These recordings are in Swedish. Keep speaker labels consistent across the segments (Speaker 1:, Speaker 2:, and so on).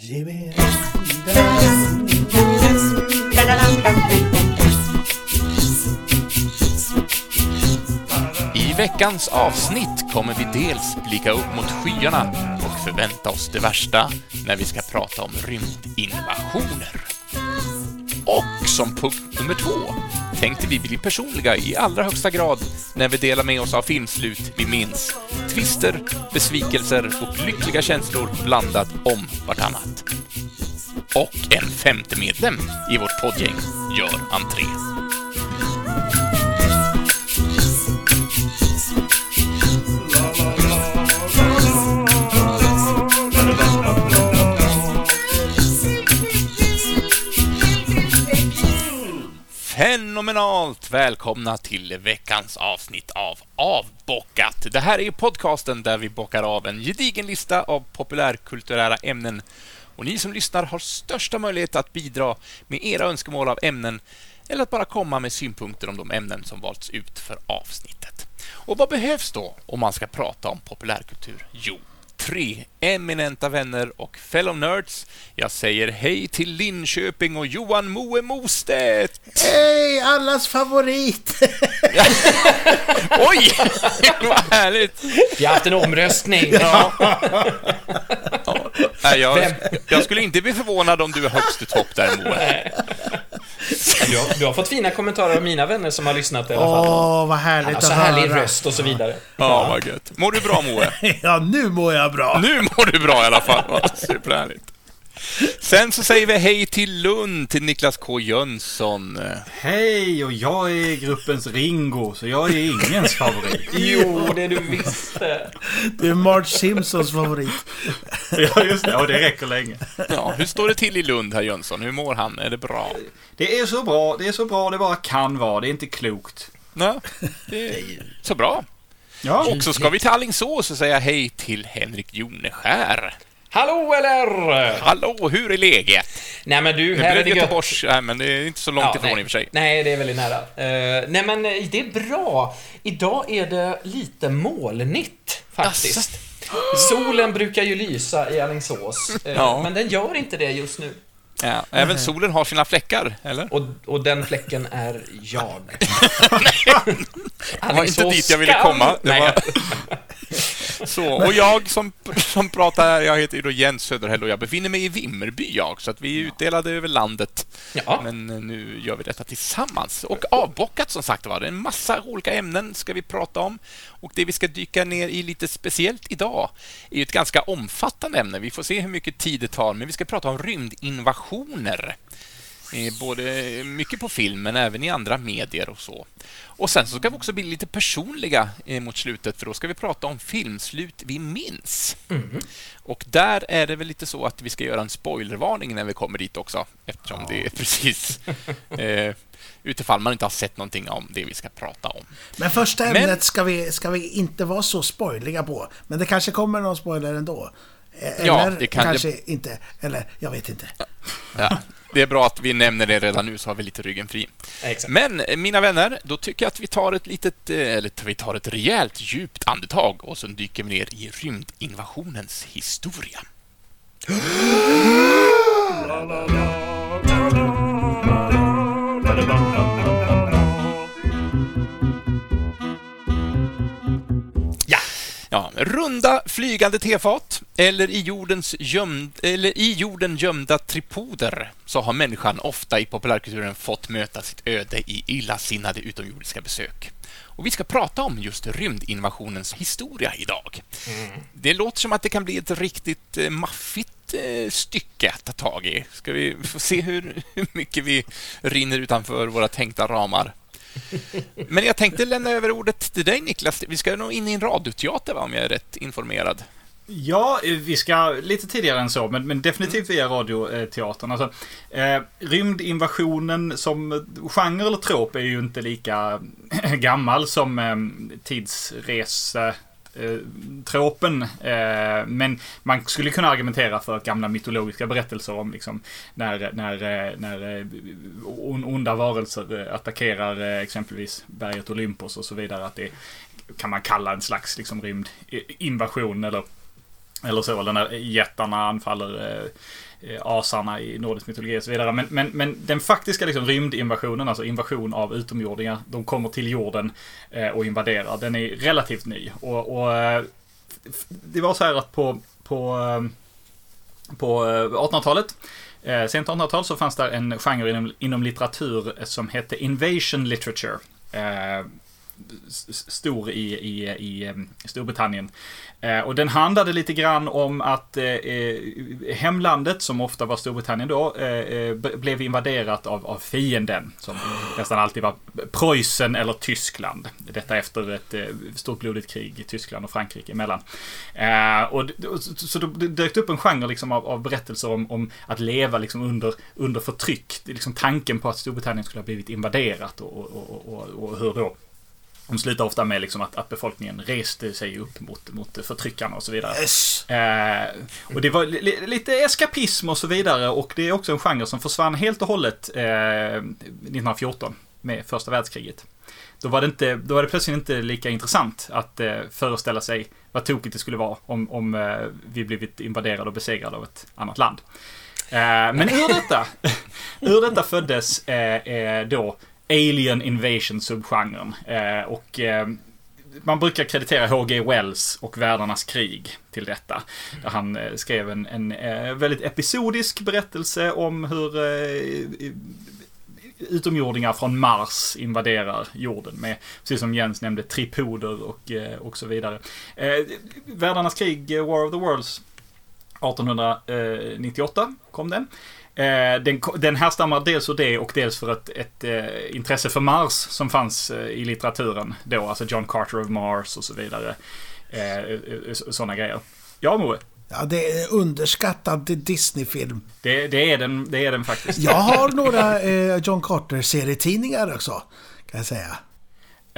Speaker 1: Ge mig
Speaker 2: I veckans avsnitt kommer vi dels blicka upp mot skyarna och förvänta oss det värsta när vi ska prata om rymdinvasioner. Som punkt nummer två tänkte vi bli personliga i allra högsta grad när vi delar med oss av filmslut vi minns. Twister, besvikelser och lyckliga känslor blandat om vartannat. Och en femte medlem i vårt poddgäng gör entré. Fenomenalt välkomna till veckans avsnitt av Avbockat. Det här är podcasten där vi bockar av en gedigen lista av populärkulturella ämnen och ni som lyssnar har största möjlighet att bidra med era önskemål av ämnen eller att bara komma med synpunkter om de ämnen som valts ut för avsnittet. Och vad behövs då om man ska prata om populärkultur? Jo, tre eminenta vänner och fellow nerds. Jag säger hej till Linköping och Johan Moe Mostedt.
Speaker 1: Hej, allas favorit!
Speaker 2: Oj, vad härligt!
Speaker 3: Vi har haft en omröstning.
Speaker 2: Ja. Nej, jag, jag skulle inte bli förvånad om du är högst i topp där, Moe.
Speaker 3: Du har, du har fått fina kommentarer av mina vänner som har lyssnat i alla fall.
Speaker 1: Åh, vad
Speaker 3: Han
Speaker 1: härligt
Speaker 3: har så
Speaker 1: att
Speaker 3: härlig
Speaker 1: höra.
Speaker 3: röst och så vidare.
Speaker 2: Ja, vad gött. Mår du bra, Moe?
Speaker 1: Ja, nu mår jag bra.
Speaker 2: Nu mår du bra i alla fall. Superhärligt. Sen så säger vi hej till Lund, till Niklas K Jönsson.
Speaker 4: Hej, och jag är gruppens Ringo, så jag är ingens favorit.
Speaker 3: Jo, det du visste.
Speaker 1: Du är Marge Simpsons favorit.
Speaker 4: Ja, just det. Och det räcker länge.
Speaker 2: Ja, hur står det till i Lund, herr Jönsson? Hur mår han? Är det bra?
Speaker 4: Det är så bra, det är så bra det bara kan vara. Det är inte klokt.
Speaker 2: Ja, det är så bra.
Speaker 4: Ja,
Speaker 2: Och så ska vi till Alingsås och säga hej till Henrik Joneskär.
Speaker 3: Hallå eller?
Speaker 2: Hallå, hur är läget?
Speaker 3: Nej men du, här
Speaker 2: blev
Speaker 3: är
Speaker 2: det
Speaker 3: det gött.
Speaker 2: Göteborgs... Nej, men det är inte så långt
Speaker 3: Ja,
Speaker 2: ifrån
Speaker 3: nej.
Speaker 2: i och för sig.
Speaker 3: Nej, det är väldigt nära. Eh, nej men eh, det är bra. Idag är det lite molnigt faktiskt. Solen brukar ju lysa i Alingsås, eh,
Speaker 2: Ja.
Speaker 3: men den gör inte det just nu.
Speaker 2: Ja, även solen har sina fläckar, eller?
Speaker 3: Och, och den fläcken är jag.
Speaker 2: Det var inte dit jag ville komma. Var... Så, och jag som, som pratar här, jag heter då Jens Söderhäll och jag befinner mig i Vimmerby jag, så att vi är utdelade över landet.
Speaker 3: Ja.
Speaker 2: Men eh, nu gör vi detta tillsammans. Och avbockat som sagt var, det är en massa olika ämnen ska vi prata om. Och det vi ska dyka ner i lite speciellt idag är ett ganska omfattande ämne. Vi får se hur mycket tid det tar, men vi ska prata om rymdinvasioner. Både mycket på film, men även i andra medier och så. Och sen så ska vi också bli lite personliga eh, mot slutet, för då ska vi prata om filmslut vi minns. Och där är det väl lite så att vi ska göra en spoilervarning när vi kommer dit också, eftersom det är precis eh, utifall man inte har sett någonting om det vi ska prata om.
Speaker 1: Men första
Speaker 2: Men-
Speaker 1: ämnet ska vi, ska vi inte vara så spoiliga på. Men det kanske kommer någon spoiler ändå. Eh, Eller
Speaker 2: Ja, det kan-
Speaker 1: kanske inte. Eller, jag vet inte.
Speaker 2: Ja, det är bra att vi nämner det redan nu, så har vi lite ryggen fri.
Speaker 3: Exakt.
Speaker 2: Men eh, mina vänner, då tycker jag att vi tar ett litet, eh, eller vi tar ett rejält djupt andetag och så dyker vi ner i rymdinvasionens historia.
Speaker 3: Ja.
Speaker 2: Ja, runda flygande tefat eller i, jordens gömd, eller i jorden gömda tripoder så har människan ofta i populärkulturen fått möta sitt öde i illasinnade utomjordiska besök. Och vi ska prata om just rymdinvasionens historia idag. Det låter som att det kan bli ett riktigt eh, maffigt eh, stycke att ta tag i. Ska vi få se hur, hur mycket vi rinner utanför våra tänkta ramar. Men jag tänkte lämna över ordet till dig Niklas. Vi ska nog in i en radioteater va, om jag är rätt informerad.
Speaker 4: Ja, vi ska lite tidigare än så, men, men definitivt via radioteatern. Alltså, eh, rymdinvasionen som genre eller trop är ju inte lika gammal som eh, tidsrese Eh, tropen. Eh, men man skulle kunna argumentera för gamla mytologiska berättelser om liksom när, när, eh, när onda varelser attackerar exempelvis berget Olympos och så vidare. Att det kan man kalla en slags liksom, rymdinvasion eller Eller så, eller när jättarna anfaller Eh, asarna i nordisk mytologi och så vidare. Men, men, men den faktiska liksom, rymdinvasionen, alltså invasion av utomjordingar, de kommer till jorden eh, och invaderar. Den är relativt ny. Och, och eh, det var så här att på, på, på 1800-talet sent 1800-tal så fanns det en genre inom, inom litteratur som hette Invasion Literature. Stor i, i, i ehm, Storbritannien. Eh, och den handlade lite grann om att eh, eh hemlandet, som ofta var Storbritannien då, eh, eh blev invaderat av, av fienden. Som nästan alltid var Preussen eller Tyskland. Detta efter ett eh, stort blodigt krig i Tyskland och Frankrike emellan. och, så då dök det upp en genre liksom av, av berättelser om, om, att leva liksom under, under förtryck. Liksom tanken på att Storbritannien skulle ha blivit invaderat och, och, och, och hur då de slutar ofta med liksom att, att befolkningen reste sig upp mot, mot förtryckarna och så vidare.
Speaker 1: Yes.
Speaker 4: Eh, och det var li, lite eskapism och så vidare och det är också en genre som försvann helt och hållet eh, 1914 med första världskriget. Då var, det inte, då var det plötsligt inte lika intressant att eh, föreställa sig vad tokigt det skulle vara om, om eh, vi blivit invaderade och besegrade av ett annat land. Eh, men ur detta, ur detta föddes eh, då Alien Invasion subgenren. Eh, och eh, man brukar kreditera H.G. Wells och Världarnas krig till detta. Där han eh, skrev en, en eh, väldigt episodisk berättelse om hur eh, utomjordingar från Mars invaderar jorden med, precis som Jens nämnde, tripoder och, eh, och så vidare. Eh, Världarnas krig, eh, War of the Worlds, 1898 kom den. Eh, den, den härstammar dels ur det och dels för ett, ett eh, intresse för Mars som fanns eh, i litteraturen då. Alltså John Carter of Mars och så vidare. Sådana grejer. Ja, Moe?
Speaker 1: Ja, det är en underskattad Disney-film.
Speaker 4: Det, det, är den, det är den faktiskt.
Speaker 1: Jag har några eh, John Carter-serietidningar också, kan jag säga.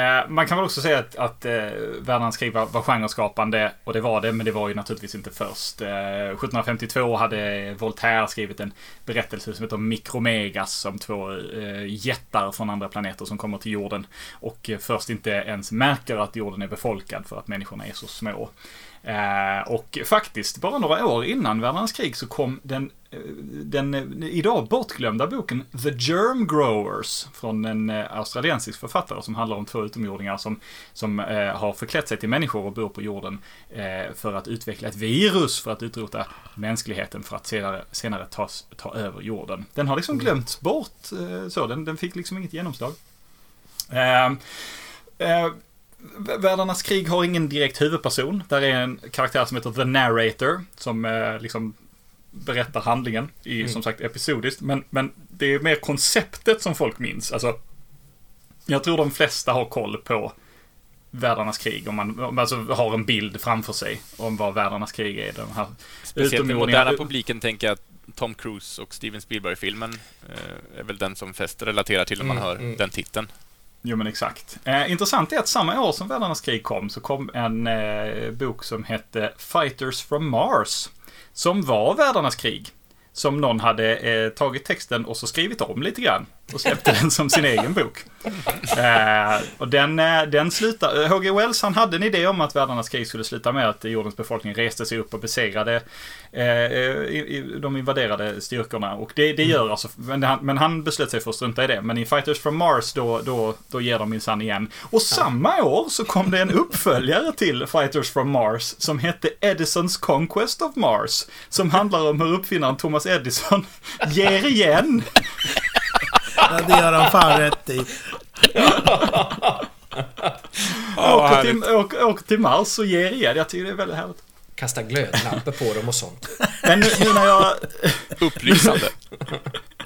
Speaker 4: Eh, man kan väl också säga att, att eh, Världens krig var, var genreskapande och det var det, men det var ju naturligtvis inte först. Eh, 1752 hade Voltaire skrivit en berättelse som heter Mikromegas som två eh, jättar från andra planeter som kommer till jorden och eh, först inte ens märker att jorden är befolkad för att människorna är så små. Eh, och faktiskt, bara några år innan världens krig så kom den, eh, den eh, idag bortglömda boken The Germ Growers från en australiensisk författare som handlar om två utomjordingar som, som har förklätt sig till människor och bor på jorden för att utveckla ett virus för att utrota mänskligheten för att senare, senare tas, ta över jorden. Den har liksom glömts bort, så den, den fick liksom inget genomslag. Världarnas krig har ingen direkt huvudperson. Där är en karaktär som heter The Narrator, som eh, liksom berättar handlingen i, mm. som sagt, episodiskt. Men, men det är mer konceptet som folk minns. Alltså, jag tror de flesta har koll på världarnas krig. Om man, om man alltså har en bild framför sig om vad världarnas krig är. De här
Speaker 2: Speciellt den moderna publiken tänker jag att Tom Cruise och Steven Spielberg-filmen eh, är väl den som flest relaterar till när man mm, hör mm. den titeln.
Speaker 4: Jo men exakt. Eh, intressant är att samma år som Världarnas krig kom så kom en eh, bok som hette Fighters from Mars. Som var Världarnas krig. Som någon hade eh, tagit texten och så skrivit om lite grann. Och släppte den som sin egen bok. Eh, och den, eh, den slutar... Eh, H.G. Wells han hade en idé om att världarnas krig skulle sluta med att jordens befolkning reste sig upp och besegrade eh, eh de invaderade styrkorna. Och det, det gör alltså... Men han, men han beslöt sig för att strunta i det. Men i Fighters from Mars då, då, då ger de minsann igen. Och samma år så kom det en uppföljare till Fighters from Mars som hette Edisons Conquest of Mars. Som handlar om hur uppfinnaren Thomas Edison ger igen.
Speaker 1: Ja, det gör han fan rätt i.
Speaker 4: åker, till, åker, åker till Mars och ger igen. Jag tycker det är väldigt härligt.
Speaker 3: Kasta glödlampor på dem och sånt.
Speaker 4: Men nu, nu när jag...
Speaker 2: Upplysande.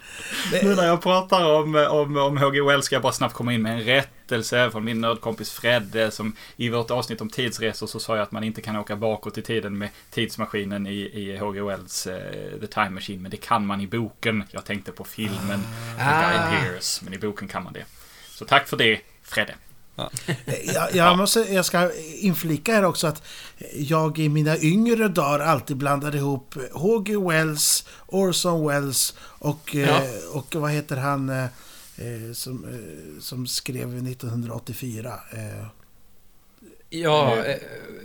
Speaker 4: Nu när jag pratar om, om, om H.G. Wells ska jag bara snabbt komma in med en rättelse från min nördkompis Fredde som i vårt avsnitt om tidsresor så sa jag att man inte kan åka bakåt i tiden med tidsmaskinen i, i H.G. Wells uh, The Time Machine. Men det kan man i boken. Jag tänkte på filmen ah. Guy Pearce, men i boken kan man det. Så tack för det, Fredde.
Speaker 1: Ja. Jag, jag, måste, jag ska inflika här också att jag i mina yngre dagar alltid blandade ihop H.G. Wells, Orson Welles och, ja. Eh, och vad heter han eh, eh, som, som skrev 1984?
Speaker 3: Ja,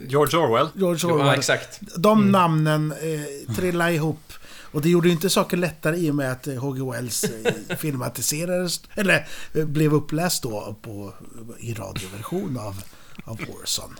Speaker 4: George Orwell.
Speaker 1: George
Speaker 3: ja
Speaker 1: Orwell.
Speaker 3: exakt.
Speaker 1: De namnen eh, trillade ihop. Och det gjorde ju inte saker lättare i och med att H.G. Wells eh, filmatiserades, eller eh, blev uppläst då på, i radioversion av, av Orson.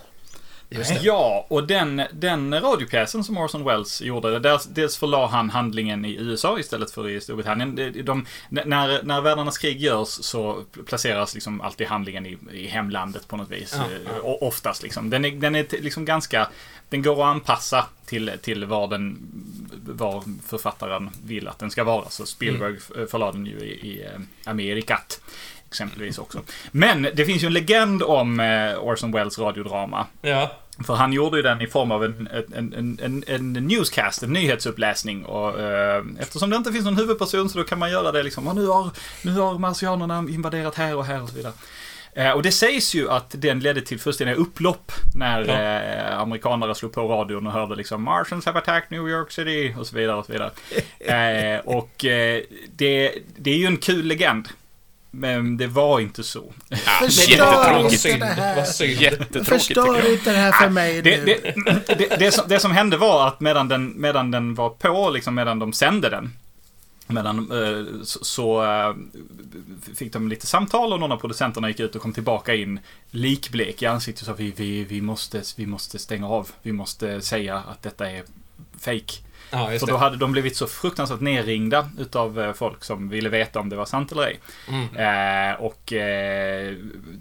Speaker 4: Ja, och den, den radiopjäsen som Orson Welles gjorde, där, dels förlade han handlingen i USA istället för i Storbritannien. De, de, när, när Världarnas krig görs så placeras liksom alltid handlingen i, i hemlandet på något vis.
Speaker 3: Ja,
Speaker 4: Eh, o- Oftast liksom. Den är, den är liksom ganska, den går att anpassa till, till var den, var författaren vill att den ska vara. Så Spielberg mm. förlade den ju i, i eh, Amerikat. Exempelvis också. Men det finns ju en legend om eh, Orson Welles radiodrama.
Speaker 3: Ja.
Speaker 4: För han gjorde ju den i form av en, en, en, en, en newscast, en nyhetsuppläsning. Och, eh, eftersom det inte finns någon huvudperson så då kan man göra det liksom. Och nu har, nu har marsianerna invaderat här och här och så vidare. Eh, och det sägs ju att den ledde till fullständiga upplopp när
Speaker 3: Ja.
Speaker 4: eh, amerikanare slog på radion och hörde liksom Martians have attacked New York City och så vidare och så vidare. Eh, och eh, det, det är ju en kul legend. Men det var inte så.
Speaker 2: Ja, jättetråkigt.
Speaker 1: inte det här.
Speaker 3: Vad synd.
Speaker 2: Jättetråkigt
Speaker 1: Förstör inte det här för mig
Speaker 4: Det,
Speaker 1: nu.
Speaker 4: det, det, det, som, det som hände var att medan den, medan den var på, liksom medan de sände den, medan, eh, så, så fick de lite samtal och någon av producenterna gick ut och kom tillbaka in likblek i ansiktet och sa vi, vi, vi, måste, vi måste stänga av. Vi måste säga att detta är fake.
Speaker 3: Ja,
Speaker 4: För
Speaker 3: det.
Speaker 4: då hade de blivit så fruktansvärt nerringda utav eh, folk som ville veta om det var sant eller ej.
Speaker 3: Mm.
Speaker 4: Eh, och eh,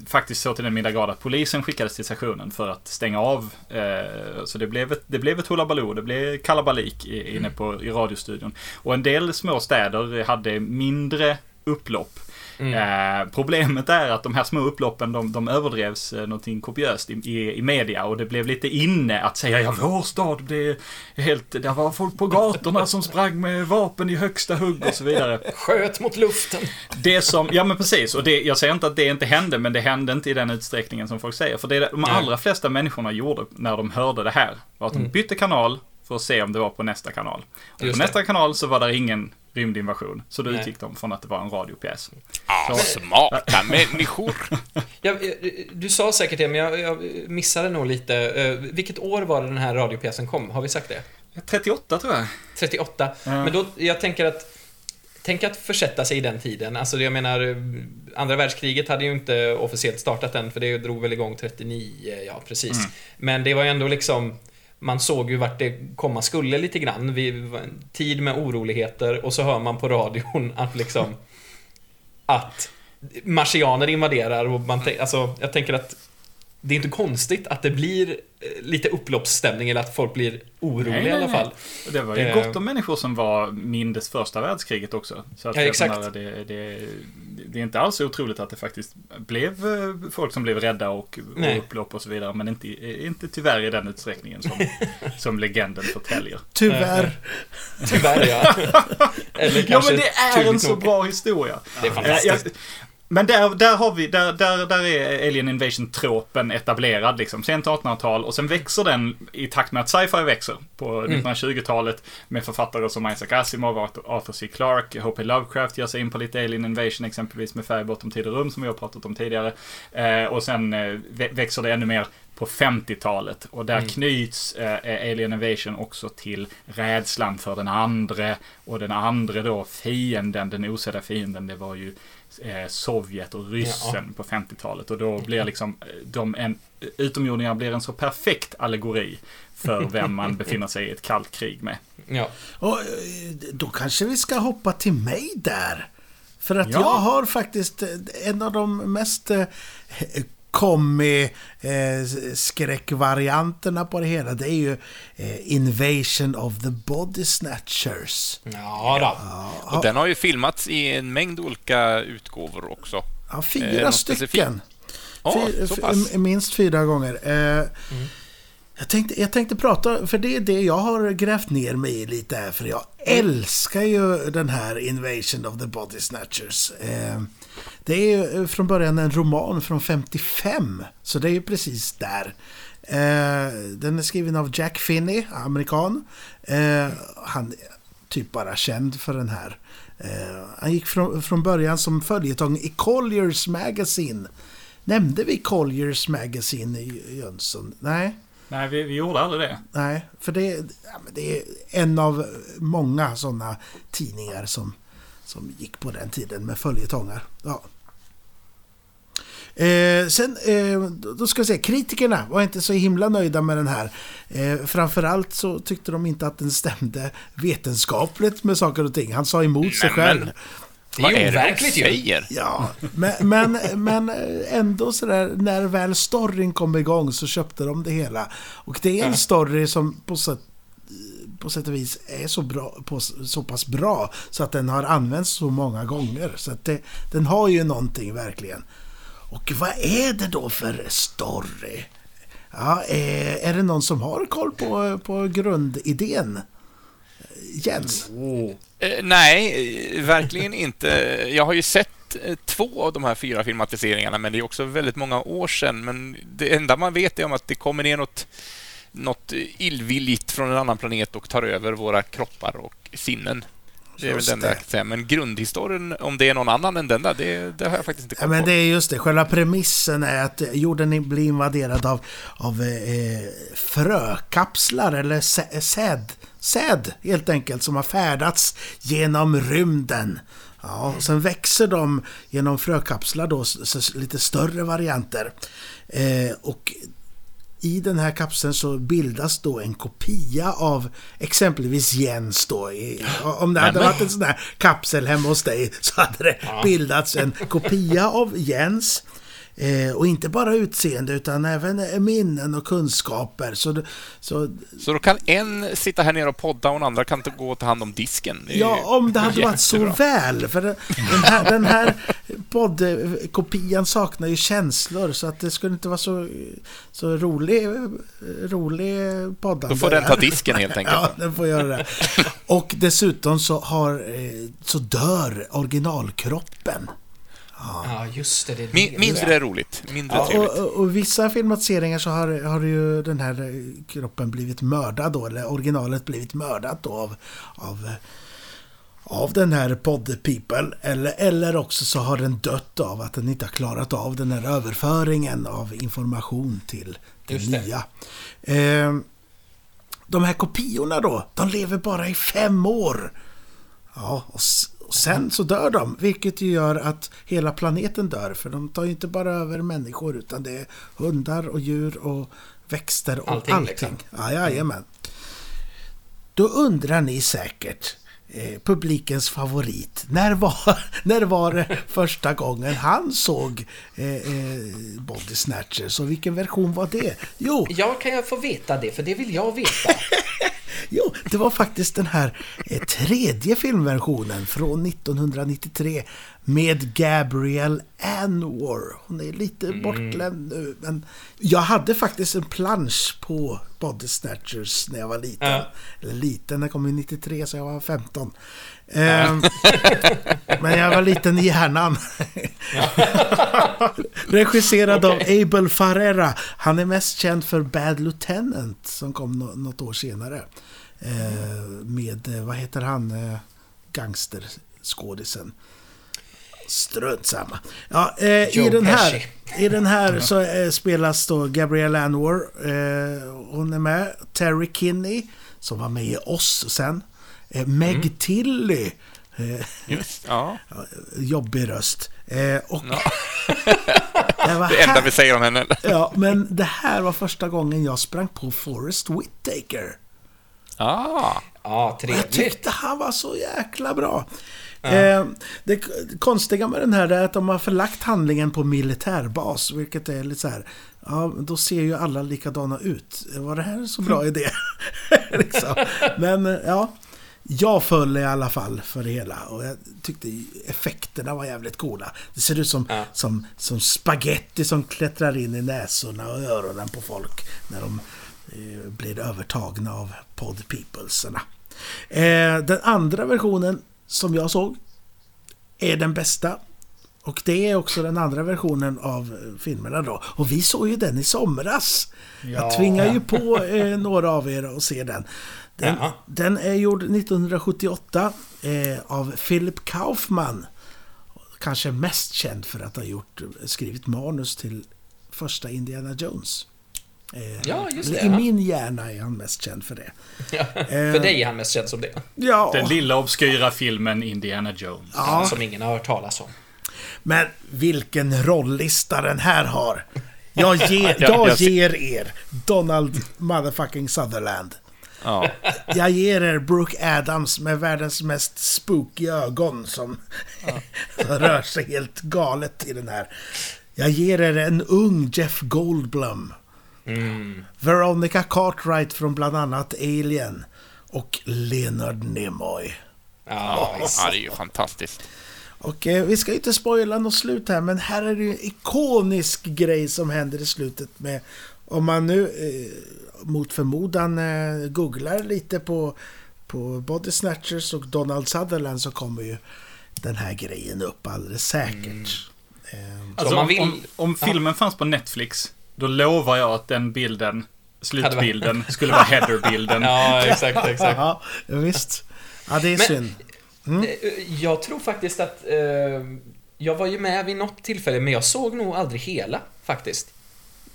Speaker 4: faktiskt så till den milda grad att polisen skickades till stationen för att stänga av. Eh, så det blev ett, det blev ett hullabaloo, det blev kalabalik i, inne på, i radiostudion. Och en del små städer hade mindre upplopp.
Speaker 3: Mm.
Speaker 4: Eh, problemet är att de här små upploppen, de, de överdrevs eh, någonting kopiöst i, i, i media och det blev lite inne att säga ja, vår stad, det helt, det var folk på gatorna som sprang med vapen i högsta hugg och så vidare.
Speaker 3: Sköt mot luften.
Speaker 4: Det som, ja men precis, och det, jag säger inte att det inte hände, men det hände inte i den utsträckningen som folk säger. För det de allra flesta människorna gjorde när de hörde det här, var att de
Speaker 3: Mm.
Speaker 4: bytte kanal för att se om det var på nästa kanal. Och
Speaker 3: Just
Speaker 4: på
Speaker 3: det.
Speaker 4: nästa kanal så var det ingen rymdinvasion, så då
Speaker 3: Nej.
Speaker 4: utgick de från att det var en radiopjäs.
Speaker 2: Ja,
Speaker 4: Så-
Speaker 2: smarta människor.
Speaker 3: Jag, eh, du sa säkert det, men jag, jag missade nog lite. Eh, vilket år var det den här radiopjäsen kom? Har vi sagt det?
Speaker 4: 38 tror jag.
Speaker 3: 38.
Speaker 4: Ja.
Speaker 3: Men då, jag tänker att Tänk att försätta sig i den tiden. Alltså jag menar, eh, andra världskriget hade ju inte officiellt startat än, för det drog väl igång 39, ja precis.
Speaker 4: Mm.
Speaker 3: Men det var ju ändå liksom, man såg ju vart det komma skulle lite grann. Vi, tid med oroligheter och så hör man på radion att liksom, att marsianer invaderar och man tänker, alltså jag tänker att det är inte konstigt att det blir eh, lite upploppsstämning eller att folk blir oroliga
Speaker 4: Nej,
Speaker 3: i alla
Speaker 4: nej,
Speaker 3: fall.
Speaker 4: Det var ju
Speaker 3: Eh.
Speaker 4: gott om människor som var mindes första världskriget också. Så att
Speaker 3: Ja, exakt.
Speaker 4: det, det, det är inte alls otroligt att det faktiskt blev eh, folk som blev rädda och,
Speaker 3: Nej.
Speaker 4: och upplopp och så vidare. Men inte, inte tyvärr i den utsträckningen som, som legenden förtäljer.
Speaker 1: Tyvärr.
Speaker 3: Tyvärr ja. Eller
Speaker 4: Ja
Speaker 3: kanske
Speaker 4: men det är en så
Speaker 3: nog.
Speaker 4: bra historia.
Speaker 3: Det är fantastiskt.
Speaker 4: jag- Men där, där har vi, där, där, där är Alien Invasion-tropen etablerad liksom. Sent 1800-tal och sen växer den i takt med att sci-fi växer. På 1920-talet med författare som Isaac Asimov, Arthur C. Clarke, H.P. Lovecraft ger sig in på lite Alien Invasion exempelvis med Färg bortom tid och rum som vi har pratat om tidigare. Eh, och sen eh, vä- växer det ännu mer på 50-talet och där knyts eh, Alien Invasion också till rädslan för den andre och den andre då fienden, den osedda fienden, det var ju eh, Sovjet och ryssen på 50-talet och då blir liksom eh, de en, utomjordingar blir en så perfekt allegori för vem man befinner sig i ett kallt krig med.
Speaker 3: Ja.
Speaker 1: Och eh, då kanske vi ska hoppa till mig där. För att
Speaker 4: Ja.
Speaker 1: jag har faktiskt eh, en av de mest eh, kommi eh, på det hela. Det är ju eh, Invasion of the Body Snatchers.
Speaker 3: Ja, då.
Speaker 2: Och den har ju filmats i en mängd olika utgåvor också.
Speaker 1: Ja,
Speaker 2: Eh,
Speaker 1: fyra
Speaker 2: något
Speaker 1: stycken.
Speaker 2: specifikt? Ja,
Speaker 1: Fy-
Speaker 2: så
Speaker 1: f-
Speaker 2: pass.
Speaker 1: minst fyra gånger. Eh, jag, tänkte, jag tänkte prata, för det är det jag har grävt ner mig i lite här, för jag älskar ju den här Invasion of the Body Snatchers. Eh, det är ju eh, från början en roman från 55, så det är ju precis där. Eh, den är skriven av Jack Finney, amerikan. Eh, han är typ bara känd för den här. Eh, han gick från, från början som följetong i Colliers Magazine Nämnde vi Colliers Magazine i Jönsson? Nej.
Speaker 4: Nej, vi, vi gjorde aldrig det.
Speaker 1: Nej, för det, det är en av många sådana tidningar som, som gick på den tiden med följetongar. Ja. Eh, sen, eh, då ska vi se, kritikerna var inte så himla nöjda med den här. Eh, framförallt så tyckte de inte att den stämde vetenskapligt med saker och ting. Han sa emot sig själv.
Speaker 2: Men, vad är det de säger?
Speaker 1: Ja, men, men, men ändå sådär, när väl storyn kom igång så köpte de det hela. Och det är en story som på sätt, på sätt och vis är så, bra, på, så pass bra så att den har använts så många gånger. Så att det, den har ju någonting verkligen. Och vad är det då för story? Ja, är, är det någon som har koll på, på grundidén? Jens?
Speaker 2: Oh. Eh, nej, eh, verkligen inte. Jag har ju sett eh, två av de här fyra filmatiseringarna, men det är också väldigt många år sedan. Men det enda man vet är om att det kommer ner något, något illvilligt från en annan planet och tar över våra kroppar och sinnen. Det är väl den där. Men grundhistorien, om det är någon annan än den där, det, det har jag faktiskt inte koll
Speaker 1: på. Men det är just det. Själva premissen är att jorden blir invaderad av, av eh, frökapslar eller säd, säd helt enkelt som har färdats genom rymden. Ja, och sen växer de genom frökapslar då, lite större varianter. Eh, och i den här kapseln så bildas då en kopia av exempelvis Jens då. om det hade varit en sån här kapsel hemma hos dig så hade det bildats en kopia av Jens. Eh, och inte bara utseende utan även minnen och kunskaper. Så,
Speaker 2: så, så då kan en sitta här nere och podda och den andra kan gå och ta hand om disken?
Speaker 1: Ja, om det hade varit så väl. För den här, den här poddkopian saknar ju känslor så att det skulle inte vara så, så rolig, rolig poddande.
Speaker 2: Då får den ta disken helt enkelt.
Speaker 1: ja, den får göra det. Och dessutom så, har, eh, så dör originalkroppen.
Speaker 3: Ja, just det. det
Speaker 2: Min, mindre roligt. Mindre ja, trevligt.
Speaker 1: Och, och, vissa filmatiseringar så har, har ju den här kroppen blivit mördad då, eller originalet blivit mördat då av, av, av den här Pod People. Eller, eller också så har den dött av att den inte har klarat av den här överföringen av information till det nya. Eh, de här kopiorna då, de lever bara i fem år. Ja, och och sen så dör de, vilket ju gör att hela planeten dör. För de tar ju inte bara över människor, utan det är hundar och djur och växter och allting. allting. Liksom. Ja, jajamän. Då undrar ni säkert, eh, publikens favorit. När var, när var det första gången han såg eh, eh, Body Snatchers och vilken version var det? Jo...
Speaker 3: Ja, kan jag få veta det? För det vill jag veta.
Speaker 1: Jo, det var faktiskt den här eh, tredje filmversionen från 1993 med Gabrielle Anwar. Hon är lite mm. bortglömd nu, men jag hade faktiskt en plansch på Body Snatchers när jag var liten. Ja. Eller liten, jag kom i 93 så jag var 15. Ja. Ehm, men jag var liten i hjärnan. Regisserad av Abel Farrera. Han är mest känd för Bad Lieutenant som kom något år senare. Eh, med, vad heter han, eh, gangsterskådisen. Strunt samma. Ja, eh, i, den här, I den här så eh, spelas då Gabrielle Anwar. Eh, hon är med. Terry Kinney, som var med i oss sen. Eh, Meg mm. Tilly.
Speaker 2: Eh, Just, ja.
Speaker 1: Jobbig röst. och... Ja.
Speaker 2: det, det enda vi säger om henne.
Speaker 1: ja, men det här var första gången jag sprang på Forrest Whitaker.
Speaker 2: Ah.
Speaker 3: Ja, trevligt.
Speaker 1: Jag tyckte han var så jäkla bra. Eh, det konstiga med den här är att de har förlagt handlingen på militärbas, vilket är lite så här, ja, då ser ju alla likadana ut. Var det här en så bra idé? liksom. Men ja, jag föll i alla fall för det hela och jag tyckte effekterna var jävligt coola. Det ser ut som, ja. som, som spaghetti som klättrar in i näsorna och öronen på folk när de eh, blir övertagna av pod peoplesarna. Eh, den andra versionen som jag såg är den bästa. Och det är också den andra versionen av filmerna då. Och vi såg ju den i somras. Ja. Jag tvingar ju på eh, några av er att se den. Den, den är gjord 1978 eh, av Philip Kaufman. kanske mest känd för att ha gjort, skrivit manus till första Indiana Jones. Eh,
Speaker 3: Ja, just det,
Speaker 1: I
Speaker 3: ja.
Speaker 1: min hjärna är han mest känd för det.
Speaker 3: Ja, för dig är han mest känd som det.
Speaker 1: Ja,
Speaker 4: Den lilla obskyra filmen Indiana Jones.
Speaker 1: ja.
Speaker 3: Som ingen har hört talas om.
Speaker 1: men vilken rollista den här har. Jag, ger,
Speaker 2: Ja,
Speaker 1: jag ger er Donald motherfucking Sutherland.
Speaker 2: Ja.
Speaker 1: Jag ger er Brooke Adams med världens mest spooky ögon som, som rör sig helt galet i den här. Jag ger er en ung Jeff Goldblum.
Speaker 3: Mm.
Speaker 1: Veronica Cartwright från bland annat Alien. Och Leonard Nimoy.
Speaker 3: Ja,
Speaker 2: det är ju fantastiskt.
Speaker 1: Och eh, vi ska inte spoila något slut här, men här är det ju en ikonisk grej som händer i slutet med... Om man nu eh, mot förmodan eh, googlar lite på, på Body Snatchers och Donald Sutherland så kommer ju den här grejen upp alldeles säkert. Eh,
Speaker 4: Alltså,
Speaker 3: om man
Speaker 4: om,
Speaker 3: vill-
Speaker 4: om, om filmen fanns på Netflix, då lovar jag att den bilden, slutbilden, skulle vara headerbilden.
Speaker 3: Ja, exakt, exakt.
Speaker 1: ja, visst. Ja, det är
Speaker 3: Men-
Speaker 1: synd.
Speaker 3: Eh, Jag tror faktiskt att... Eh, jag var ju med vid något tillfälle, men jag såg nog aldrig hela, faktiskt.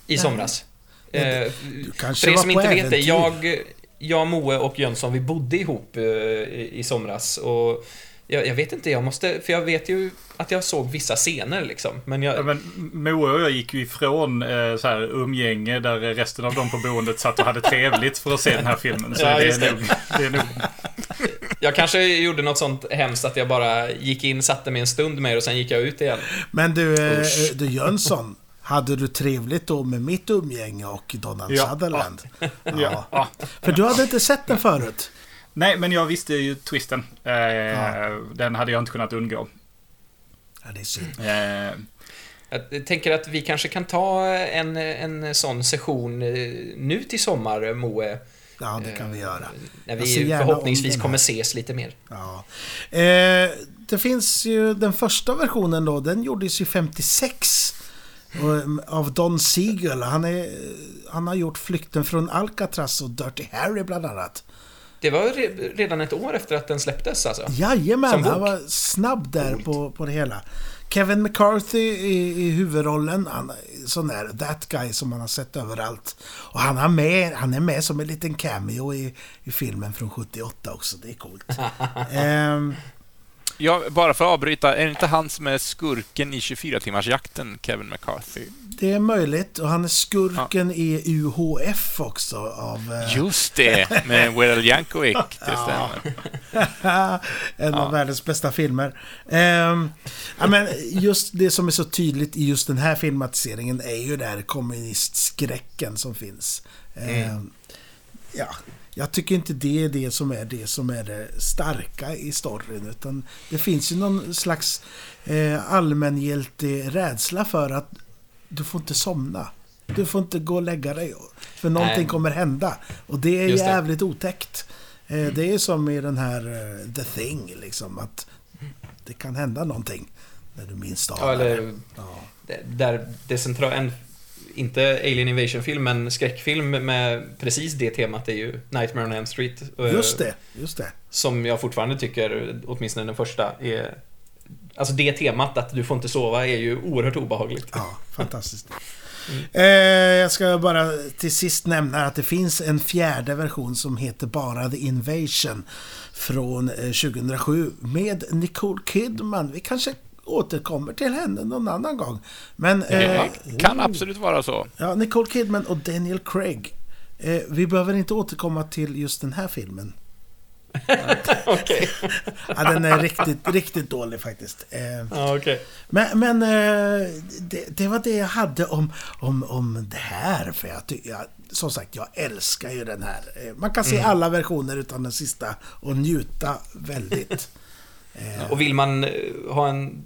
Speaker 3: I somras. Eh,
Speaker 1: kanske
Speaker 3: för er som inte vet det, jag, jag, Moe och Jönsson, vi bodde ihop eh, i, i somras. Och jag, jag vet inte, jag måste... För jag vet ju att jag såg vissa scener liksom. Men
Speaker 4: Ja,
Speaker 3: jag...
Speaker 4: men Moa och jag gick ju ifrån eh, så här, umgänge där resten av de på boendet satt och hade trevligt för att se den här filmen. Så
Speaker 3: Ja,
Speaker 4: det, är
Speaker 3: det.
Speaker 4: nog, det är nog...
Speaker 3: Jag kanske gjorde något sånt hemskt att jag bara gick in, satte mig en stund med och sen gick jag ut igen.
Speaker 1: Men du, eh,
Speaker 3: Usch.
Speaker 1: du Jönsson. Hade du trevligt då med mitt umgänge och Donald
Speaker 4: Ja.
Speaker 1: Sutherland?
Speaker 4: Ja. Ja.
Speaker 1: För du hade inte sett den förut?
Speaker 4: Nej, men jag visste ju twisten. Eh,
Speaker 1: Ja.
Speaker 4: Den hade jag inte kunnat undgå.
Speaker 1: Ja, det är synd.
Speaker 4: Eh,
Speaker 3: Jag tänker att vi kanske kan ta en, en sån session eh, nu till sommar, Moe.
Speaker 1: Ja, det kan vi göra.
Speaker 3: När vi förhoppningsvis kommer ses lite mer.
Speaker 1: Ja. Eh, det finns ju den första versionen då, den gjordes ju 56. Och, av Don Siegel. Han, är, han har gjort Flykten från Alcatraz och Dirty Harry bland annat.
Speaker 3: Det var re- redan ett år efter att den släpptes alltså.
Speaker 1: Jajamän, han var snabb där
Speaker 3: Coolt.
Speaker 1: på, på det hela. Kevin McCarthy i, i huvudrollen, han, sån där that guy som man har sett överallt. Och han, har med, han är med som en liten cameo i, i filmen från 78 också, det är coolt. Ehm,
Speaker 2: Ja, bara för att avbryta, är det inte han som är skurken i 24-timmarsjakten, Kevin McCarthy?
Speaker 1: det är möjligt, och han är skurken i UHF också av... eh,
Speaker 2: Just det, med Weird Yankovic, det stämmer.
Speaker 1: en av världens bästa filmer. Ehm, ja, men just det som är så tydligt i just den här filmatiseringen är ju den här kommunistskräcken som finns. Ehm, ja, jag tycker inte det är det som är det som är det starka i storyn. Utan det finns ju någon slags eh, allmängiltig rädsla för att du får inte somna. Du får inte gå och lägga dig. För någonting
Speaker 3: Nej.
Speaker 1: kommer hända. Och det är
Speaker 3: Just det.
Speaker 1: jävligt otäckt. Eh, Det är som i den här eh, The Thing, liksom. Att det kan hända någonting när du minst anar
Speaker 3: Ja, eller
Speaker 1: det. Ja.
Speaker 3: det- där det centrala... En, inte Alien Invasion-film, men skräckfilm med precis det temat är ju Nightmare on Elm Street. eh,
Speaker 1: Just det, just det.
Speaker 3: Som jag fortfarande tycker, åtminstone den första, är... Alltså det temat att du får inte sova är ju oerhört obehagligt.
Speaker 1: Ja, fantastiskt. Eh, jag ska bara till sist nämna att det finns en fjärde version som heter bara The Invasion från eh, 2007 med Nicole Kidman. Vi kanske återkommer till henne någon annan gång. Men... eh,
Speaker 2: Det kan absolut vara så.
Speaker 1: Ja, Nicole Kidman och Daniel Craig. Eh, vi behöver inte återkomma till just den här filmen.
Speaker 3: Okej.
Speaker 1: Ja, den är riktigt, riktigt dålig faktiskt. Eh,
Speaker 3: Ja, okej.
Speaker 1: Men, men eh, det, det var det jag hade om, om, om det här. För jag, jag, som sagt, jag älskar ju den här. Eh, Man kan se alla versioner utan den sista och njuta väldigt. Eh,
Speaker 3: Och vill man eh, ha en...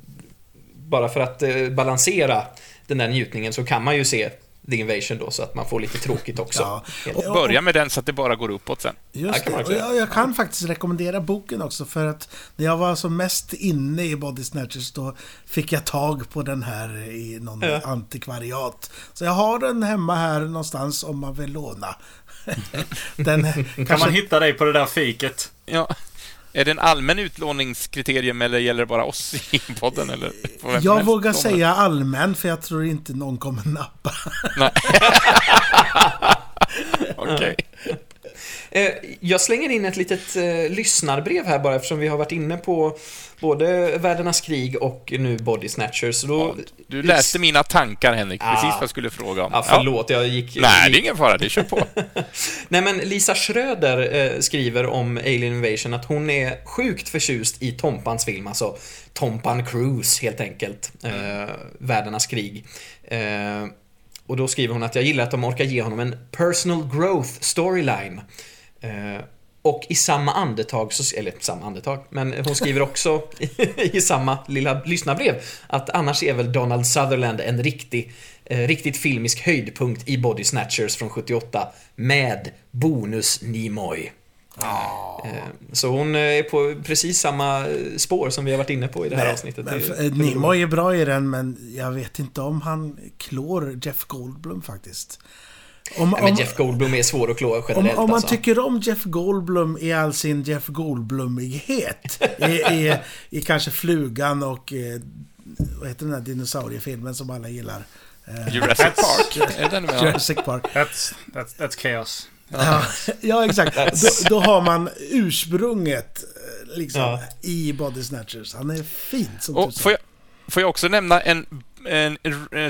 Speaker 3: Bara för att eh, balansera den där njutningen så kan man ju se The Invasion då så att man får lite tråkigt också.
Speaker 1: Ja.
Speaker 2: Och börja med den så att det bara går uppåt sen.
Speaker 1: Just
Speaker 3: kan
Speaker 1: det. Och jag, jag kan faktiskt rekommendera boken också för att när jag var som mest inne i Body Snatchers då fick jag tag på den här i någon
Speaker 3: Ja.
Speaker 1: antikvariat. Så jag har den hemma här någonstans om man vill låna. den
Speaker 4: Kan
Speaker 1: kanske...
Speaker 4: man hitta dig på det där fiket?
Speaker 2: Ja, Är det en allmän utlåningskriterium eller gäller det bara oss i podden? Eller
Speaker 1: jag vågar säga allmän för jag tror inte någon kommer nappa.
Speaker 2: Okej.
Speaker 3: Eh, jag slänger in ett litet eh, lyssnarbrev här bara eftersom vi har varit inne på både Världarnas krig och nu Body Snatchers. Då... Ja,
Speaker 2: du läste mina tankar Henrik, precis vad jag skulle fråga om.
Speaker 3: Ja, förlåt, jag gick...
Speaker 2: Nej, det är ingen fara, det kör på.
Speaker 3: Nej, men Lisa Schröder eh, skriver om Alien Invasion att hon är sjukt förtjust i Tompans film, alltså Tompan Cruise helt enkelt. Eh, Världarnas krig. Eh, och då skriver hon att jag gillar att de orkar ge honom en personal growth storyline. Eh, och i samma andetag, så, eller samma andetag, men hon skriver också i samma lilla lyssnarbrev att annars är väl Donald Sutherland en riktig, eh, riktigt filmisk höjdpunkt i Body Snatchers från 78 med Bonus Nimoy. Oh. Så hon är på precis samma spår som vi har varit inne på i det här
Speaker 1: men,
Speaker 3: avsnittet.
Speaker 1: Men, Nimoy är bra i den, men jag vet inte om han klår Jeff Goldblum faktiskt.
Speaker 3: Om, Nej, men Jeff Goldblum är svår att klå generellt.
Speaker 1: Om, om man
Speaker 3: alltså.
Speaker 1: tycker om Jeff Goldblum i all sin Jeff Goldblumighet. i, i, I kanske Flugan och... Eh, vad heter den där dinosauriefilmen som alla gillar?
Speaker 2: Eh, Jurassic Park? är den
Speaker 1: med? Jurassic Park.
Speaker 4: That's, that's, that's chaos.
Speaker 1: Ja, ja exakt. Då, då, har man ursprunget eh, liksom, ja. i Body Snatchers. Han är fin som
Speaker 2: och får jag, får jag också nämna en en,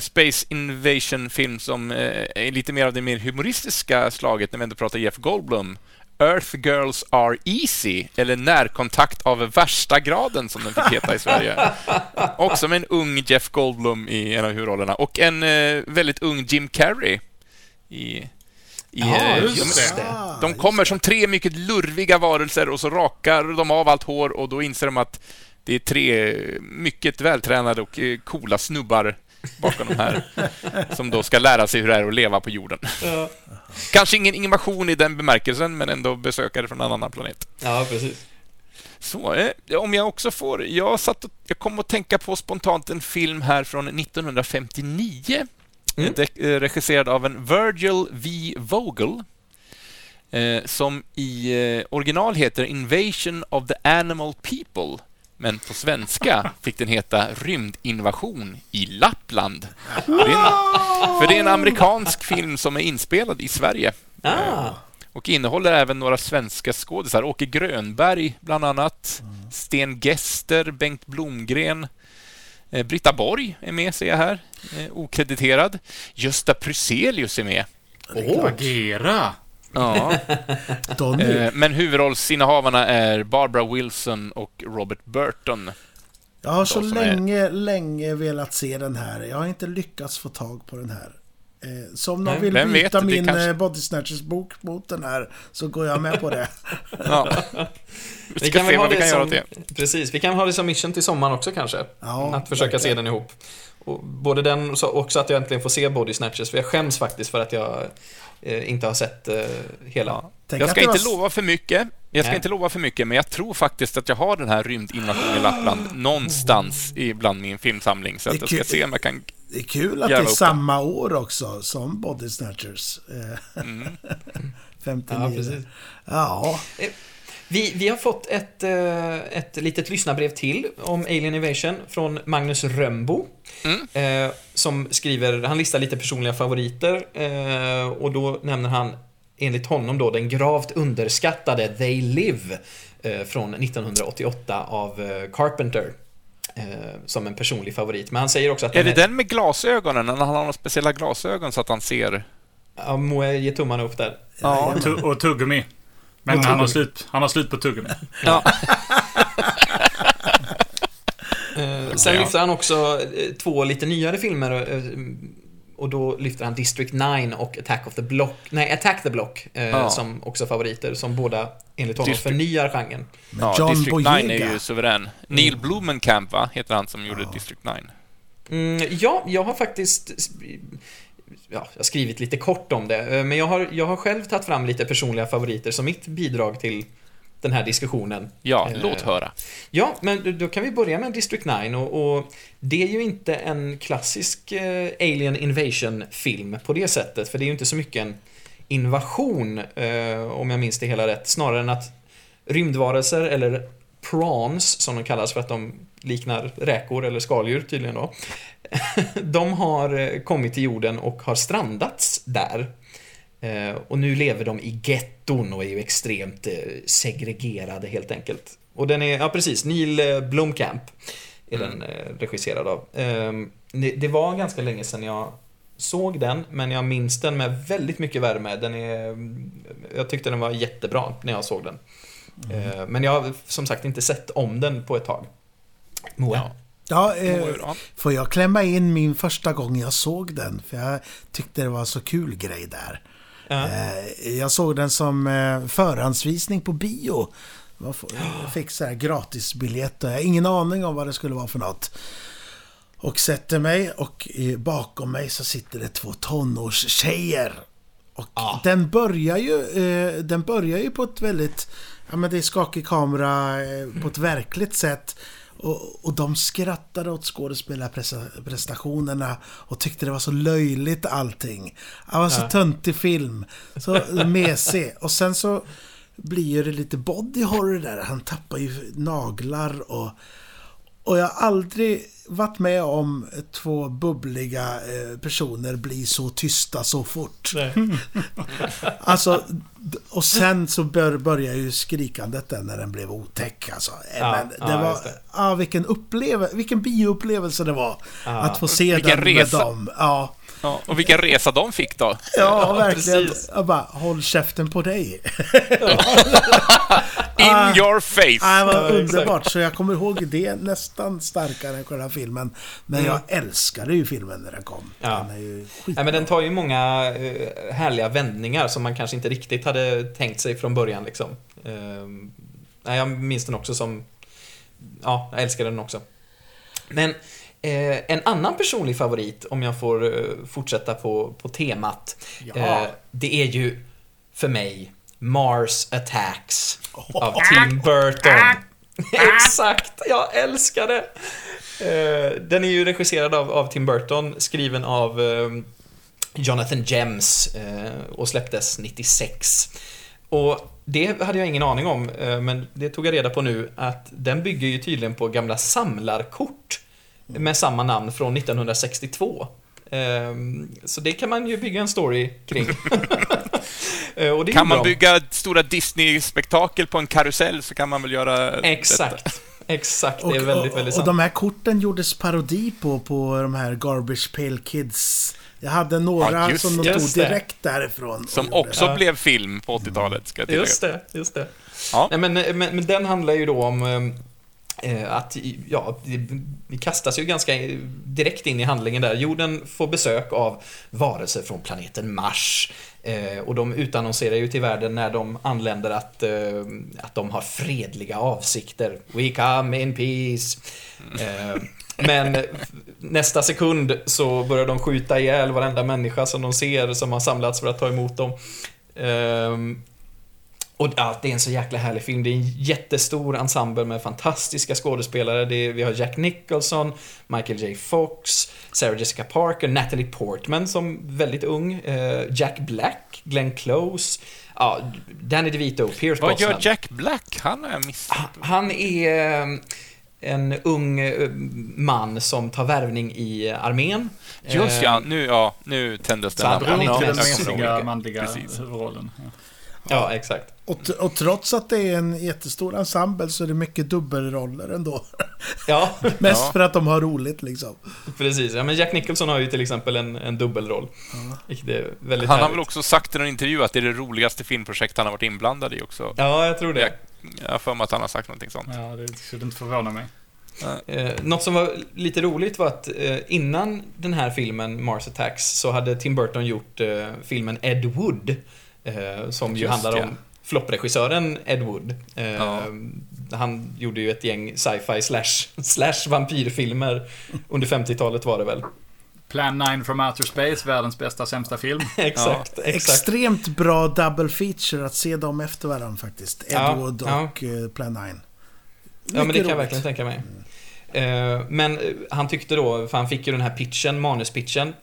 Speaker 2: Space Invasion-film som eh, är lite mer av det mer humoristiska slaget när vi ändå pratar Jeff Goldblum. Earth Girls Are Easy, eller Närkontakt av värsta graden som den fick heta i Sverige. Också med en ung Jeff Goldblum i en av huvudrollerna och en eh, väldigt ung Jim Carrey i i,
Speaker 3: ja, eh, just det.
Speaker 2: De kommer som tre mycket lurviga varelser och så rakar de av allt hår och då inser de att det är tre mycket vältränade och eh, coola snubbar bakom de här som då ska lära sig hur det är att leva på jorden. Ja. Kanske ingen invasion i den bemärkelsen, men ändå besökare från en annan planet.
Speaker 3: Ja, precis.
Speaker 2: Så, eh, om jag också får... Jag, satt och, jag kom att tänka på spontant en film här från 1959. Mm. Eh, regisserad av en Virgil V. Vogel. Eh, som i eh, original heter Invasion of the Animal People men på svenska fick den heta Rymdinvasion i Lappland. För det, en, för det är en amerikansk film som är inspelad i Sverige.
Speaker 3: Ah.
Speaker 2: Och innehåller även några svenska skådisar. Åke Grönberg, bland annat. Sten Gester, Bengt Blomgren. Eh, Britta Borg är med, ser jag här. Eh, okrediterad. Gösta Pruselius är med.
Speaker 4: Oh. Agera!
Speaker 2: Ja. eh, men huvudrollsinnehavarna är Barbara Wilson och Robert Burton.
Speaker 1: Jag har så länge, är... länge velat se den här. Jag har inte lyckats få tag på den här. Eh, så om någon vill Vem byta vet, min kanske... Eh, Body Snatchers bok mot den här så går jag med på det.
Speaker 2: ja. Vi, vi kan se vad vi kan som, göra åt
Speaker 3: det. Precis, vi kan ha det som mission till sommaren också kanske. Ja, att försöka verkligen. se den ihop. Och både den och också att jag äntligen får se Body Snatchers, för jag skäms faktiskt för att jag inte har sett eh, hela.
Speaker 2: Ja. Jag ska inte var... lova för mycket. Jag ska Nej. inte lova för mycket, men jag tror faktiskt att jag har den här rymdinvasionen i Lappland någonstans ibland min filmsamling. Så att jag ska se om jag kan
Speaker 1: Det är kul att det är samma år också som Body Snatchers. Mm. 59. Ja, precis. Ja.
Speaker 3: Eh, vi, vi har fått ett, eh, ett litet lyssnarbrev till om Alien Invasion från Magnus Römbo. Mm. Eh, som skriver, han listar lite personliga favoriter eh, och då nämner han enligt honom då den gravt underskattade They Live eh, från 1988 av eh, Carpenter. Eh, som en personlig favorit. Men han säger också att...
Speaker 2: Är det är... den med glasögonen? När han har några speciella glasögon så att han ser?
Speaker 3: Ja, Moe ger tummarna upp där.
Speaker 4: Ja. Och tuggummi. Men han har, slut, han har slut på tuggummi. Ja.
Speaker 3: Eh, sen lyfter han också eh, två lite nyare filmer. Eh, och då lyfter han District 9 och Attack of the Block. Nej, Attack the Block. Ja. Som också favoriter. Som båda, enligt honom, District... förnyar genren.
Speaker 2: Ja, John District Boyega. 9 är ju suverän. Neil mm. Blumenkamp, va? Heter han som gjorde District 9.
Speaker 3: Mm, ja, jag har faktiskt ja, jag har skrivit lite kort om det, eh, men jag har, jag har själv tagit fram lite personliga favoriter som mitt bidrag till den här diskussionen.
Speaker 2: Ja, eh, låt höra.
Speaker 3: Ja, men då kan vi börja med District 9 och, och det är ju inte en klassisk eh, Alien Invasion-film på det sättet, för det är ju inte så mycket en invasion, eh, om jag minns det hela rätt, snarare än att rymdvarelser, eller prawns som de kallas för att de liknar räkor eller skaldjur tydligen då. De har eh, kommit till jorden och har strandats där. Eh, Och nu lever de i getton och är ju extremt eh, segregerade helt enkelt. Och den är, ja precis, Neil eh, Blomkamp är den eh, regisserad av. Ehm, Det var ganska länge sedan jag såg den, men jag minns den med väldigt mycket värme. Den är, jag tyckte den var jättebra när jag såg den. Eh, Men jag har som sagt inte sett om den på ett tag. Moa?
Speaker 2: Ja.
Speaker 1: Ja, eh, får jag klämma in min första gång jag såg den? För jag tyckte det var så kul grej där. Eh, jag såg den som eh, förhandsvisning på bio. Jag fick så här gratisbiljett och jag har ingen aning om vad det skulle vara för något. Och sätter mig och bakom mig så sitter det två tonårstjejer. Och
Speaker 3: Ja.
Speaker 1: den börjar ju, eh, den börjar ju på ett väldigt, ja men det är skakig kamera på ett verkligt sätt. Och, och de skrattade åt skådespelarprestationerna och tyckte det var så löjligt allting. Det var så
Speaker 3: Ja.
Speaker 1: töntig film. Så mesig. Och sen så blir det lite body horror där. Han tappar ju naglar och... Och jag har aldrig varit med om två bubbliga eh, personer bli så tysta så fort.
Speaker 3: Nej.
Speaker 1: Alltså, och sen så bör, börjar ju skrikandet där när den blev otäck. Alltså. Eh,
Speaker 3: Ja,
Speaker 1: Men det
Speaker 3: ja,
Speaker 1: var,
Speaker 3: det.
Speaker 1: ja, vilken, uppleve, vilken bioupplevelse det var.
Speaker 3: Ja.
Speaker 1: Att få se
Speaker 2: Vilken
Speaker 1: den
Speaker 2: resa.
Speaker 1: med dem. Ja,
Speaker 2: Ja, och vilken resa de fick då.
Speaker 1: ja,
Speaker 3: Ja,
Speaker 1: verkligen.
Speaker 3: precis.
Speaker 1: Jag bara, håll käften på dig.
Speaker 2: In
Speaker 1: Ah.
Speaker 2: your face!
Speaker 1: Ja, det var
Speaker 3: Ja, exakt.
Speaker 1: underbart. Så jag kommer ihåg det nästan starkare än själva filmen. Men jag älskade ju filmen när den kom.
Speaker 3: Ja.
Speaker 1: Den är ju skitbra.
Speaker 3: men den tar ju många eh, härliga vändningar som man kanske inte riktigt hade tänkt sig från början liksom. Ehm, jag minns den också som... Ja, jag älskar den också. Men eh, en annan personlig favorit, om jag får eh, fortsätta på, på temat. Eh, det är ju för mig Mars Attacks av Tim Burton. Exakt, jag älskar det! Eh, Den är ju regisserad av, av Tim Burton, skriven av eh, Jonathan Gems eh, och släpptes 96. Och det hade jag ingen aning om, men det tog jag reda på nu att den bygger ju tydligen på gamla samlarkort med samma namn från 1962. Ehm, Så det kan man ju bygga en story kring. Eh, och
Speaker 2: Kan man
Speaker 3: bra.
Speaker 2: bygga stora Disney-spektakel på en karusell så kan man väl göra detta.
Speaker 3: Exakt. Exakt, det
Speaker 1: Och,
Speaker 3: är väldigt,
Speaker 1: och,
Speaker 3: väldigt
Speaker 1: och
Speaker 3: sant.
Speaker 1: de här korten gjordes parodi på, på de här Garbage Pail Kids. Jag hade några
Speaker 2: Ja,
Speaker 1: som de tog
Speaker 3: det.
Speaker 1: direkt därifrån. och
Speaker 2: Som
Speaker 1: gjorde.
Speaker 2: också
Speaker 3: Ja.
Speaker 2: blev film på 80-talet, ska jag tillägga.
Speaker 3: Just det, just det.
Speaker 2: Ja.
Speaker 3: Nej, men, men, men den handlar ju då om eh, Eh, att, ja, det- vi kastas ju ganska direkt in i handlingen där. Jorden får besök av varelser från planeten Mars. Eh, och de utannonserar ju till världen när de anländer att, eh, att de har fredliga avsikter. We come in peace. Men nästa sekund så börjar de skjuta ihjäl varenda människa som de ser som har samlats för att ta emot dem. Och ja, det är en så jäkla härlig film. Det är en jättestor ensemble med fantastiska skådespelare. Det är, vi har Jack Nicholson, Michael J. Fox, Sarah Jessica Parker, Natalie Portman som väldigt ung, eh, Jack Black, Glenn Close, ja, Danny DeVito, Pierce
Speaker 2: Vad gör Jack Black? Han har jag missat.
Speaker 3: Han är eh, en ung eh, man som tar värvning i armén.
Speaker 2: Just
Speaker 3: Eh,
Speaker 2: ja, nu, ja, nu tändes
Speaker 3: Så
Speaker 2: den
Speaker 3: han inte
Speaker 4: den
Speaker 2: ihåg.
Speaker 4: manliga
Speaker 2: Precis.
Speaker 4: huvudrollen. Ja.
Speaker 3: Ja, exakt.
Speaker 1: Och, och trots att det är en jättestor ensemble så är det mycket dubbelroller ändå.
Speaker 3: Ja,
Speaker 1: Mest
Speaker 2: Ja.
Speaker 1: för att de har roligt liksom.
Speaker 3: precis. Ja, men Jack Nicholson har ju till exempel en, en dubbelroll. Vilket är väldigt
Speaker 2: Han har
Speaker 3: härligt.
Speaker 2: väl också sagt i någon intervju att det är det roligaste filmprojekt han har varit inblandad i också.
Speaker 3: Ja, jag tror det.
Speaker 2: Jag, jag har för mig att han har sagt någonting sånt.
Speaker 4: Ja, det skulle inte förvåna mig.
Speaker 3: Eh, något som var lite roligt var att eh, innan den här filmen, Mars Attacks, så hade Tim Burton gjort eh, filmen Ed Wood. Eh, som ju
Speaker 2: Just
Speaker 3: handlar
Speaker 2: ja.
Speaker 3: om floppregissören Ed Wood. Eh,
Speaker 2: Ja.
Speaker 3: Han gjorde ju ett gäng sci-fi slash, slash vampyrfilmer under 50-talet var det väl.
Speaker 4: Plan 9 from Outer Space, världens bästa sämsta film.
Speaker 3: exakt, exakt.
Speaker 1: Extremt bra double feature att se dem efter varandra faktiskt.
Speaker 3: Ja,
Speaker 1: Edward
Speaker 3: ja.
Speaker 1: och eh, Plan 9.
Speaker 3: Ja, men det
Speaker 1: Mycket
Speaker 3: kan jag
Speaker 1: roligt.
Speaker 3: verkligen tänka mig. Eh, Men eh, han tyckte då, för han fick ju den här pitchen, manuspitchen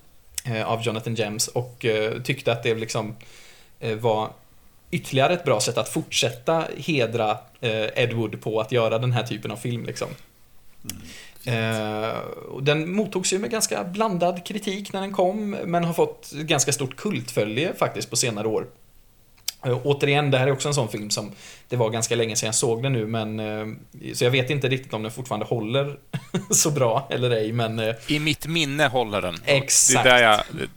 Speaker 3: eh, av Jonathan Gems och eh, tyckte att det liksom eh, var ytterligare ett bra sätt att fortsätta hedra eh, Ed Wood på att göra den här typen av film. Liksom. Eh, och den mottogs ju med ganska blandad kritik när den kom, men har fått ganska stort kultfölje faktiskt på senare år. Eh, återigen, det här är också en sån film som det var ganska länge sedan jag såg den nu, men eh, så jag vet inte riktigt om den fortfarande håller så bra eller ej, men eh,
Speaker 2: I mitt minne håller den.
Speaker 3: Exakt.
Speaker 2: Det är där jag,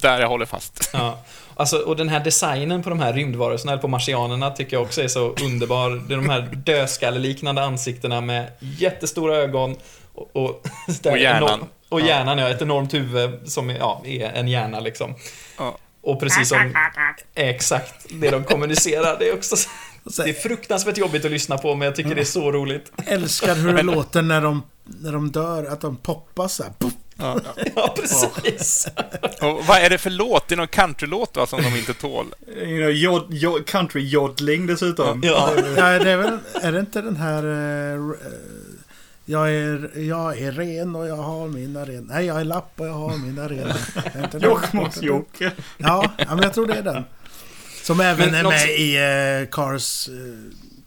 Speaker 2: där jag håller fast.
Speaker 3: Ja. Alltså, och den här designen på de här rymdvarelserna, eller på marsianerna, tycker jag också är så underbar. Det är de här dödskalleliknande ansiktena med jättestora ögon och, och,
Speaker 2: Och hjärnan.
Speaker 3: enorm- och hjärnan, ja. Ett enormt huvud som är, ja, är en hjärna liksom.
Speaker 2: Ja.
Speaker 3: Och precis som... Exakt, det de kommunicerar. Det är också...
Speaker 1: Så-
Speaker 3: Det är fruktansvärt jobbigt att lyssna på, men jag tycker det är så roligt.
Speaker 1: Älskar hur det låter när de, när de dör, att de poppar så här.
Speaker 2: Ja.
Speaker 3: Ja, precis.
Speaker 2: Och vad är det för låt? Det är någon countrylåt va, som de inte tål?
Speaker 4: You know, jod, jod, country joddling dessutom.
Speaker 3: Ja.
Speaker 1: Ja, det är väl, är det inte den här... eh, jag är, jag är ren och jag har mina ren. Nej, jag är lapp och jag har mina ren. Är inte den?
Speaker 4: Jokkmokks-Jocke.
Speaker 1: Ja, men jag tror det är den. Som även
Speaker 3: Men
Speaker 1: är
Speaker 3: något
Speaker 1: med i uh, Cars... Uh,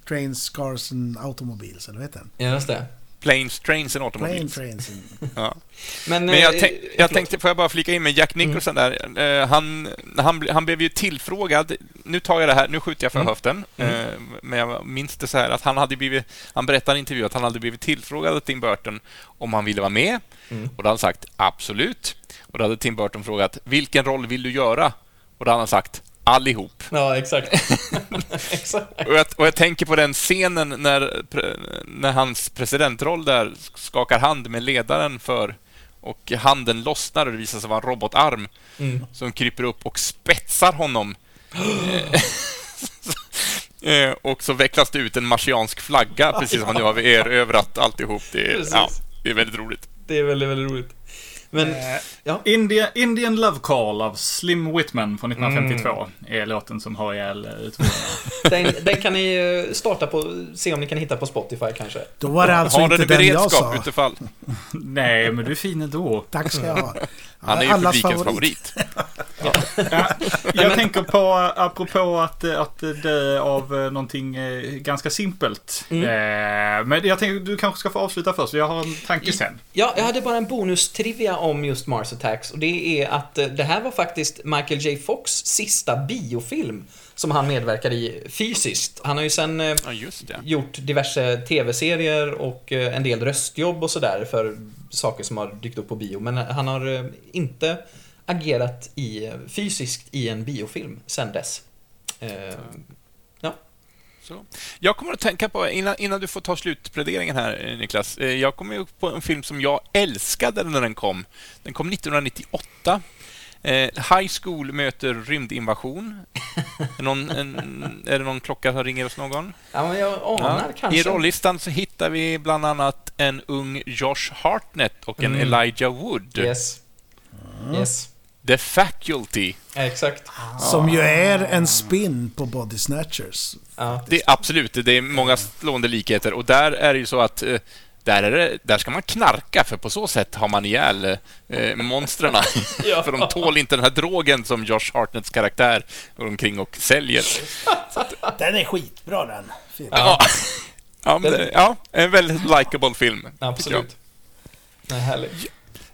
Speaker 1: Trains, Cars and Automobiles, eller vad heter den?
Speaker 3: Ja, just det.
Speaker 2: Planes, Trains and
Speaker 1: Plane
Speaker 2: Automobiles.
Speaker 1: Trains. and-
Speaker 2: Ja.
Speaker 3: Men,
Speaker 2: Men jag,
Speaker 3: eh,
Speaker 2: tänk, jag
Speaker 3: förlåt.
Speaker 2: tänkte, får jag bara flika in med Jack Nicholson där. Eh, han, han, han blev ju tillfrågad, nu tar jag det här, nu skjuter jag från
Speaker 3: Mm.
Speaker 2: höften,
Speaker 3: Mm.
Speaker 2: eh, men jag minns det så här att han hade blivit, han berättade i intervju att han hade blivit tillfrågad av Tim Burton om han ville vara med
Speaker 3: Mm.
Speaker 2: och då hade han sagt absolut. Och då hade Tim Burton frågat vilken roll vill du göra? Och då hade han sagt allihop.
Speaker 3: Ja, exakt. exakt.
Speaker 2: Och jag, och jag tänker på den scenen när, när hans presidentroll där skakar hand med ledaren för och handen lossnar och det visar sig vara en robotarm
Speaker 3: Mm.
Speaker 2: som kryper upp och spetsar honom. Eh, och så vecklas det ut en marsiansk flagga, precis som man nu har erövrat alltihop. Det är, ja, det är väldigt roligt.
Speaker 3: Det är väldigt, väldigt roligt. Men, ja.
Speaker 4: India, Indian Love Call av Slim Whitman från 1952 är låten som har ihjäl eh, utmaningarna.
Speaker 3: Den, den kan ni eh, starta på, se om ni kan hitta på Spotify kanske.
Speaker 1: Då var det alltså
Speaker 2: har
Speaker 1: inte
Speaker 2: den
Speaker 1: jag sa.
Speaker 2: beredskap utifall.
Speaker 4: Nej, men du är fin ändå.
Speaker 1: Tack ska jag ha.
Speaker 2: Han är ju
Speaker 1: Allas
Speaker 2: publikens favorit.
Speaker 4: Ja, jag tänker på, apropå att, att dö av någonting eh, ganska simpelt.
Speaker 3: Mm.
Speaker 4: Eh, Men jag tänker du kanske ska få avsluta först, jag har en tanke sen.
Speaker 3: Ja, jag hade bara en bonustrivia om just Mars Attacks och det är att eh, det här var faktiskt Michael J. Fox sista biofilm som han medverkar i fysiskt. Han har ju sen
Speaker 2: Ja,
Speaker 3: gjort diverse tv-serier och en del röstjobb och sådär för saker som har dykt upp på bio. Men han har eh, inte agerat i, fysiskt i en biofilm sen dess. Eh,
Speaker 2: Så. Jag kommer att tänka på, innan, innan du får ta slutpläderingen här eh, Niklas, eh, jag kommer ju på en film som jag älskade när den kom. Den kom 1998. Eh, High School möter rymdinvasion. Är, någon, en, är det någon klocka som ringer hos någon?
Speaker 3: ja, men jag anar
Speaker 2: Ja.
Speaker 3: kanske.
Speaker 2: I rollistan så hittar vi bland annat en ung Josh Hartnett och en
Speaker 3: Mm.
Speaker 2: Elijah Wood.
Speaker 3: Yes. Yes.
Speaker 2: The Faculty.
Speaker 3: Exakt.
Speaker 1: Som ju är en spin på Body Snatchers.
Speaker 3: Ja.
Speaker 2: Det, absolut, det är många slående likheter. Och där är det ju så att eh, där, är det, där ska man knarka, för på så sätt har man ihjäl eh, monstren.
Speaker 3: Ja.
Speaker 2: för de tål inte den här drogen som Josh Hartnetts karaktär går omkring och säljer.
Speaker 1: Den är skitbra den.
Speaker 2: Ja, ja, men det, ja en väldigt likable film.
Speaker 3: Absolut. Nej, härligt.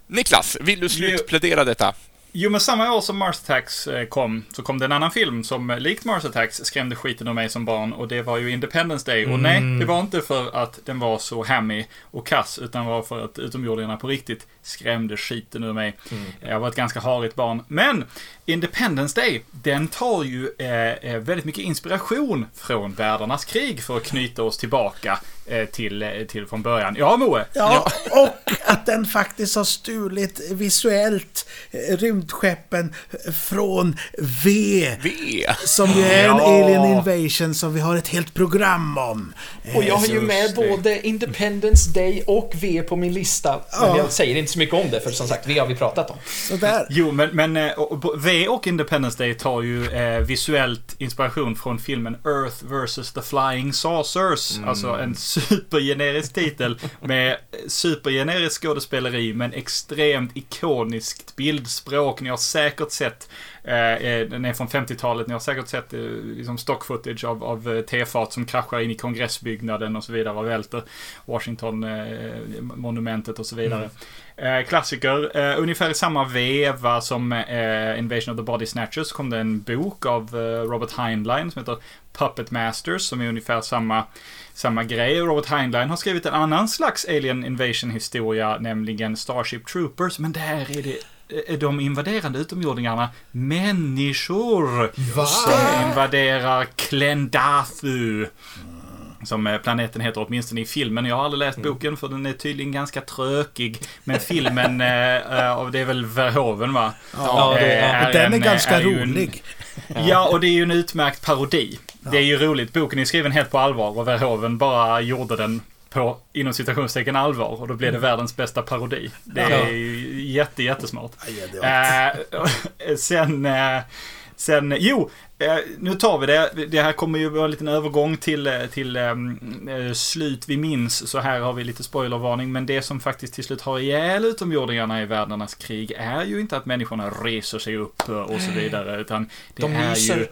Speaker 2: Niklas, vill du slutplädera detta?
Speaker 4: Jo, men samma år som Mars Attacks eh, kom, så kom det en annan film som eh, likt Mars Attacks skrämde skiten ur mig som barn och det var ju Independence Day. Och nej, det var inte för att den var så hammy och kass, utan var för att utomjordingarna på riktigt skrämde skiten ur mig. Jag var ett ganska harigt barn. Men Independence Day, den tar ju eh, eh, väldigt mycket inspiration från världarnas krig för att knyta oss tillbaka till, eh, till från början. Ja, Moe?
Speaker 1: Ja, och att den faktiskt har stulit visuellt eh, rymdskeppen från V.
Speaker 2: V.
Speaker 1: Som ju är en
Speaker 4: Ja.
Speaker 1: Alien Invasion som vi har ett helt program om. Eh,
Speaker 3: Och jag har ju med både Independence Day och V på min lista. Men
Speaker 1: Ja.
Speaker 3: jag säger inte så mycket om det, för som sagt, V har vi pratat om.
Speaker 1: Sådär.
Speaker 4: Jo, men, men eh, V och Independence Day tar ju eh, visuellt inspiration från filmen Earth vs. The Flying Saucers. Alltså en supergenerisk titel med supergeneriskt supergenerisk skådespeleri men extremt ikoniskt bildspråk. Ni har säkert sett Eh, eh den är från 50-talet. Ni har säkert sett eh, liksom stock footage av, av eh, tefat som kraschar in i kongressbyggnaden och så vidare och välter Washington-monumentet eh, och så vidare. Mm klassiker. ungefär i samma veva som Invasion of the Body Snatchers kom det en bok av Robert Heinlein som heter Puppet Masters som är ungefär samma samma grej. Robert Heinlein har skrivit en annan slags Alien Invasion historia, nämligen Starship Troopers, men där är det är de invaderande utomjordingarna människor Va? som invaderar Klendathu. Som eh, planeten heter åtminstone i filmen. Jag har aldrig läst mm. boken för den är tydligen ganska trökig. Men filmen, äh, det är väl Verhoeven va?
Speaker 1: Ja, det är, den är en, ganska är rolig.
Speaker 4: En, ja, och det är ju en utmärkt parodi. Det är ju roligt. Boken är skriven helt på allvar och Verhoeven bara gjorde den på inom citationstecken allvar och då blev det mm. världens bästa parodi. Det är ju jätte, jättesmart. Ja, äh, sen, äh, sen, jo, äh, nu tar vi det. Det här kommer ju vara en liten övergång till, till äh, slut vi minns. Så här har vi lite spoilervarning. Men det som faktiskt till slut har ihjäl utomjordingarna i världarnas krig är ju inte att människorna reser sig upp och så vidare. Utan det De är ju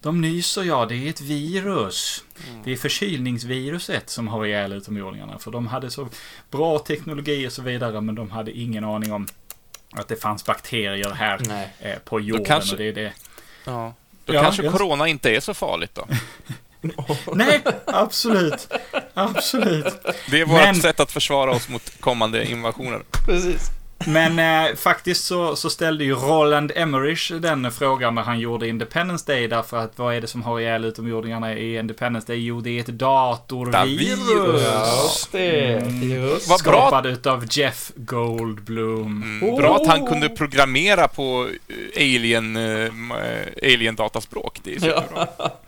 Speaker 4: de nyser ja, det är ett virus. Mm. Det är förkylningsviruset som har ihjäl utomjordingarna. För de hade så bra teknologi och så vidare, men de hade ingen aning om att det fanns bakterier här eh, på jorden. Kanske, och det är det.
Speaker 2: Ja. Då ja, kanske jag... corona inte är så farligt då?
Speaker 4: Nej, absolut. Absolut.
Speaker 2: Det är vårt men... sätt att försvara oss mot kommande invasioner.
Speaker 4: Precis. Men eh, faktiskt så, så, ställde ju Roland Emmerich den frågan när han gjorde Independence Day. Därför att vad är det som har ihjäl utomjordingarna i Independence Day? Jo, det är ett datorvirus.
Speaker 3: Just det. Mm.
Speaker 4: Just. Vad Skapad utav Jeff Goldblum.
Speaker 2: Mm. Oh. Bra att han kunde programmera på eh, alien, uh, alien dataspråk. Det är superbra. Ja.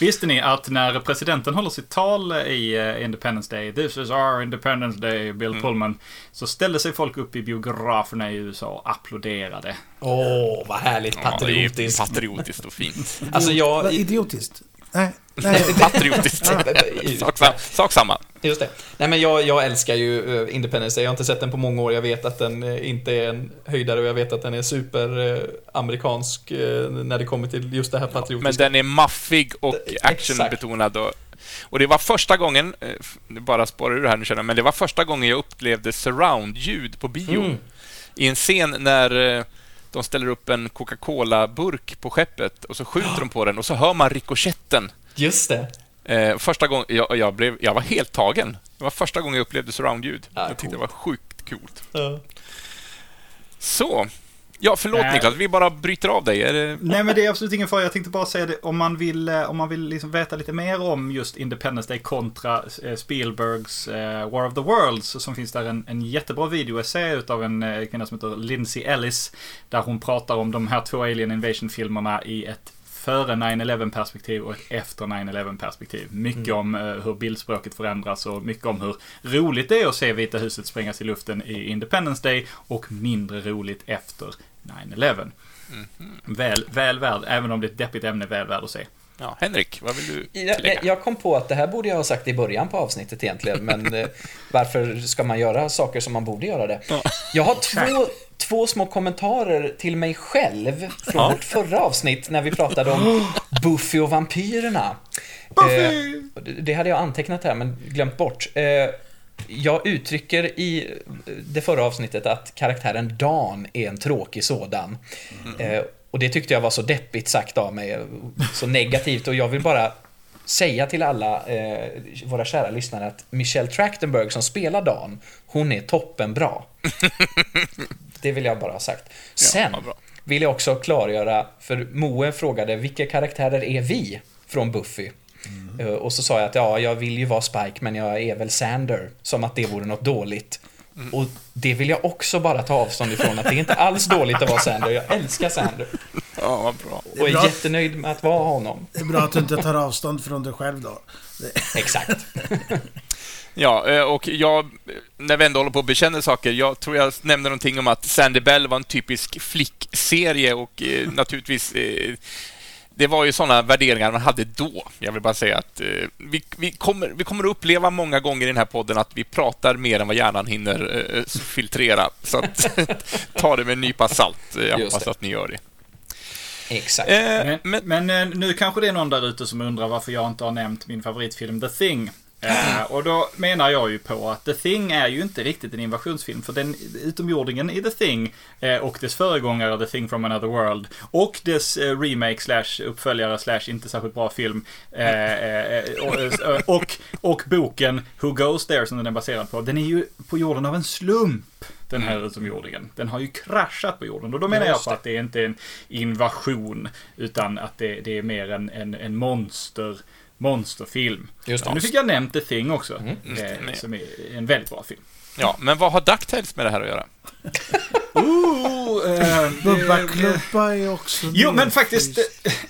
Speaker 4: Visste ni att när presidenten håller sitt tal i uh, Independence Day, This is our Independence Day, Bill mm. Pullman, så ställde sig folk upp i biograferna i USA och applåderade.
Speaker 3: Åh, oh, vad härligt patriotiskt.
Speaker 2: Ja, patriotiskt och fint.
Speaker 1: alltså jag... Idiotiskt.
Speaker 2: Nej. Nej. Patriotiskt. sak, sak samma.
Speaker 3: Just det. Nej, men jag, jag älskar ju uh, Independence Day. Jag har inte sett den på många år. Jag vet att den uh, inte är en höjdare och jag vet att den är superamerikansk uh, när det kommer till just det här patriotiska.
Speaker 2: Men den är maffig och actionbetonad. Och, och det var första gången, bara spårar ur här nu känner men det var första gången jag upplevde surround-ljud på bio. Mm. I en scen när de ställer upp en Coca-Cola-burk på skeppet och så skjuter de på den och så hör man rikoschetten.
Speaker 3: Just det.
Speaker 2: Eh, första gången, jag, jag, blev, jag var helt tagen. Det var första gången jag upplevde surround-ljud. Ja, jag tyckte cool. det var sjukt coolt. Ja. Så. Ja, förlåt äh, Niklas, vi bara bryter av dig. Det...
Speaker 4: Nej, men det är absolut ingen fara. Jag tänkte bara säga det, om man vill, eh, om man vill liksom veta lite mer om just Independence Day kontra eh, Spielbergs eh, War of the Worlds, så finns där en, en jättebra videoessä utav en kvinna som heter Lindsay Ellis, där hon pratar om de här två Alien Invasion-filmerna i ett före 9-11 perspektiv och ett efter 9-11 perspektiv. Mycket mm. om uh, hur bildspråket förändras och mycket om hur roligt det är att se Vita huset sprängas i luften i Independence Day och mindre roligt efter 9-11. Mm. Väl, väl värd, även om det är ett deppigt ämne, väl värd att se.
Speaker 2: Ja, Henrik, vad vill du
Speaker 3: tillägga? Jag, jag kom på att det här borde jag ha sagt i början på avsnittet egentligen, men eh, varför ska man göra saker som man borde göra det? Ja. Jag har två, två små kommentarer till mig själv från ja. vårt förra avsnitt när vi pratade om Buffy och vampyrerna.
Speaker 4: Buffy!
Speaker 3: Eh, det hade jag antecknat här, men glömt bort. Eh, jag uttrycker i det förra avsnittet att karaktären Dan är en tråkig sådan. Mm. Eh, och det tyckte jag var så deppigt sagt av mig, så negativt. Och jag vill bara säga till alla eh, våra kära lyssnare att Michelle Trachtenberg som spelar Dan, hon är toppenbra. det vill jag bara ha sagt. Sen ja, vill jag också klargöra, för Moe frågade vilka karaktärer är vi från Buffy? Mm. Och så sa jag att ja, jag vill ju vara Spike, men jag är väl Sander. Som att det vore något dåligt. Mm. Och det vill jag också bara ta avstånd ifrån, att det är inte alls dåligt att vara Sander. Jag älskar Sander.
Speaker 2: Ja, vad bra.
Speaker 3: Och är, är jättenöjd med att vara honom.
Speaker 1: Det är bra att du inte tar avstånd från dig själv då.
Speaker 3: Exakt.
Speaker 2: Ja, eh, och jag, när vi ändå håller på och bekänner saker, jag tror jag nämnde någonting om att Sandy Bell var en typisk flickserie och eh, naturligtvis eh, det var ju sådana värderingar man hade då. Jag vill bara säga att eh, vi, vi, kommer, vi kommer att uppleva många gånger i den här podden att vi pratar mer än vad hjärnan hinner eh, filtrera. Så att, ta det med en nypa salt. Jag Just hoppas det. att ni gör det.
Speaker 3: Exakt.
Speaker 2: Eh,
Speaker 4: Men,
Speaker 2: men,
Speaker 4: men eh, nu kanske det är någon där ute som undrar varför jag inte har nämnt min favoritfilm The Thing. Eh, och då menar jag ju på att The Thing är ju inte riktigt en invasionsfilm. För den utomjordingen i The Thing eh, och dess föregångare The Thing from Another World och dess eh, remake slash uppföljare slash inte särskilt bra film eh, eh, och, eh, och, och boken Who Goes There som den är baserad på. Den är ju på jorden av en slump. Den här utomjordingen. Den har ju kraschat på jorden. Och då menar jag på att det är inte är en invasion. Utan att det, det är mer en, en, en monster, monsterfilm.
Speaker 3: Just det.
Speaker 4: nu fick jag nämnt The Thing också.
Speaker 3: Mm.
Speaker 4: Eh, som är en väldigt bra film.
Speaker 2: ja, men vad har DuckTales med det här att göra?
Speaker 4: Ooh, eh,
Speaker 1: Bubba
Speaker 4: eh,
Speaker 1: Klubba är också
Speaker 4: Jo, men faktiskt.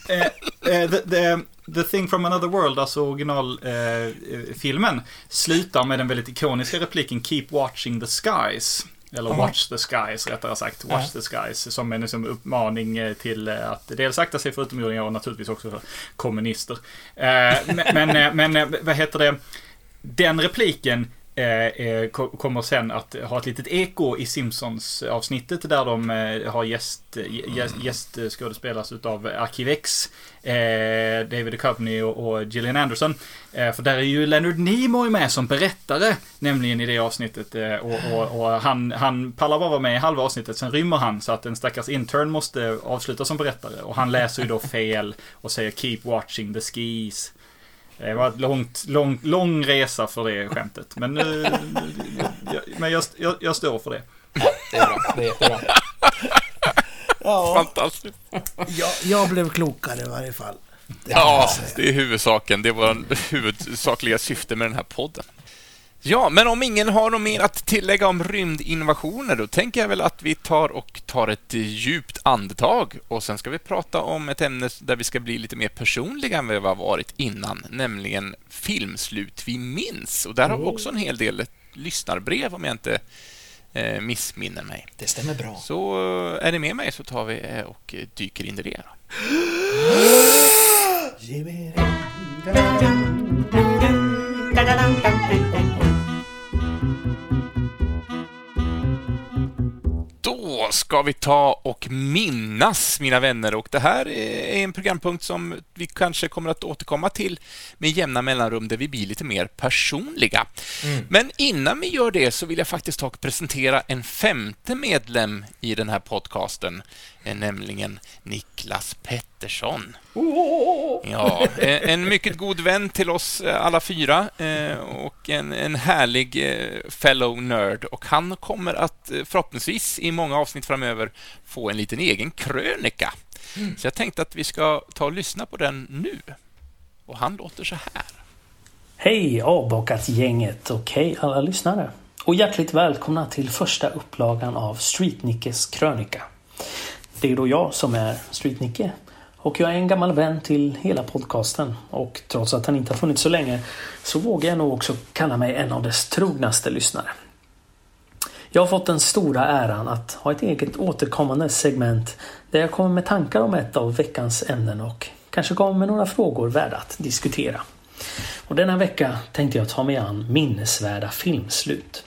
Speaker 4: eh, eh, the, the, the Thing from Another World, alltså originalfilmen, eh, filmen, slutar med den väldigt ikoniska repliken Keep watching the skies. Eller. Watch the skies, rättare sagt. Watch
Speaker 3: Ja.
Speaker 4: the skies. Som en liksom, uppmaning eh, till eh, att dels akta sig för utomjordingar och naturligtvis också för kommunister. Eh, men, men, men vad heter det? Den repliken eh, eh, ko- kommer sen att ha ett litet eko i Simpsons-avsnittet där de eh, har gäst, gäst, gästskådespelas utav Arkivex, eh, David Duchovny och, och Gillian Anderson. Eh, för där är ju Leonard Nimoy med som berättare, nämligen i det avsnittet. Eh, och och, och han, han pallar bara vara med i halva avsnittet, sen rymmer han så att en stackars intern måste avsluta som berättare. Och han läser ju då fel och säger Keep watching the skis. Det var en långt, lång, lång resa för det skämtet. Men, eh, jag, men jag, jag, jag står för det.
Speaker 3: Det är bra. Det är jättebra.
Speaker 1: Ja,
Speaker 2: Fantastiskt.
Speaker 1: jag, jag blev klokare i varje fall. Det
Speaker 2: Ja, det är huvudsaken. Det var en huvudsakliga syfte med den här podden. Ja, men om ingen har något mer att tillägga om rymdinvasioner, då tänker jag väl att vi tar och tar ett djupt andetag och sen ska vi prata om ett ämne där vi ska bli lite mer personliga än vi har varit innan, nämligen filmslut vi minns. Och där har vi också en hel del lyssnarbrev om jag inte eh, missminner mig.
Speaker 3: Det stämmer bra.
Speaker 2: Så eh, är ni med mig så tar vi eh, och dyker in i det. Då. Då ska vi ta och minnas, mina vänner. Och Det här är en programpunkt som vi kanske kommer att återkomma till med jämna mellanrum, där vi blir lite mer personliga. Men innan vi gör det så vill jag faktiskt ta och presentera en femte medlem i den här podcasten, eh, nämligen Niklas Pettersson. Ja, eh, en mycket god vän till oss eh, alla fyra och en, en härlig fellow nerd. Och han kommer att förhoppningsvis i många avsnitt framöver få en liten egen krönika. Så jag tänkte att vi ska ta och lyssna på den nu. Och han låter så här.
Speaker 5: Hej avbockat-gänget och hej alla lyssnare. Och hjärtligt välkomna till första upplagan av Streetnickes krönika. Det är då jag som är Street-Nicke Och jag är en gammal vän till hela podcasten. Och trots att han inte har funnits så länge så vågar jag nog också kalla mig en av dess trognaste lyssnare. Jag har fått den stora äran att ha ett eget återkommande segment där jag kommer med tankar om ett av veckans ämnen och kanske kommer med några frågor värda att diskutera. Och denna vecka tänkte jag ta mig an minnesvärda filmslut.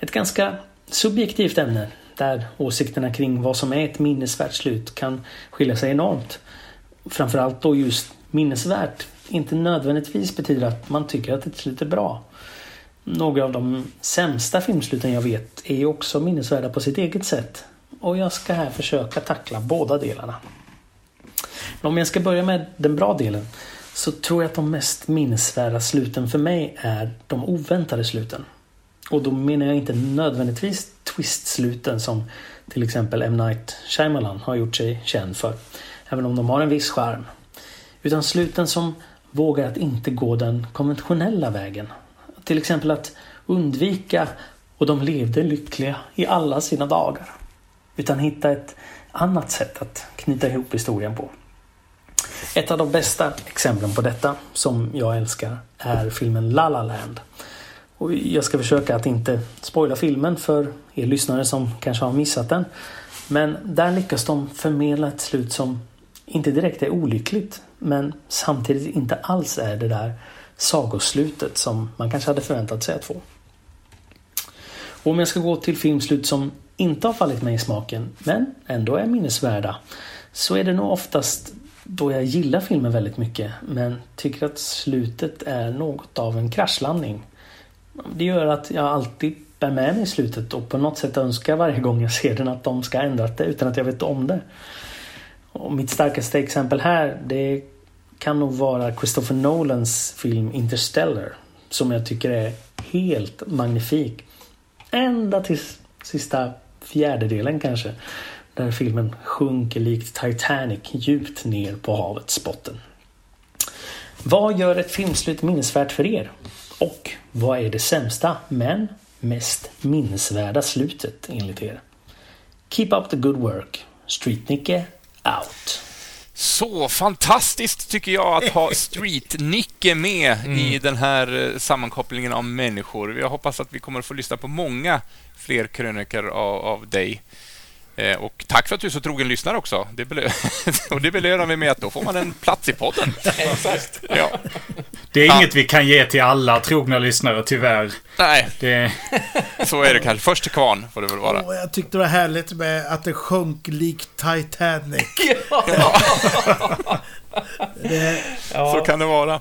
Speaker 5: Ett ganska subjektivt ämne där åsikterna kring vad som är ett minnesvärt slut kan skilja sig enormt. Framförallt då just minnesvärt inte nödvändigtvis betyder att man tycker att ett slut är bra. Några av de sämsta filmsluten jag vet är ju också minnesvärda på sitt eget sätt. Och jag ska här försöka tackla båda delarna. Men om jag ska börja med den bra delen så tror jag att de mest minnesvärda sluten för mig är de oväntade sluten. Och då menar jag inte nödvändigtvis twist-sluten som till exempel M. Night Shyamalan har gjort sig känd för. Även om de har en viss charm. Utan sluten som vågar att inte gå den konventionella vägen. Till exempel att undvika och de levde lyckliga i alla sina dagar. Utan hitta ett annat sätt att knyta ihop historien på. Ett av de bästa exemplen på detta, som jag älskar, är filmen La La Land. Och jag ska försöka att inte spoila filmen för er lyssnare som kanske har missat den. Men där lyckas de förmedla ett slut som inte direkt är olyckligt, men samtidigt inte alls är det där sagoslutet som man kanske hade förväntat sig att få. Och om jag ska gå till filmslut som inte har fallit mig i smaken, men ändå är minnesvärda, så är det nog oftast då jag gillar filmen väldigt mycket men tycker att slutet är något av en kraschlandning. Det gör att jag alltid bär med mig slutet och på något sätt önskar varje gång jag ser den att de ska ändra det utan att jag vet om det. Och mitt starkaste exempel här det kan nog vara Christopher Nolans film Interstellar som jag tycker är helt magnifik. Ända till sista fjärdedelen kanske. Där filmen sjunker likt Titanic djupt ner på havets botten. Vad gör ett filmslut minnesvärt för er? Och vad är det sämsta men mest minnesvärda slutet enligt er? Keep up the good work. Street-Nicke out.
Speaker 2: Så fantastiskt tycker jag att ha Street-Nicke med mm. i den här eh, sammankopplingen av människor. Jag hoppas att vi kommer att få lyssna på många fler krönikor av, av dig Eh, och tack för att du är så trogen lyssnare också. Det belö och det belönar vi med att då får man en plats i podden.
Speaker 3: Exakt.
Speaker 4: Ja. Det är ja. inget vi kan ge till alla trogna lyssnare, tyvärr.
Speaker 2: Nej, det... så är det kanske. Först till kvarn får det väl vara.
Speaker 1: Oh, jag tyckte det var härligt med att det sjönk likt Titanic.
Speaker 2: Ja. Det... Så kan det vara.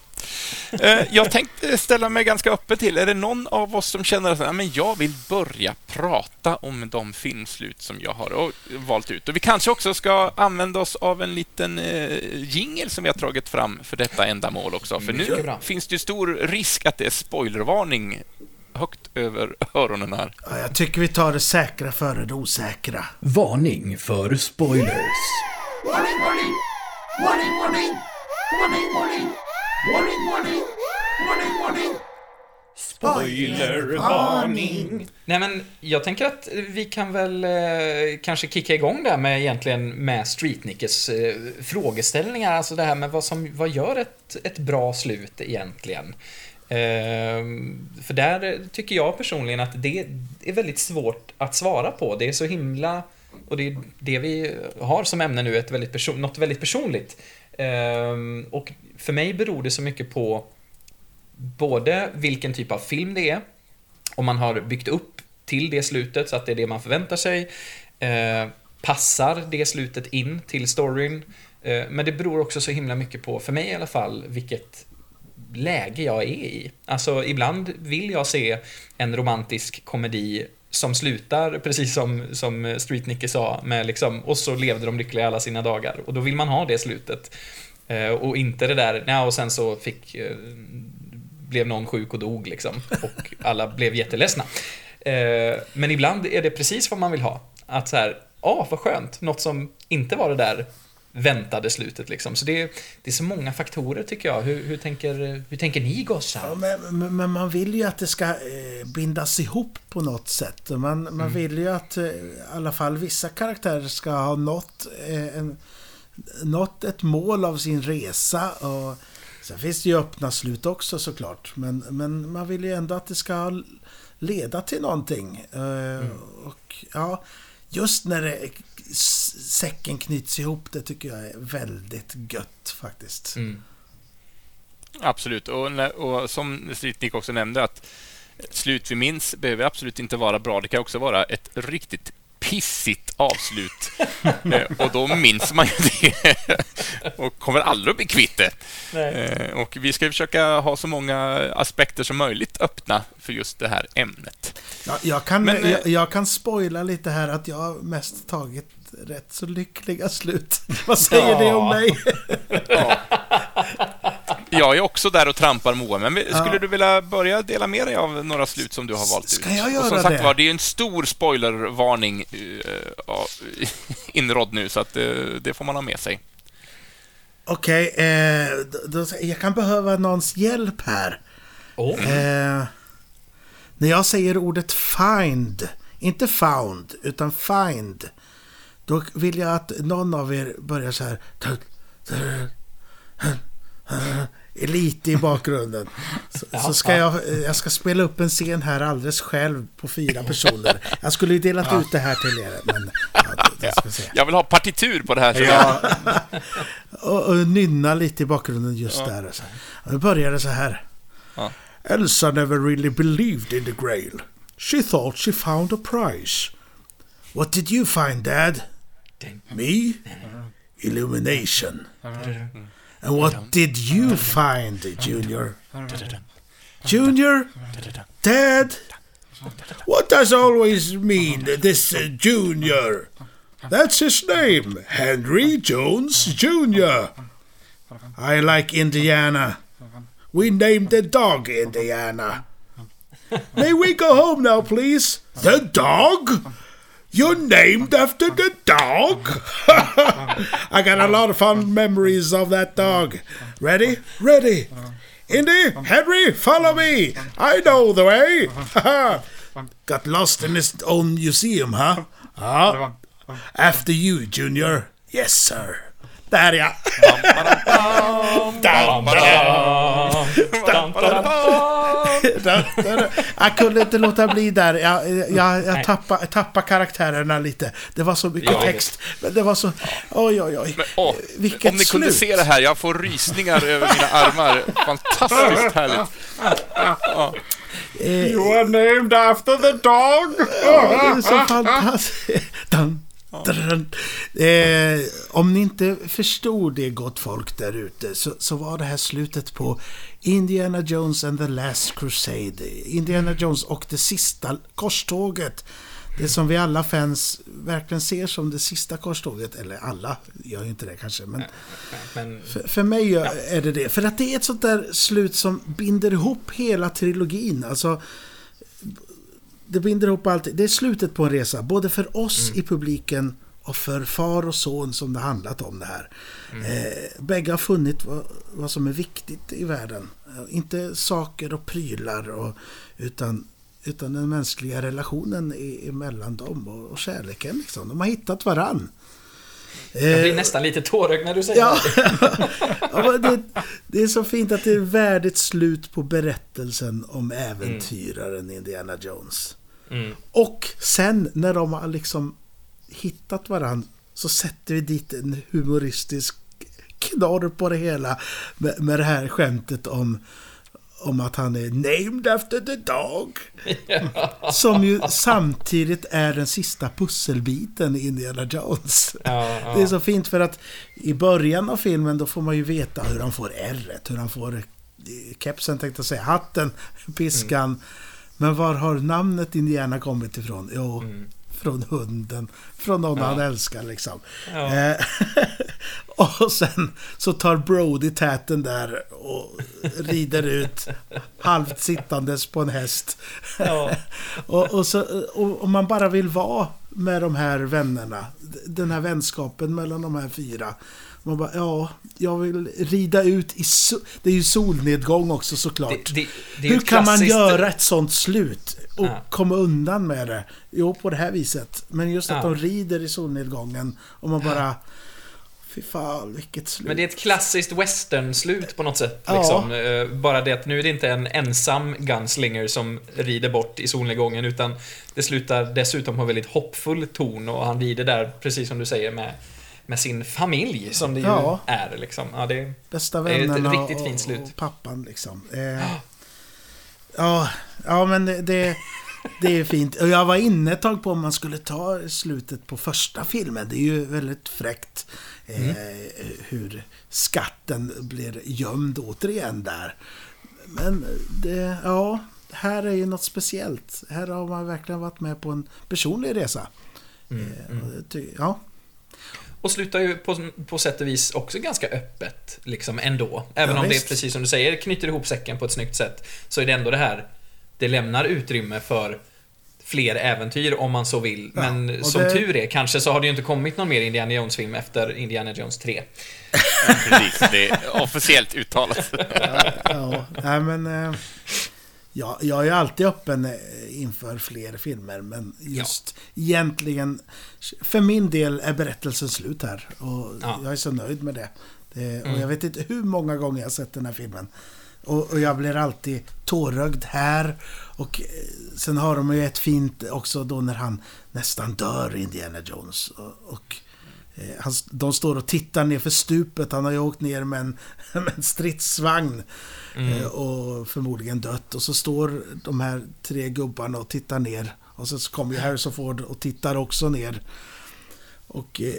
Speaker 2: Eh, jag tänkte ställa mig ganska öppet till. Är det någon av oss som känner att men jag vill börja prata om de filmslut som jag har valt ut? Och Vi kanske också ska använda oss av en liten eh, jingel som vi har tagit fram för detta ändamål också. För nu finns det stor risk att det är spoilervarning högt över öronen här.
Speaker 1: Ja, jag tycker vi tar det säkra före det osäkra.
Speaker 6: Varning för spoilers. Warning, warning! Warning, warning! Warning,
Speaker 3: warning! Warning, warning! Warning, warning! Spoilervarning! Nej men, jag tänker att vi kan väl eh, kanske kicka igång där med egentligen med Streetnickes eh, frågeställningar. Alltså det här med vad som, vad gör ett, ett bra slut egentligen? Eh, för där tycker jag personligen att det är väldigt svårt att svara på. Det är så himla och det är det vi har som ämne nu, ett väldigt person, något väldigt personligt. Ehm, och för mig beror det så mycket på både vilken typ av film det är, om man har byggt upp till det slutet så att det är det man förväntar sig. Eh, passar det slutet in till storyn? Eh, men det beror också så himla mycket på, för mig i alla fall, vilket läge jag är i. Alltså, ibland vill jag se en romantisk komedi som slutar, precis som, som Street Nicky sa, med liksom, och så levde de lyckliga alla sina dagar. Och då vill man ha det slutet. Eh, och inte det där, ja, och sen så fick, eh, blev någon sjuk och dog liksom. Och alla blev jätteledsna. Eh, men ibland är det precis vad man vill ha. Att så här, ja, vad skönt, något som inte var det där väntade slutet. Liksom. Så det är, det är så många faktorer tycker jag. Hur, hur, tänker, hur tänker ni gossar?
Speaker 1: Ja, men, men, man vill ju att det ska eh, bindas ihop på något sätt. Man, man mm. vill ju att eh, i alla fall vissa karaktärer ska ha nått, eh, en, nått ett mål av sin resa. Och sen finns det ju öppna slut också såklart. Men, men man vill ju ändå att det ska leda till någonting. Eh, mm. Och ja, just när det säcken knyts ihop, det tycker jag är väldigt gött faktiskt. Mm.
Speaker 2: Absolut, och, och som Nick också nämnde att slut vi minns behöver absolut inte vara bra. Det kan också vara ett riktigt pissigt avslut. Eh, och då minns man ju det och kommer aldrig att bli kvitt det. Eh, och vi ska försöka ha så många aspekter som möjligt öppna för just det här ämnet.
Speaker 1: Ja, jag, kan, Men, jag, jag, kan spoila lite här att jag har mest tagit rätt så lyckliga slut. Vad säger ja. det om mig? ja.
Speaker 2: Jag är också där och trampar Moa, men skulle ja. du vilja börja dela med dig av några slut som du har valt ut?
Speaker 1: Ska jag göra
Speaker 2: och som sagt var, det är en stor spoilervarning uh, inrådd nu, så att uh, det får man ha med sig.
Speaker 1: Okej, okay, eh, jag kan behöva någons hjälp här. Oh. Eh, när jag säger ordet find, inte found, utan find, då vill jag att någon av er börjar så här. Lite i bakgrunden. Så, så, ska jag, jag ska spela upp en scen här alldeles själv på fyra personer. Jag skulle ju delat ja. ut det här till er, men...
Speaker 2: Ja, jag vill ha partitur på det här. Ja.
Speaker 1: och, och nynna lite i bakgrunden just ja. där. Och nu börjar det så här. Ja. Elsa never really believed in the Grail. She thought she found a prize. What did you find, Dad? Me? illumination. And what did you find, Junior? Junior? Dad? What does always mean, this uh, Junior? That's his name, Henry Jones Jr. I like Indiana. We named the dog Indiana. May we go home now, please? The dog? You're named after the dog? I got a lot of fond memories of that dog. Ready? Ready. Indy, Henry, follow me. I know the way. got lost in his own museum, huh? Ah. After you, Junior. Yes, sir. Där ja. Jag kunde inte låta bli där. Jag, jag, jag tappade, tappade karaktärerna lite. Det var så mycket
Speaker 3: Ja,
Speaker 1: text. Men det var så... Oj, oj, oj.
Speaker 2: Men, åh,
Speaker 1: Vilket
Speaker 2: om ni kunde
Speaker 1: slut.
Speaker 2: se det här, jag får rysningar över mina armar. Fantastiskt härligt.
Speaker 4: You are named after the dog!
Speaker 1: Ja, det är så fantastiskt. Eh, om ni inte förstod det, gott folk där ute, så, så var det här slutet på Indiana Jones and the Last Crusade. Indiana Jones och det sista korståget. Det som vi alla fans verkligen ser som det sista korståget. Eller alla gör ju inte det kanske, men
Speaker 3: Men
Speaker 1: för, för mig är det det. För att det är ett sånt där slut som binder ihop hela trilogin. Alltså, det binder ihop allt. Det är slutet på en resa, både för oss i publiken och för far och son som det handlat om det här. Eh, bägge har funnit vad, vad som är viktigt i världen. Eh, inte saker och prylar, och, utan, utan den mänskliga relationen i, emellan dem och, och kärleken. Liksom. De har hittat varann.
Speaker 3: jag blir
Speaker 1: Eh,
Speaker 3: nästan lite tårögd när du säger
Speaker 1: Ja,
Speaker 3: det.
Speaker 1: ja det, det är så fint att det är värdigt slut på berättelsen om äventyraren Indiana Jones.
Speaker 3: Mm.
Speaker 1: Och sen när de har liksom hittat varandra så sätter vi dit en humoristisk knorr på det hela med, med det här skämtet om om att han är named after the dog. Som ju samtidigt är den sista pusselbiten i Indiana Jones.
Speaker 3: Ja, ja.
Speaker 1: Det är så fint för att i början av filmen då får man ju veta hur han får ärret, hur han får eh, kepsen tänkte jag säga, hatten, piskan. Men var har namnet Indiana kommit ifrån? Jo, från hunden. Från någon han älskar liksom.
Speaker 3: Ja.
Speaker 1: Eh, och sen så tar Brody täten där och rider ut halvt sittandes på en häst.
Speaker 3: Ja.
Speaker 1: och, och, så, och, och man bara vill vara med de här vännerna. Den här vänskapen mellan de här fyra. Man bara, ja, jag vill rida ut i... So det är ju solnedgång också såklart.
Speaker 3: Det, det, det
Speaker 1: Hur kan man göra ett sånt slut och
Speaker 3: Ja.
Speaker 1: komma undan med det? Jo, på det här viset. Men just att
Speaker 3: Ja.
Speaker 1: de rider i solnedgången och man bara... Fy fan, vilket slut.
Speaker 3: Men det är ett klassiskt western-slut på något sätt.
Speaker 1: Ja.
Speaker 3: Liksom. Eh, Bara det att nu är det inte en ensam gunslinger som rider bort i solnedgången, utan det slutar dessutom på en väldigt hoppfull ton och han rider där, precis som du säger, med, med sin familj, som det ju
Speaker 1: Ja.
Speaker 3: är. Liksom. Ja, det,
Speaker 1: Bästa
Speaker 3: det är ett
Speaker 1: vännerna
Speaker 3: riktigt
Speaker 1: och,
Speaker 3: fint slut.
Speaker 1: och pappan liksom. Eh, ja, ja, men det, det, det är fint. Och jag var inne ett tag på om man skulle ta slutet på första filmen. Det är ju väldigt fräckt eh, hur skatten blir gömd återigen där. Men det, ja, här är ju något speciellt. Här har man verkligen varit med på en personlig resa. Eh, och det ty- ja,
Speaker 3: Och slutar ju på, på sätt och vis också ganska öppet, liksom ändå. Även
Speaker 1: Ja,
Speaker 3: om det,
Speaker 1: visst.
Speaker 3: precis som du säger, knyter ihop säcken på ett snyggt sätt, så är det ändå det här, det lämnar utrymme för fler äventyr om man så vill.
Speaker 1: Ja,
Speaker 3: Men som
Speaker 1: det-
Speaker 3: tur är, kanske så har det ju inte kommit någon mer Indiana Jones-film efter Indiana Jones 3.
Speaker 2: Precis, det är officiellt uttalat.
Speaker 1: ja, nej men... Eh, ja, jag är alltid öppen eh, inför fler filmer, men just egentligen... För min del är berättelsen slut här. Och
Speaker 3: Ja.
Speaker 1: jag är så nöjd med det. det och jag vet inte hur många gånger jag har sett den här filmen. Och, och jag blir alltid tårögd här. Och eh, sen har de ju ett fint också då när han nästan dör, Indiana Jones. Och, och eh, han, de står och tittar ner för stupet. Han har ju åkt ner med en, med en stridsvagn. Eh, Och förmodligen dött. Och så står de här tre gubbarna och tittar ner. Och så kommer ju Harrison Ford och tittar också ner. Och, eh,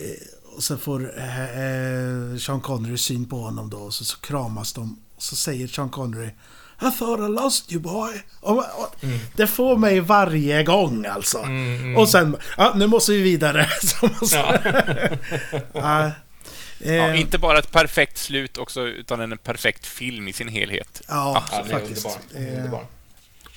Speaker 1: och så får eh, Sean Connery syn på honom då. Och så, så kramas de. Och så säger Sean Connery I thought I lost you boy. Och, och, Det får mig varje gång alltså. Och sen, ja nu måste vi vidare. Så måste, ja.
Speaker 2: Ja,
Speaker 1: Eh,
Speaker 2: inte bara ett perfekt slut också, utan en perfekt film i sin helhet.
Speaker 1: ja,
Speaker 3: Ja,
Speaker 1: faktiskt. Eh.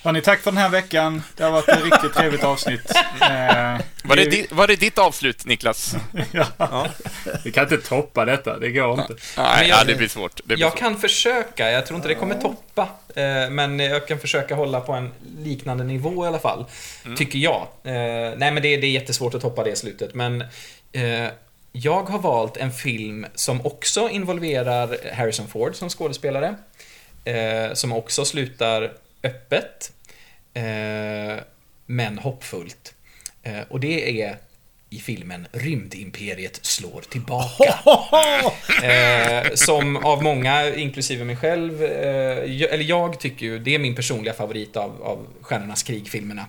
Speaker 4: Hörni, tack för den här veckan. Det har varit ett riktigt trevligt avsnitt. Eh,
Speaker 2: Var det, di, var det ditt avslut, Niklas?
Speaker 4: ja. Vi kan inte toppa detta, det går inte.
Speaker 2: Nej,
Speaker 3: jag-
Speaker 2: ja, det blir svårt. Det blir
Speaker 3: Jag
Speaker 2: svårt.
Speaker 3: kan försöka, jag tror inte det kommer toppa. Men jag kan försöka hålla på en liknande nivå i alla fall. Tycker jag. Nej men det, det är jättesvårt att toppa det slutet. Men jag har valt en film som också involverar Harrison Ford som skådespelare. eh, Som också slutar öppet. eh, Men hoppfullt. Eh, Och det är i filmen Rymdimperiet slår tillbaka. Eh, som av många, inklusive mig själv, eh, jag, eller jag tycker ju, det är min personliga favorit av, av Stjärnornas krig-filmerna.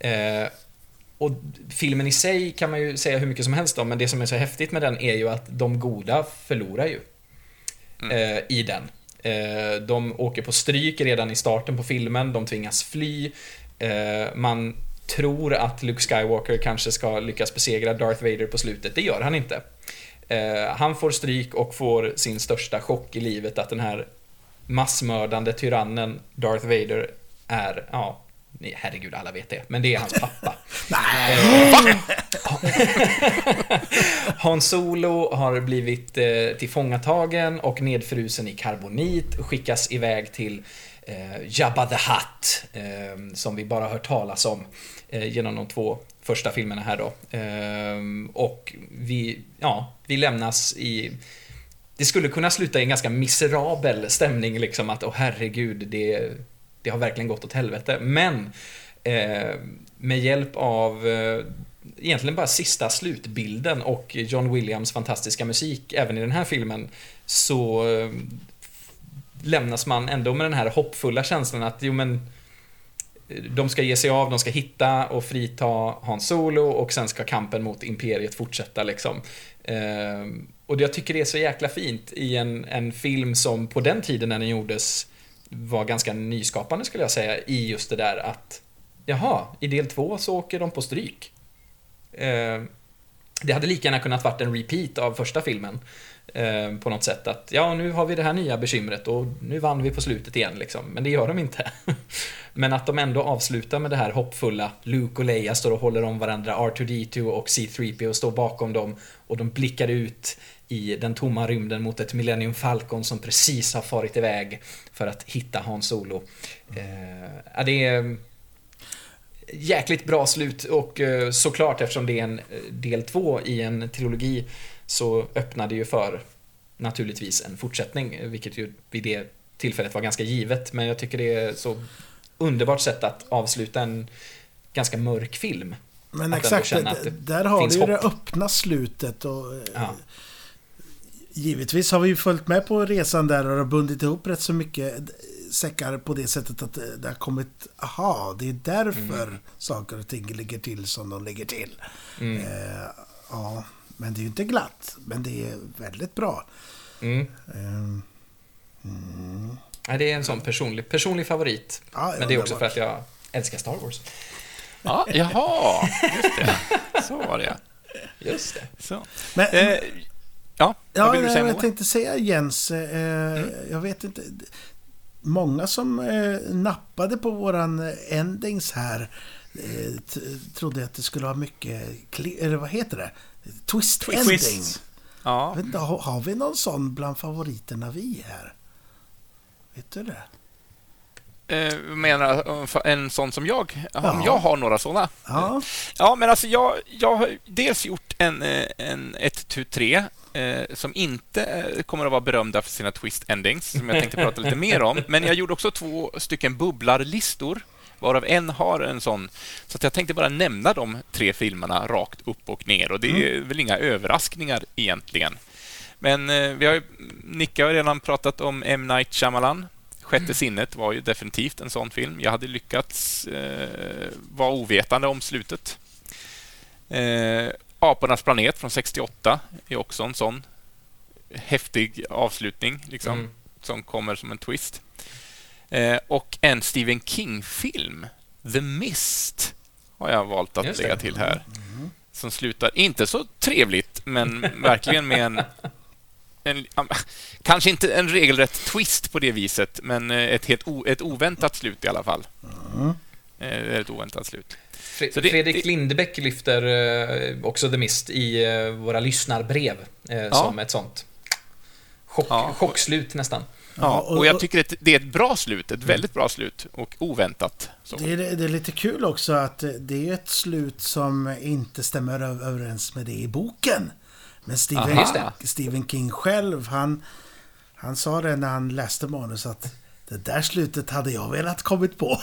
Speaker 3: Eh, och filmen i sig kan man ju säga hur mycket som helst om, men det som är så häftigt med den är ju att de goda förlorar ju. Eh, I den. Eh, de åker på stryk redan i starten på filmen, de tvingas fly. Eh, man tror att Luke Skywalker kanske ska lyckas besegra Darth Vader på slutet, det gör han inte. Eh, han får stryk och får sin största chock i livet att den här massmördande tyrannen Darth Vader är, ja, herregud alla vet det, men det är hans pappa. Nej. Han Solo har blivit eh, tillfångatagen och nedfrusen i karbonit och skickas iväg till eh, Jabba the Hutt, eh, som vi bara hört talas om eh, genom de två första filmerna här då. Eh, och vi, ja, vi lämnas i det skulle kunna sluta i en ganska miserabel stämning, liksom att åh herregud, det, det har verkligen gått åt helvete. Men eh, med hjälp av eh, egentligen bara sista slutbilden och John Williams fantastiska musik även i den här filmen så eh, lämnas man ändå med den här hoppfulla känslan att jo men eh, de ska ge sig av, de ska hitta och frita Han Solo och sen ska kampen mot Imperiet fortsätta liksom. Eh, och jag tycker det är så jäkla fint i en, en film som på den tiden när den gjordes var ganska nyskapande skulle jag säga i just det där att jaha, i del två så åker de på stryk. Eh, det hade lika gärna kunnat varit en repeat av första filmen. Eh, på något sätt att ja, nu har vi det här nya bekymret och nu vann vi på slutet igen liksom. Men det gör de inte. Men att de ändå avslutar med det här hoppfulla. Luke och Leia står och håller om varandra. R2D2 och C3PO står bakom dem och de blickar ut i den tomma rymden mot ett Millennium Falcon som precis har farit iväg för att hitta Han Solo. Eh, det är jäkligt bra slut och eh, såklart eftersom det är en eh, del två i en trilogi så öppnar det ju för naturligtvis en fortsättning, eh, vilket ju vid det tillfället var ganska givet. Men jag tycker det är så underbart sätt att avsluta en ganska mörk film.
Speaker 1: Men
Speaker 3: Att
Speaker 1: exakt, det, där har vi ju det öppna slutet och...
Speaker 3: Ja.
Speaker 1: Givetvis har vi ju följt med på resan där och har bundit ihop rätt så mycket säckar på det sättet att det har kommit... Aha, det är därför
Speaker 3: Mm.
Speaker 1: saker och ting ligger till som de ligger till.
Speaker 3: Mm.
Speaker 1: Eh, ja, men det är ju inte glatt. Men det är väldigt bra.
Speaker 3: Mm.
Speaker 1: Eh,
Speaker 3: Ja, det är en sån personlig, personlig favorit.
Speaker 1: Ja,
Speaker 3: Men det är också för att jag älskar Star Wars.
Speaker 2: Ja, jaha, just det. Så var det, ja.
Speaker 3: Just det.
Speaker 2: Så.
Speaker 1: men,
Speaker 2: Eh, ja,
Speaker 1: Ja,
Speaker 2: vad vill du
Speaker 1: nej,
Speaker 2: säga,
Speaker 1: jag tänkte säga Jens, eh, jag vet inte. Många som eh, nappade på våran eh, endings här eh, trodde att det skulle vara mycket, eller vad heter det? Twist,
Speaker 4: Twist.
Speaker 1: ending.
Speaker 2: Ja,
Speaker 1: inte, har, har vi någon sån bland favoriterna vi här? Vet du det?
Speaker 2: eh, menar en sån som jag? Om
Speaker 1: Ja.
Speaker 2: jag har några såna?
Speaker 1: Ja,
Speaker 2: Ja, men alltså jag, jag har dels gjort en, eh, en 1 tu 3 eh, som inte eh, kommer att vara berömda för sina twist endings, som jag tänkte prata lite mer om. Men jag gjorde också två stycken bubblarlistor, varav en har en sån. Så jag tänkte bara nämna de tre filmerna rakt upp och ner. Och det är väl inga överraskningar egentligen. Men eh, vi har ju, Nicke har redan pratat om M. Night Shyamalan. Sjätte sinnet var ju definitivt en sån film. Jag hade lyckats eh, vara ovetande om slutet. Eh, Apornas planet från 68 är också en sån häftig avslutning liksom,
Speaker 3: Mm.
Speaker 2: som kommer som en twist. Eh, och en Stephen King-film, The Mist, har jag valt att lägga till här. Som slutar inte så trevligt, men verkligen med en, en... Kanske inte en regelrätt twist på det viset, men eh, ett helt o, ett oväntat slut i alla fall. Eh, Ett oväntat slut.
Speaker 3: Fre-
Speaker 2: det-
Speaker 3: Fredrik
Speaker 2: det-
Speaker 3: Lindbäck lyfter eh, också The Mist i eh, våra lyssnarbrev eh, som ett sånt chock,
Speaker 2: Ja.
Speaker 3: chockslut nästan.
Speaker 2: Ja,
Speaker 1: och-
Speaker 2: jag tycker att det är ett bra slut, ett väldigt bra slut och oväntat.
Speaker 1: Det är, det är lite kul också att det är ett slut som inte stämmer överens med det i boken. Men Stephen. Stephen King själv, han, han sa det när han läste manus att det där slutet hade jag velat kommit på.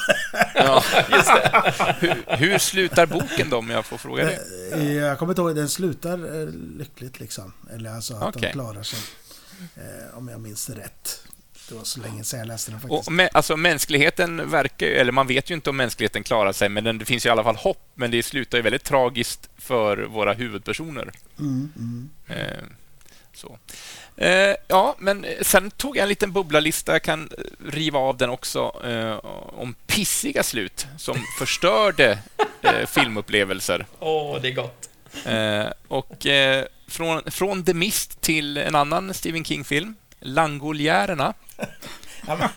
Speaker 2: Ja, just det. Hur, hur slutar boken då, om jag får fråga det?
Speaker 1: jag kommer inte ihåg, den slutar eh, lyckligt liksom. Eller alltså att de
Speaker 2: Okej.
Speaker 1: klarar sig. Eh, om jag minns rätt. Det var så länge sedan jag läste den faktiskt.
Speaker 2: Och, mä- alltså, mänskligheten verkar ju, eller man vet ju inte om mänskligheten klarar sig, men det finns ju i alla fall hopp. Men det slutar ju väldigt tragiskt för våra huvudpersoner.
Speaker 1: Mm, mm.
Speaker 2: Eh, så. Eh, ja, men sen tog jag en liten bubblalista, jag kan eh, riva av den också, eh, om pissiga slut som förstörde eh, filmupplevelser.
Speaker 3: Åh, det är gott.
Speaker 2: Eh, och eh, från, från The Mist till en annan Stephen King-film, Langoljärerna.
Speaker 1: Ja, men,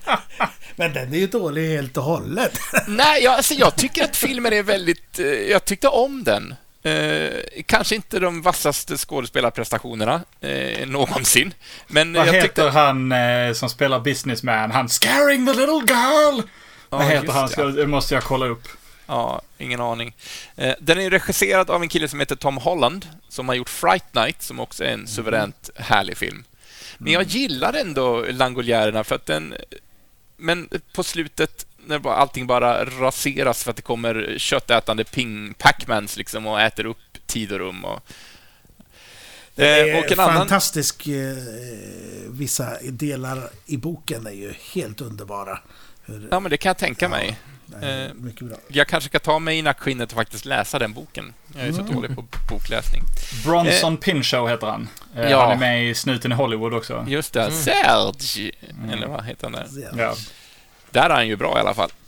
Speaker 1: men den är ju dålig helt och hållet.
Speaker 2: Nej, jag, alltså, jag tycker att filmen är väldigt... Eh, jag tyckte om den. Eh, kanske inte de vassaste skådespelarprestationerna eh, någonsin. Men
Speaker 4: Vad
Speaker 2: jag
Speaker 4: heter
Speaker 2: tyckte...
Speaker 4: han eh, som spelar businessman? Han scaring the little girl! Vad
Speaker 2: Ja,
Speaker 4: heter
Speaker 2: just
Speaker 4: han?
Speaker 2: det.
Speaker 4: Ska, det måste jag kolla upp.
Speaker 2: Ja, ingen aning. Eh, Den är regisserad av en kille som heter Tom Holland, som har gjort Fright Night, som också är en suveränt härlig film. Men jag gillar ändå Langoljärerna för att den... Men på slutet, när bara- allting bara raseras för att det kommer köttätande ping Pacmans liksom och äter upp tid och rum och...
Speaker 1: Det
Speaker 2: Eh,
Speaker 1: är
Speaker 2: och en annan...
Speaker 1: fantastisk... Eh, vissa delar i boken är ju helt underbara. Hur,
Speaker 2: Ja, men det kan jag tänka mig.
Speaker 1: det är
Speaker 2: eh,
Speaker 1: mycket bra.
Speaker 2: Jag kanske ska ta mig i nackskinnet och faktiskt läsa den boken. Jag är så dålig på bokläsning.
Speaker 4: Bronson Pinchot heter han. Eh,
Speaker 2: ja.
Speaker 4: Han är med i Snuten i Hollywood också.
Speaker 2: Just det, Serge! Eller vad heter han där?
Speaker 4: Ja.
Speaker 2: Där är han ju bra i alla fall.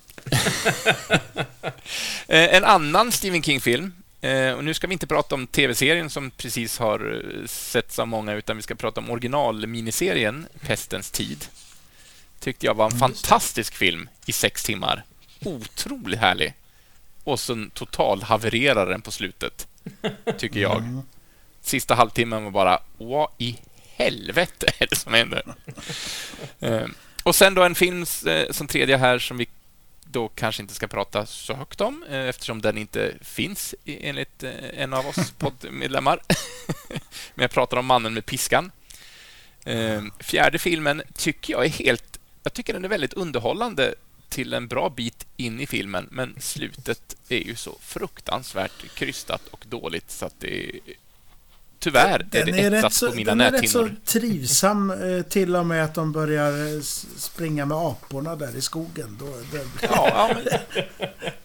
Speaker 2: Eh, en annan Stephen King-film. eh, Och nu ska vi inte prata om tv-serien som precis har eh, setts av många, utan vi ska prata om originalminiserien Pestens tid. Tyckte jag var en fantastisk film i sex timmar. Otroligt härlig. Och sen total havererar den på slutet, tycker jag. Sista halvtimmen var bara, vad i helvete är det som händer? Och sen då en film eh, som tredje här som vi då kanske inte ska prata så högt om eh, eftersom den inte finns enligt eh, en av oss poddmedlemmar. Men jag pratar om Mannen med piskan. Fjärde filmen tycker jag är helt... Jag tycker den är väldigt underhållande till en bra bit in i filmen, men slutet är ju så fruktansvärt krystat och dåligt så att det är... Tyvärr är
Speaker 1: Den
Speaker 2: det
Speaker 1: är, rätt så,
Speaker 2: på mina
Speaker 1: den är rätt så
Speaker 2: näthinnor.
Speaker 1: trivsam eh, till och med att de börjar springa med aporna där i skogen. Då, det,
Speaker 2: Ja, ja, men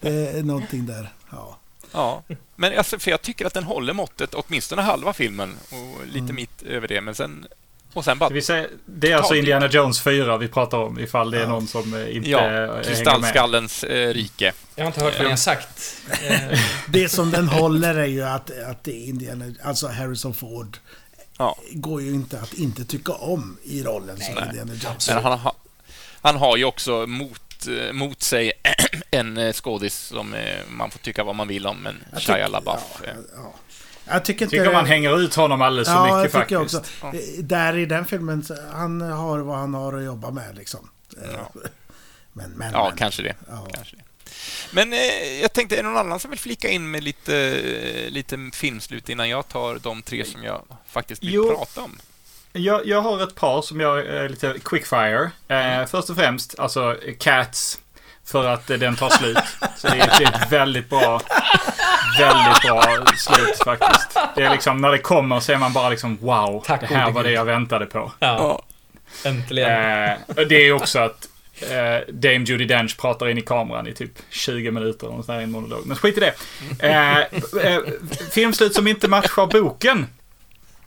Speaker 1: det är någonting där. Ja.
Speaker 2: Ja, men alltså, för jag tycker att den håller måttet, åtminstone halva filmen och lite
Speaker 1: Mm.
Speaker 2: mitt över det, men sen... Och sen bara...
Speaker 4: Vi säger, det är alltså Indiana Jones 4 vi pratar om, ifall det är någon som eh, inte
Speaker 2: Ja,
Speaker 4: hänger med.
Speaker 2: Kristallskallens eh, rike.
Speaker 3: Jag har inte hört vad ni har sagt.
Speaker 1: Det som den håller är ju att, att det är Indiana, alltså Harrison Ford
Speaker 2: Ja.
Speaker 1: går ju inte att inte tycka om i rollen som
Speaker 2: Nej.
Speaker 1: Indiana Jones.
Speaker 2: Men han, har- han har ju också mot, eh, mot sig en skådis som man får tycka vad man vill om, men Shia LaBeouf.
Speaker 1: Ja, ja. Jag tycker inte...
Speaker 4: Tycker man hänger ut honom alldeles för
Speaker 1: ja,
Speaker 4: mycket
Speaker 1: jag tycker
Speaker 4: faktiskt.
Speaker 1: också. Eh, Där i den filmen, han har vad han har att jobba med liksom. Eh,
Speaker 2: Ja.
Speaker 1: Men, men,
Speaker 2: Ja,
Speaker 1: men.
Speaker 2: kanske det.
Speaker 1: Ja.
Speaker 2: Kanske det. Men eh, jag tänkte, är det någon annan som vill flika in med lite, eh, lite filmslut innan jag tar de tre som jag faktiskt vill
Speaker 4: Jo.
Speaker 2: prata om?
Speaker 4: Jag, jag har ett par som jag är lite quickfire. Eh, först och främst, alltså Cats. För att eh, den tar slut. Så det är, det är ett väldigt bra, väldigt bra slut faktiskt. Det är liksom, när det kommer så är man bara liksom wow.
Speaker 3: Tack
Speaker 4: det här var det jag väntade på.
Speaker 3: ja, äntligen.
Speaker 4: Eh, det är också att eh, Dame Judi Dench pratar in i kameran i typ 20 minuter och sån här i en monolog. Men skit i det. Eh, eh, filmslut som inte matchar boken.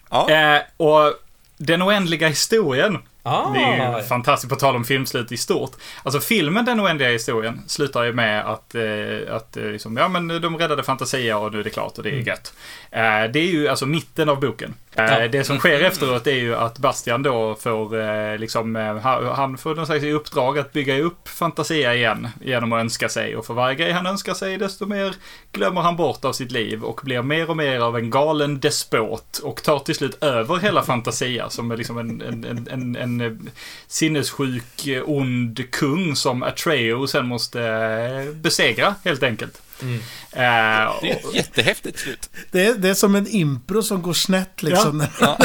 Speaker 2: Ja.
Speaker 4: Eh, och Den oändliga historien.
Speaker 3: Ah,
Speaker 4: Det är ju fantastiskt på tal om filmslut i stort. Alltså filmen Den oändliga historien slutar ju med att, eh, att eh, liksom, ja men de räddade Fantasia och nu är det klart och det är gött. Eh, det är ju alltså mitten av boken.
Speaker 3: Ja.
Speaker 4: Eh, det som sker efteråt är ju att Bastian då får eh, liksom, eh, han får någon slags i uppdrag att bygga upp Fantasia igen genom att önska sig. Och för varje grej han önskar sig desto mer glömmer han bort av sitt liv och blir mer och mer av en galen despot och tar till slut över hela Fantasia som är liksom en, en, en, en, en sinnessjuk, ond kung som Atreo sen måste besegra helt enkelt.
Speaker 3: Mm.
Speaker 4: Eh,
Speaker 2: Det är ett jättehäftigt slut.
Speaker 1: Det är, det är som en impro som går snett liksom.
Speaker 2: Ja.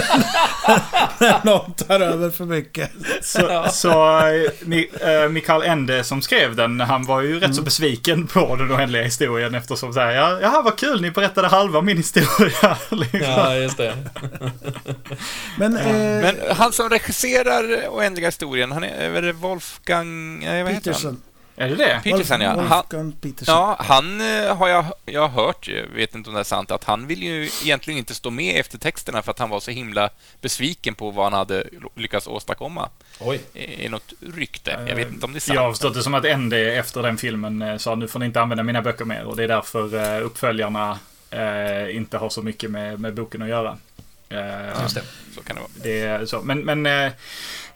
Speaker 1: När någon tar över för mycket.
Speaker 4: Så, så eh, Mi, eh, Mikael Ende som skrev den, han var ju rätt så besviken på den oändliga historien eftersom så här, ja, jaha vad kul, ni berättade halva min historia. liksom.
Speaker 3: Ja, just det.
Speaker 1: Men, eh,
Speaker 2: Men han som regisserar Oändliga historien, han är, är det Wolfgang... Nej, vad heter han?
Speaker 4: Är det det?
Speaker 2: Peterson, ja. Han,
Speaker 1: Peterson.
Speaker 2: ja, han eh, har jag, jag har hört, jag vet inte om det är sant, att han vill ju egentligen inte stå med efter texterna för att han var så himla besviken på vad han hade lyckats åstadkomma.
Speaker 3: Oj.
Speaker 2: I något rykte. Jag vet inte om det är sant.
Speaker 4: Jag har förstått det som att Ende efter den filmen eh, sa nu får ni inte använda mina böcker mer och det är därför eh, uppföljarna eh, inte har så mycket med, med boken att göra. Eh,
Speaker 3: Just det.
Speaker 2: Så kan det vara.
Speaker 4: det är så. Men, men, eh,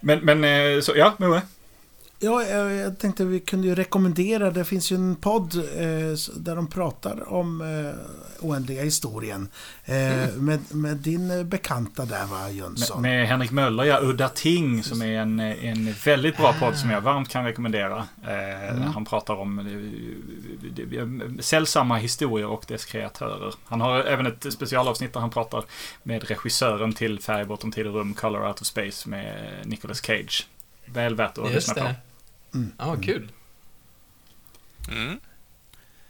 Speaker 4: men, men eh, så, ja, Moe.
Speaker 1: Ja, jag, jag tänkte vi kunde ju rekommendera, det finns ju en podd eh, där de pratar om eh, oändliga historien. Eh, med, med din eh, bekanta där va,
Speaker 4: Med,
Speaker 1: Jönsson?
Speaker 4: med Henrik Möller, ja, Udda Ting, som är en, en väldigt bra podd som jag varmt kan rekommendera. Eh, Han pratar om eh, det- det- sällsamma historier och dess kreatörer. Han har även ett specialavsnitt där han pratar med regissören till Färg bortom tid och rum, Color Out of Space med Nicolas Cage. Väl värt att
Speaker 3: Just
Speaker 4: lyssna på.
Speaker 3: Det. Ja, kul.
Speaker 2: Mm.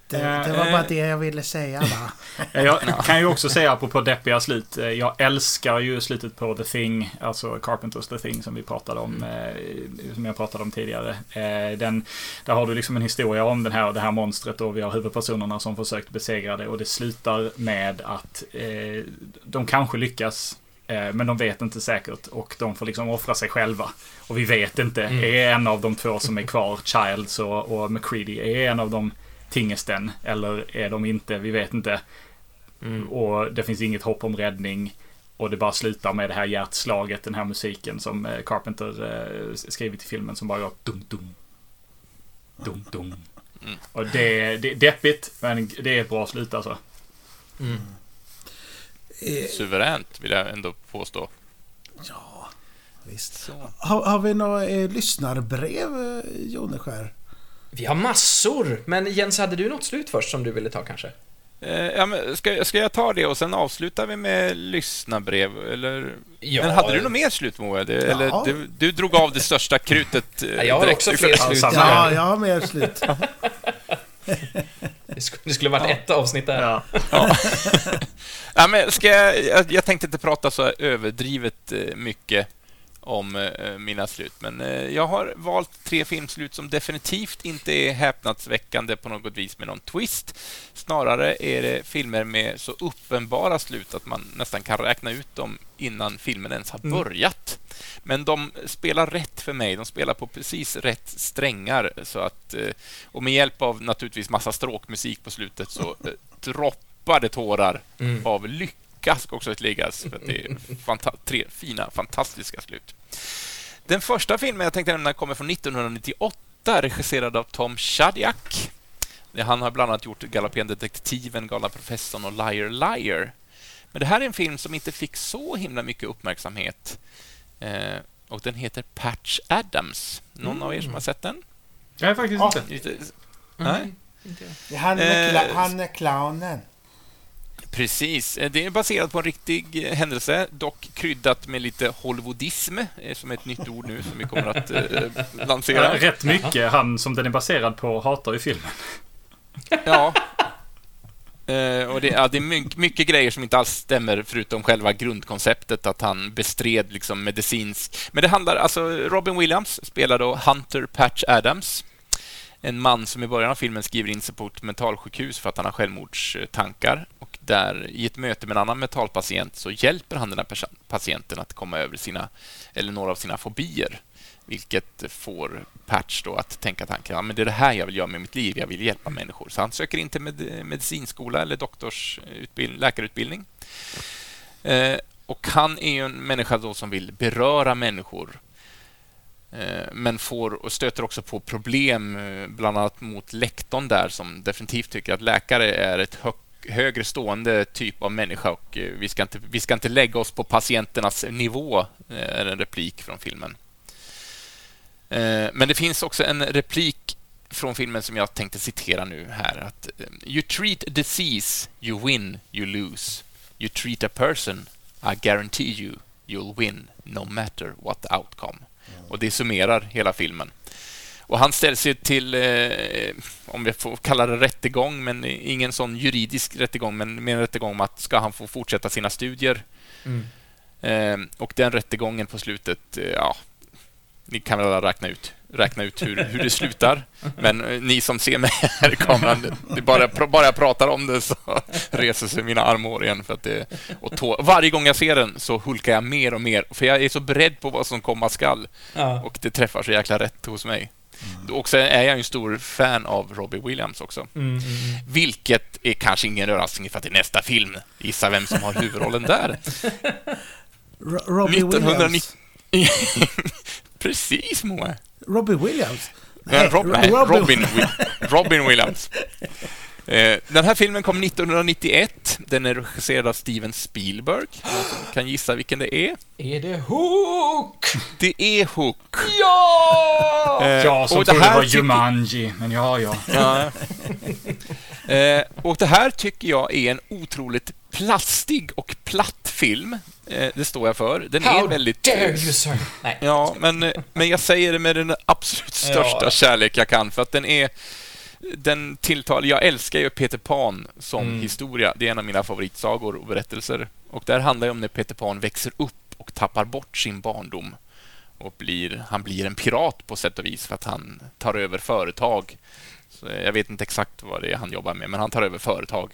Speaker 1: Det, det var
Speaker 2: Eh.
Speaker 1: bara det jag ville säga va?
Speaker 4: Jag kan ju också säga apropå deppiga slut. eh, Jag älskar ju slutet på The Thing. Alltså Carpenters The Thing som vi pratade om. eh, Som jag pratade om tidigare. Eh, Den, där har du liksom en historia om den här, det här monstret och vi har huvudpersonerna som försökt besegra det. Och det slutar med att eh, de kanske lyckas. Eh, Men de vet inte säkert och de får liksom offra sig själva. Och vi vet inte. Är en av de två som är kvar, Childs och, och McCready, är en av dem tingesten? Eller är de inte? Vi vet inte.
Speaker 3: Mm.
Speaker 4: Och det finns inget hopp om räddning. Och det bara slutar med det här hjärtslaget, den här musiken som eh, Carpenter eh, skrivit i filmen som bara går dum dum. Dum dum.
Speaker 2: Mm.
Speaker 4: Och det, det är deppigt, men det är ett bra slut alltså.
Speaker 3: Mm.
Speaker 1: Eh,
Speaker 2: Suveränt, vill jag ändå påstå.
Speaker 1: ja, visst. Har, har vi några eh, lyssnarbrev, eh, Joneskär?
Speaker 3: Vi har massor, men Jens, hade du något slut först som du ville ta kanske?
Speaker 2: Eh, ja, men ska, ska jag ta det och sen avslutar vi med lyssnarbrev? Eller?
Speaker 3: Ja.
Speaker 2: Men hade du något mer slut, Moa? Eller du, du drog av det största krutet eh,
Speaker 3: Ja, jag har också fler slut.
Speaker 1: Ja, jag har mer slut.
Speaker 3: Det skulle, det skulle varit ett avsnitt där.
Speaker 4: Ja.
Speaker 2: Ja, men ska jag, jag, jag tänkte inte prata så överdrivet eh, mycket om eh, mina slut, men eh, jag har valt tre filmslut som definitivt inte är häpnadsväckande på något vis med någon twist. Snarare är det filmer med så uppenbara slut att man nästan kan räkna ut dem innan filmen ens har börjat. Men de spelar rätt för mig. De spelar på precis rätt strängar. Så att, eh, och med hjälp av naturligtvis massa stråkmusik på slutet så eh, droppar det tårar
Speaker 3: Mm.
Speaker 2: av lycka, ska också tilläggas. För att det är fanta- tre fina, fantastiska slut. Den första filmen jag tänkte nämna kommer från 1998, regisserad av Tom Shadyac. Han har bland annat gjort Galopperande detektiven, Galna professorn och Liar Liar. Men det här är en film som inte fick så himla mycket uppmärksamhet. Eh, och den heter Patch Adams. Någon av er som har sett den?
Speaker 4: Jag är faktiskt
Speaker 1: Ja.
Speaker 4: inte.
Speaker 2: Lite- Nej?
Speaker 1: Han
Speaker 2: är han
Speaker 1: är clownen.
Speaker 2: Precis. Eh, Det är baserat på en riktig eh, händelse, dock kryddat med lite Hollywoodism, som är ett nytt ord nu som vi kommer att eh, lansera.
Speaker 4: Rätt mycket. Han som den är baserad på hatar ju filmen.
Speaker 2: Ja. Uh, och det, ja, det är mycket, mycket grejer som inte alls stämmer förutom själva grundkonceptet att han bestred liksom medicinsk... Men det handlar alltså... Robin Williams spelar då Hunter Patch Adams. En man som i början av filmen skriver in sig på ett mentalsjukhus för att han har självmordstankar. Och där i ett möte med en annan mentalpatient så hjälper han den här patienten att komma över sina, eller några av sina fobier. Vilket får Patch då att tänka tanken, ja, men det är det här jag vill göra med mitt liv, jag vill hjälpa människor. Så han söker in till med, medicinskola eller doktorsutbildning, läkarutbildning. Eh, och han är ju en människa då som vill beröra människor eh, men får och stöter också på problem, eh, bland annat mot lektorn där som definitivt tycker att läkare är ett högt högre stående typ av människa och eh, vi ska inte, vi ska inte lägga oss på patienternas nivå, eh, är en replik från filmen. Eh, men det finns också en replik från filmen som jag tänkte citera nu här. Att, eh, you treat a disease, you win, you lose. You treat a person, I guarantee you, you'll win, no matter what the outcome. Mm. Och det summerar hela filmen. Och han ställs ju till, eh, om jag får kalla det rättegång, men ingen sån juridisk rättegång, men mer en rättegång om att ska han få fortsätta sina studier? Mm. Eh, och den rättegången på slutet, eh, ja, ni kan väl räkna ut, räkna ut hur, hur det slutar. Men eh, ni som ser mig här i kameran, det bara, bara jag pratar om det så reser sig mina armhår igen. För att det, och tå, varje gång jag ser den så hulkar jag mer och mer, för jag är så beredd på vad som komma skall. Ja. Och det träffar så jäkla rätt hos mig. Mm. Och är jag en stor fan av Robbie Williams också. Mm, mm, mm. Vilket är kanske ingen överraskning för att i nästa film, gissa vem som har huvudrollen där?
Speaker 1: Robbie 1990... Williams.
Speaker 2: Precis, Moe.
Speaker 1: Robbie Williams?
Speaker 2: Nej, Rob, nej Robin, Robin Williams. Eh, den här filmen kom 1991. Den är regisserad av Steven Spielberg. kan gissa vilken det är?
Speaker 3: Är det Hook?
Speaker 2: Det är Hook.
Speaker 3: Ja!
Speaker 4: Eh, jag som trodde det var Jumanji, men ja, ja. ja.
Speaker 2: Eh, och det här tycker jag är en otroligt plastig och platt film. Eh, det står jag för. Den How är väldigt...
Speaker 3: dare you, sir?
Speaker 2: Nej. Ja, men, eh, men jag säger det med den absolut största ja. kärlek jag kan, för att den är... Den tilltal... Jag älskar ju Peter Pan som mm. historia. Det är en av mina favoritsagor och berättelser. Och där handlar det om när Peter Pan växer upp och tappar bort sin barndom. Och blir, han blir en pirat på sätt och vis för att han tar över företag. Så jag vet inte exakt vad det är han jobbar med, men han tar över företag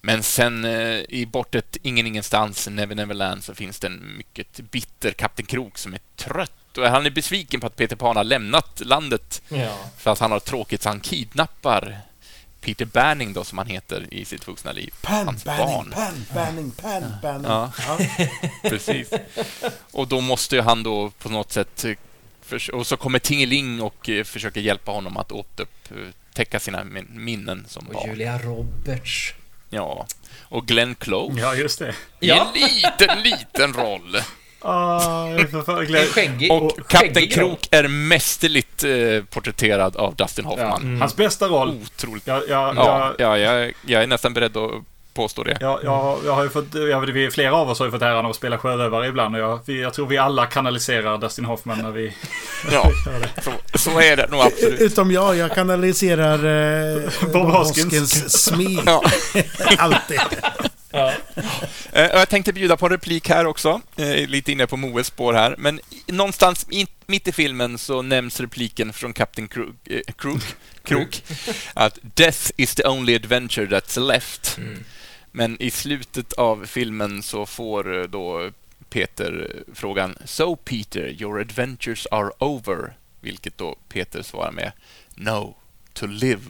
Speaker 2: men sen eh, i bortet Ingen ingenstans, Never Neverland, så finns det en mycket bitter Kapten Krok som är trött. Och han är besviken på att Peter Pan har lämnat landet ja. för att han har tråkigt så han kidnappar Peter Banning då, som han heter i sitt vuxna liv.
Speaker 1: Pan, Hans Banning, barn. Pan, Banning, Pan, Banning. Ja. ja.
Speaker 2: Precis. Och då måste ju han då på något sätt... Eh, och så kommer Tingeling och eh, försöker hjälpa honom att återupptäcka sina minnen som
Speaker 3: och
Speaker 2: barn.
Speaker 3: Julia Roberts.
Speaker 2: Ja, och Glenn Close.
Speaker 4: Ja, just det.
Speaker 2: I en liten, liten roll.
Speaker 4: Ah,
Speaker 3: skäggig,
Speaker 2: och Kapten Krok är mästerligt eh, porträtterad av Dustin Hoffman. Ja,
Speaker 4: mm. Hans bästa roll.
Speaker 2: Otroligt. Ja, ja, ja, ja jag, jag är nästan beredd att påstå det.
Speaker 4: Ja, jag, jag har ju fått, jag, vi, flera av oss har ju fått äran att spela sjörövare ibland och jag, vi, jag tror vi alla kanaliserar Dustin Hoffman när vi
Speaker 2: Ja, så, så är det nog absolut.
Speaker 1: Utom jag, jag kanaliserar eh, Bob Hoskins smeg. Ja. Alltid.
Speaker 2: Ja. Eh, jag tänkte bjuda på en replik här också, eh, lite inne på Moes spår här. Men någonstans mitt i filmen så nämns repliken från Captain Krok, Krok, Krok att “Death is the only adventure that's left”. Mm. Men i slutet av filmen så får eh, då Peter frågan ”So Peter, your adventures are over”, vilket då Peter svarar med ”No, to live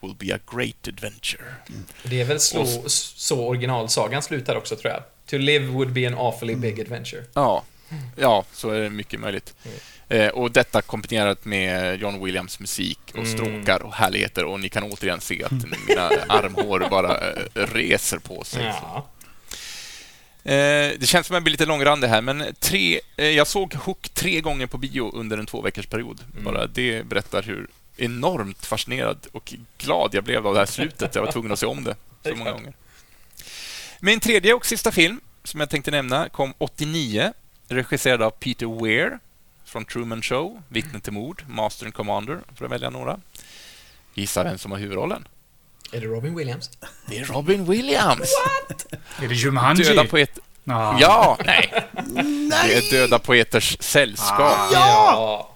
Speaker 2: will be a great adventure”. Mm.
Speaker 3: Det är väl så, så originalsagan slutar också, tror jag. “To live would be an awfully big adventure”.
Speaker 2: Ja, ja så är det mycket möjligt. Mm. Eh, och detta kombinerat med John Williams musik och mm. stråkar och härligheter och ni kan återigen se att mina armhår bara eh, reser på sig. Ja. Eh, det känns som att jag blir lite långrandig här, men tre, eh, jag såg Hook tre gånger på bio under en två veckors period. Mm. Bara det berättar hur enormt fascinerad och glad jag blev av det här slutet. Jag var tvungen att se om det så många gånger. Min tredje och sista film, som jag tänkte nämna, kom 89, regisserad av Peter Weir från Truman Show, Vittne till mord, Master and Commander, för att välja några. Gissa vem som har huvudrollen?
Speaker 3: Är det Robin Williams?
Speaker 2: Det är Robin Williams!
Speaker 4: Är det Jumanji?
Speaker 2: Döda poeter...
Speaker 4: Ja.
Speaker 2: Ja, nej. Det är Döda poeters sällskap.
Speaker 3: Ja!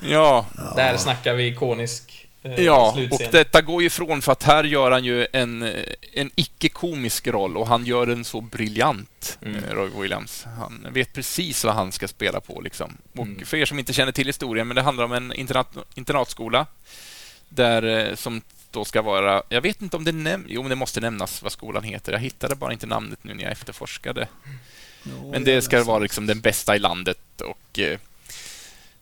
Speaker 2: Ja,
Speaker 3: Där snackar vi ikonisk eh,
Speaker 2: ja. och detta går ju ifrån för att här gör han ju en, en icke-komisk roll och han gör den så briljant,
Speaker 3: Mm.
Speaker 2: eh, Roy Williams. Han vet precis vad han ska spela på liksom. Och
Speaker 3: Mm.
Speaker 2: för er som inte känner till historien, men det handlar om en internat, internatskola där eh, som då ska vara, jag vet inte om det näm jo men det måste nämnas vad skolan heter. Jag hittade bara inte namnet nu när jag efterforskade. Men det ska vara liksom den bästa i landet och eh,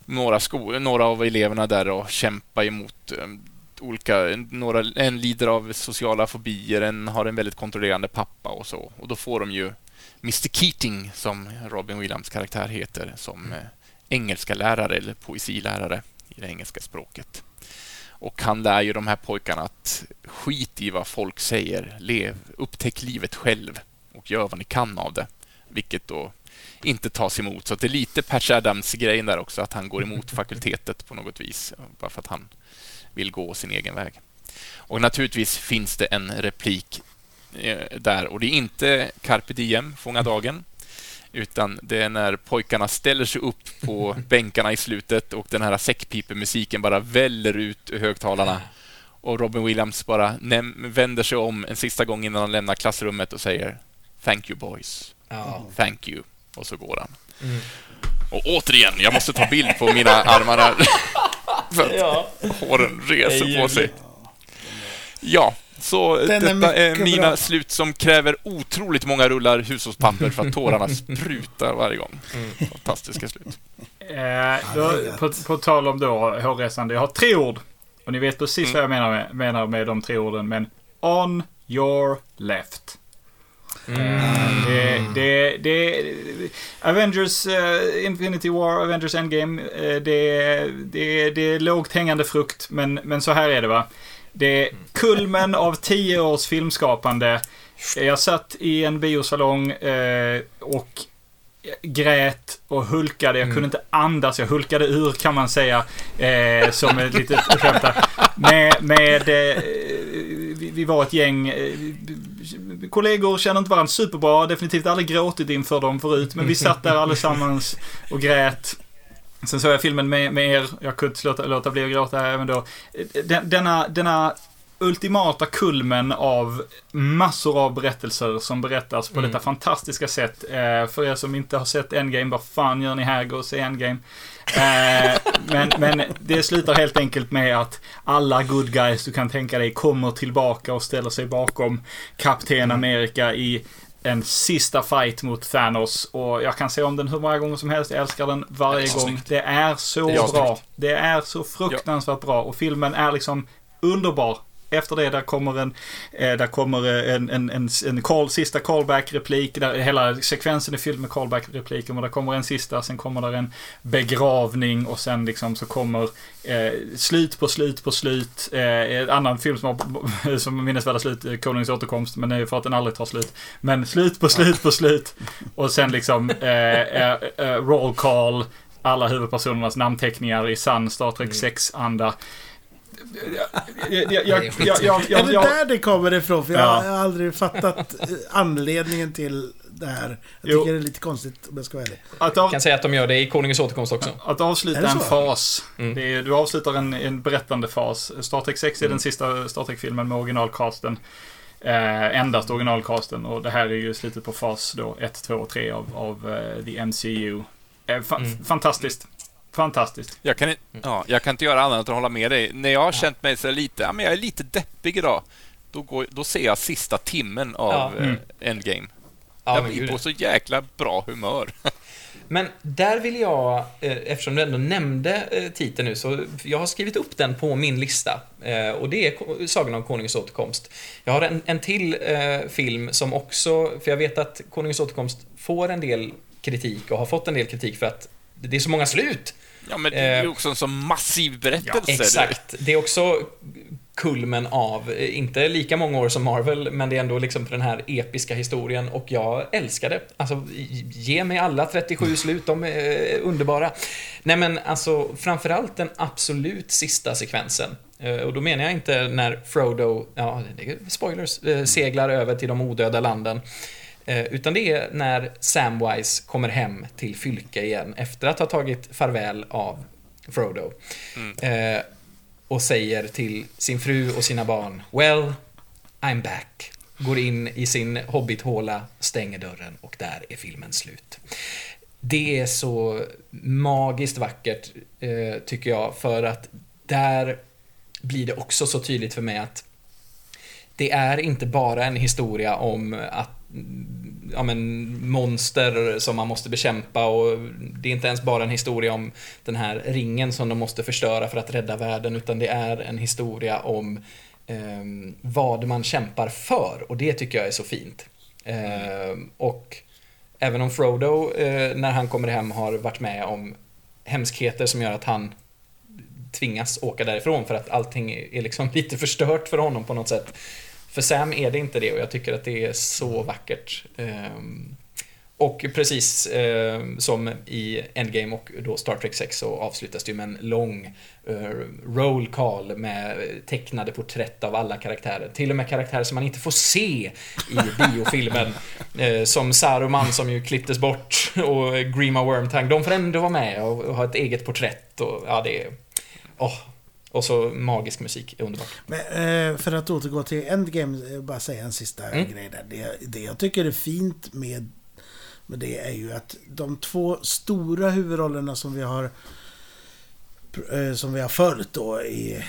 Speaker 2: några, sko- några av eleverna där och kämpa emot eh, olika... Några, en lider av sociala fobier, en har en väldigt kontrollerande pappa och så. Och då får de ju Mr Keating, som Robin Williams karaktär heter, som eh, engelska lärare eller poesilärare i det engelska språket. Och han lär ju de här pojkarna att skit i vad folk säger, lev, upptäck livet själv och gör vad ni kan av det. Vilket då inte tas emot. Så det är lite Patch Adams-grejen där också, att han går emot fakultetet på något vis, bara för att han vill gå sin egen väg. Och naturligtvis finns det en replik eh, där, och det är inte Carpe Diem, Fånga dagen, utan det är när pojkarna ställer sig upp på bänkarna i slutet och den här säckpipemusiken bara väller ut ur högtalarna. Och Robin Williams bara vänder sig om en sista gång innan han lämnar klassrummet och säger Thank you boys.
Speaker 3: Ja.
Speaker 2: Thank you. Och så går han.
Speaker 3: Mm.
Speaker 2: Och återigen, jag måste ta bild på mina armar här. För att
Speaker 3: Ja.
Speaker 2: håren reser
Speaker 3: är
Speaker 2: på sig. Ja, så
Speaker 1: Den är
Speaker 2: detta är,
Speaker 1: mycket
Speaker 2: mina
Speaker 1: bra.
Speaker 2: slut som kräver otroligt många rullar hushållspapper för att tårarna sprutar varje gång.
Speaker 3: Mm.
Speaker 2: Fantastiska slut.
Speaker 4: Eh, då, på, på tal om då hårresande. Jag har tre ord. Och ni vet precis
Speaker 2: Mm.
Speaker 4: vad jag menar med, menar med de tre orden. Men on your left.
Speaker 3: Mm.
Speaker 4: Det, det, det, Avengers eh, Infinity War, Avengers Endgame. eh, det, det, det är lågt hängande frukt. Men, men så här är det va. Det är kulmen av tio års filmskapande. Jag satt i en biosalong eh, och grät och hulkade. Jag
Speaker 3: Mm.
Speaker 4: kunde inte andas. Jag hulkade ur kan man säga. Eh, som ett litet skämt. Med, med eh, vi, vi var ett gäng eh, kollegor, känner inte varandra superbra. Definitivt aldrig gråtit inför dem förut. Men vi satt där allesammans och grät. Sen såg jag filmen med, med er. Jag kunde inte låta, låta bli att gråta även då. Den, denna, denna ultimata kulmen av massor av berättelser som berättas på
Speaker 3: Mm.
Speaker 4: detta fantastiska sätt. Eh, för er som inte har sett Endgame, vad fan gör ni här? Gå och se Endgame. Eh, men, men det slutar helt enkelt med att alla good guys du kan tänka dig kommer tillbaka och ställer sig bakom Kapten Amerika i en sista fight mot Thanos. Och jag kan se om den hur många gånger som helst. Jag älskar den varje
Speaker 2: Det
Speaker 4: gång.
Speaker 2: snyggt.
Speaker 4: Det är så
Speaker 2: Det är
Speaker 4: bra.
Speaker 2: snyggt.
Speaker 4: Det är så fruktansvärt bra. Och filmen är liksom underbar. Efter det där kommer en, eh, där kommer eh, en, en, en, en call, sista callback-replik. Där hela sekvensen är fylld med callback-repliker. Och där kommer en sista, sen kommer där en begravning och sen liksom så kommer eh, slut på slut på slut. Eh, en annan film som har som minnesvärda slut, eh, Konungens återkomst, men det är för att den aldrig tar slut. Men slut på slut på slut. Och sen liksom eh, roll call, alla huvudpersonernas namnteckningar i sann Star Trek 6-anda. Jag, jag, jag, jag, jag,
Speaker 1: Är
Speaker 4: jag,
Speaker 1: det där det kommer ifrån? För
Speaker 4: Ja.
Speaker 1: jag har aldrig fattat eh, anledningen till det här. Jag
Speaker 4: Jo.
Speaker 1: tycker det är lite konstigt om jag ska vara ärlig.
Speaker 4: att, av,
Speaker 3: Jag kan säga att de gör det i Konungens återkomst också.
Speaker 4: att avsluta en fas.
Speaker 3: Mm.
Speaker 4: Det är, du avslutar en, en berättande fas. Star Trek 6 är
Speaker 3: Mm.
Speaker 4: den sista Star Trek-filmen med originalcasten. Eh, endast originalcasten. Och det här är ju slutet på fas då 1, 2 och 3 av, av eh, The MCU. Eh, fa-
Speaker 3: Mm.
Speaker 4: Fantastiskt. Fantastiskt.
Speaker 2: Jag kan, i- ja, jag kan inte göra annat än att hålla med dig. När jag har känt mig så lite, ja, men jag är lite deppig idag, då, går, då ser jag sista timmen av
Speaker 3: Ja.
Speaker 2: eh,
Speaker 4: Mm.
Speaker 2: Endgame.
Speaker 3: Ja,
Speaker 2: jag blir på så jäkla bra humör.
Speaker 3: Men där vill jag, eh, eftersom du ändå nämnde eh, titeln nu, så jag har skrivit upp den på min lista. Och det är Sagan om Konungens återkomst. Jag har en, en till film som också, för jag vet att Konungens återkomst får en del kritik och har fått en del kritik för att det är så många slut.
Speaker 2: Ja, men det är ju
Speaker 3: Eh,
Speaker 2: också en så massiv berättelse.
Speaker 3: Exakt. Det är också kulmen av, eh, inte lika många år som Marvel, men det är ändå liksom den här episka historien och jag älskar det. Alltså, ge mig alla 37 slut, de är underbara. Nej men alltså, framförallt den absolut sista sekvensen. Eh, Och då menar jag inte när Frodo, ja, spoilers, eh, seglar över till de odöda landen. Eh, Utan det är när Samwise kommer hem till Fylke igen efter att ha tagit farväl av Frodo. Eh, och säger till sin fru och sina barn Well, I'm back. Går in i sin hobbithåla, stänger dörren och där är filmen slut. Det är så magiskt vackert, eh, tycker jag, för att där blir det också så tydligt för mig att det är inte bara en historia om att ja, men, monster som man måste bekämpa och det är inte ens bara en historia om den här ringen som de måste förstöra för att rädda världen utan det är en historia om eh, vad man kämpar för och det tycker jag är så fint. Eh, och även om Frodo eh, när han kommer hem har varit med om hemskheter som gör att han tvingas åka därifrån för att allting är liksom lite förstört för honom på något sätt. För Sam är det inte det och jag tycker att det är så vackert. Ehm, Och precis eh, som i Endgame och då Star Trek 6 så avslutas det ju med en lång eh, roll call med tecknade porträtt av alla karaktärer. Till och med karaktärer som man inte får se i biofilmen. Eh, som Saruman som ju klipptes bort och Grima Wormtang. De får ändå vara med och, och ha ett eget porträtt. Och, ja, det är... åh. Och så magisk musik, underbart.
Speaker 1: Men, eh, för att återgå till Endgame, eh, bara säga en sista
Speaker 3: Mm.
Speaker 1: grej där. Det, det jag tycker är fint med, med det är ju att de två stora huvudrollerna som vi har eh, som vi har följt då i,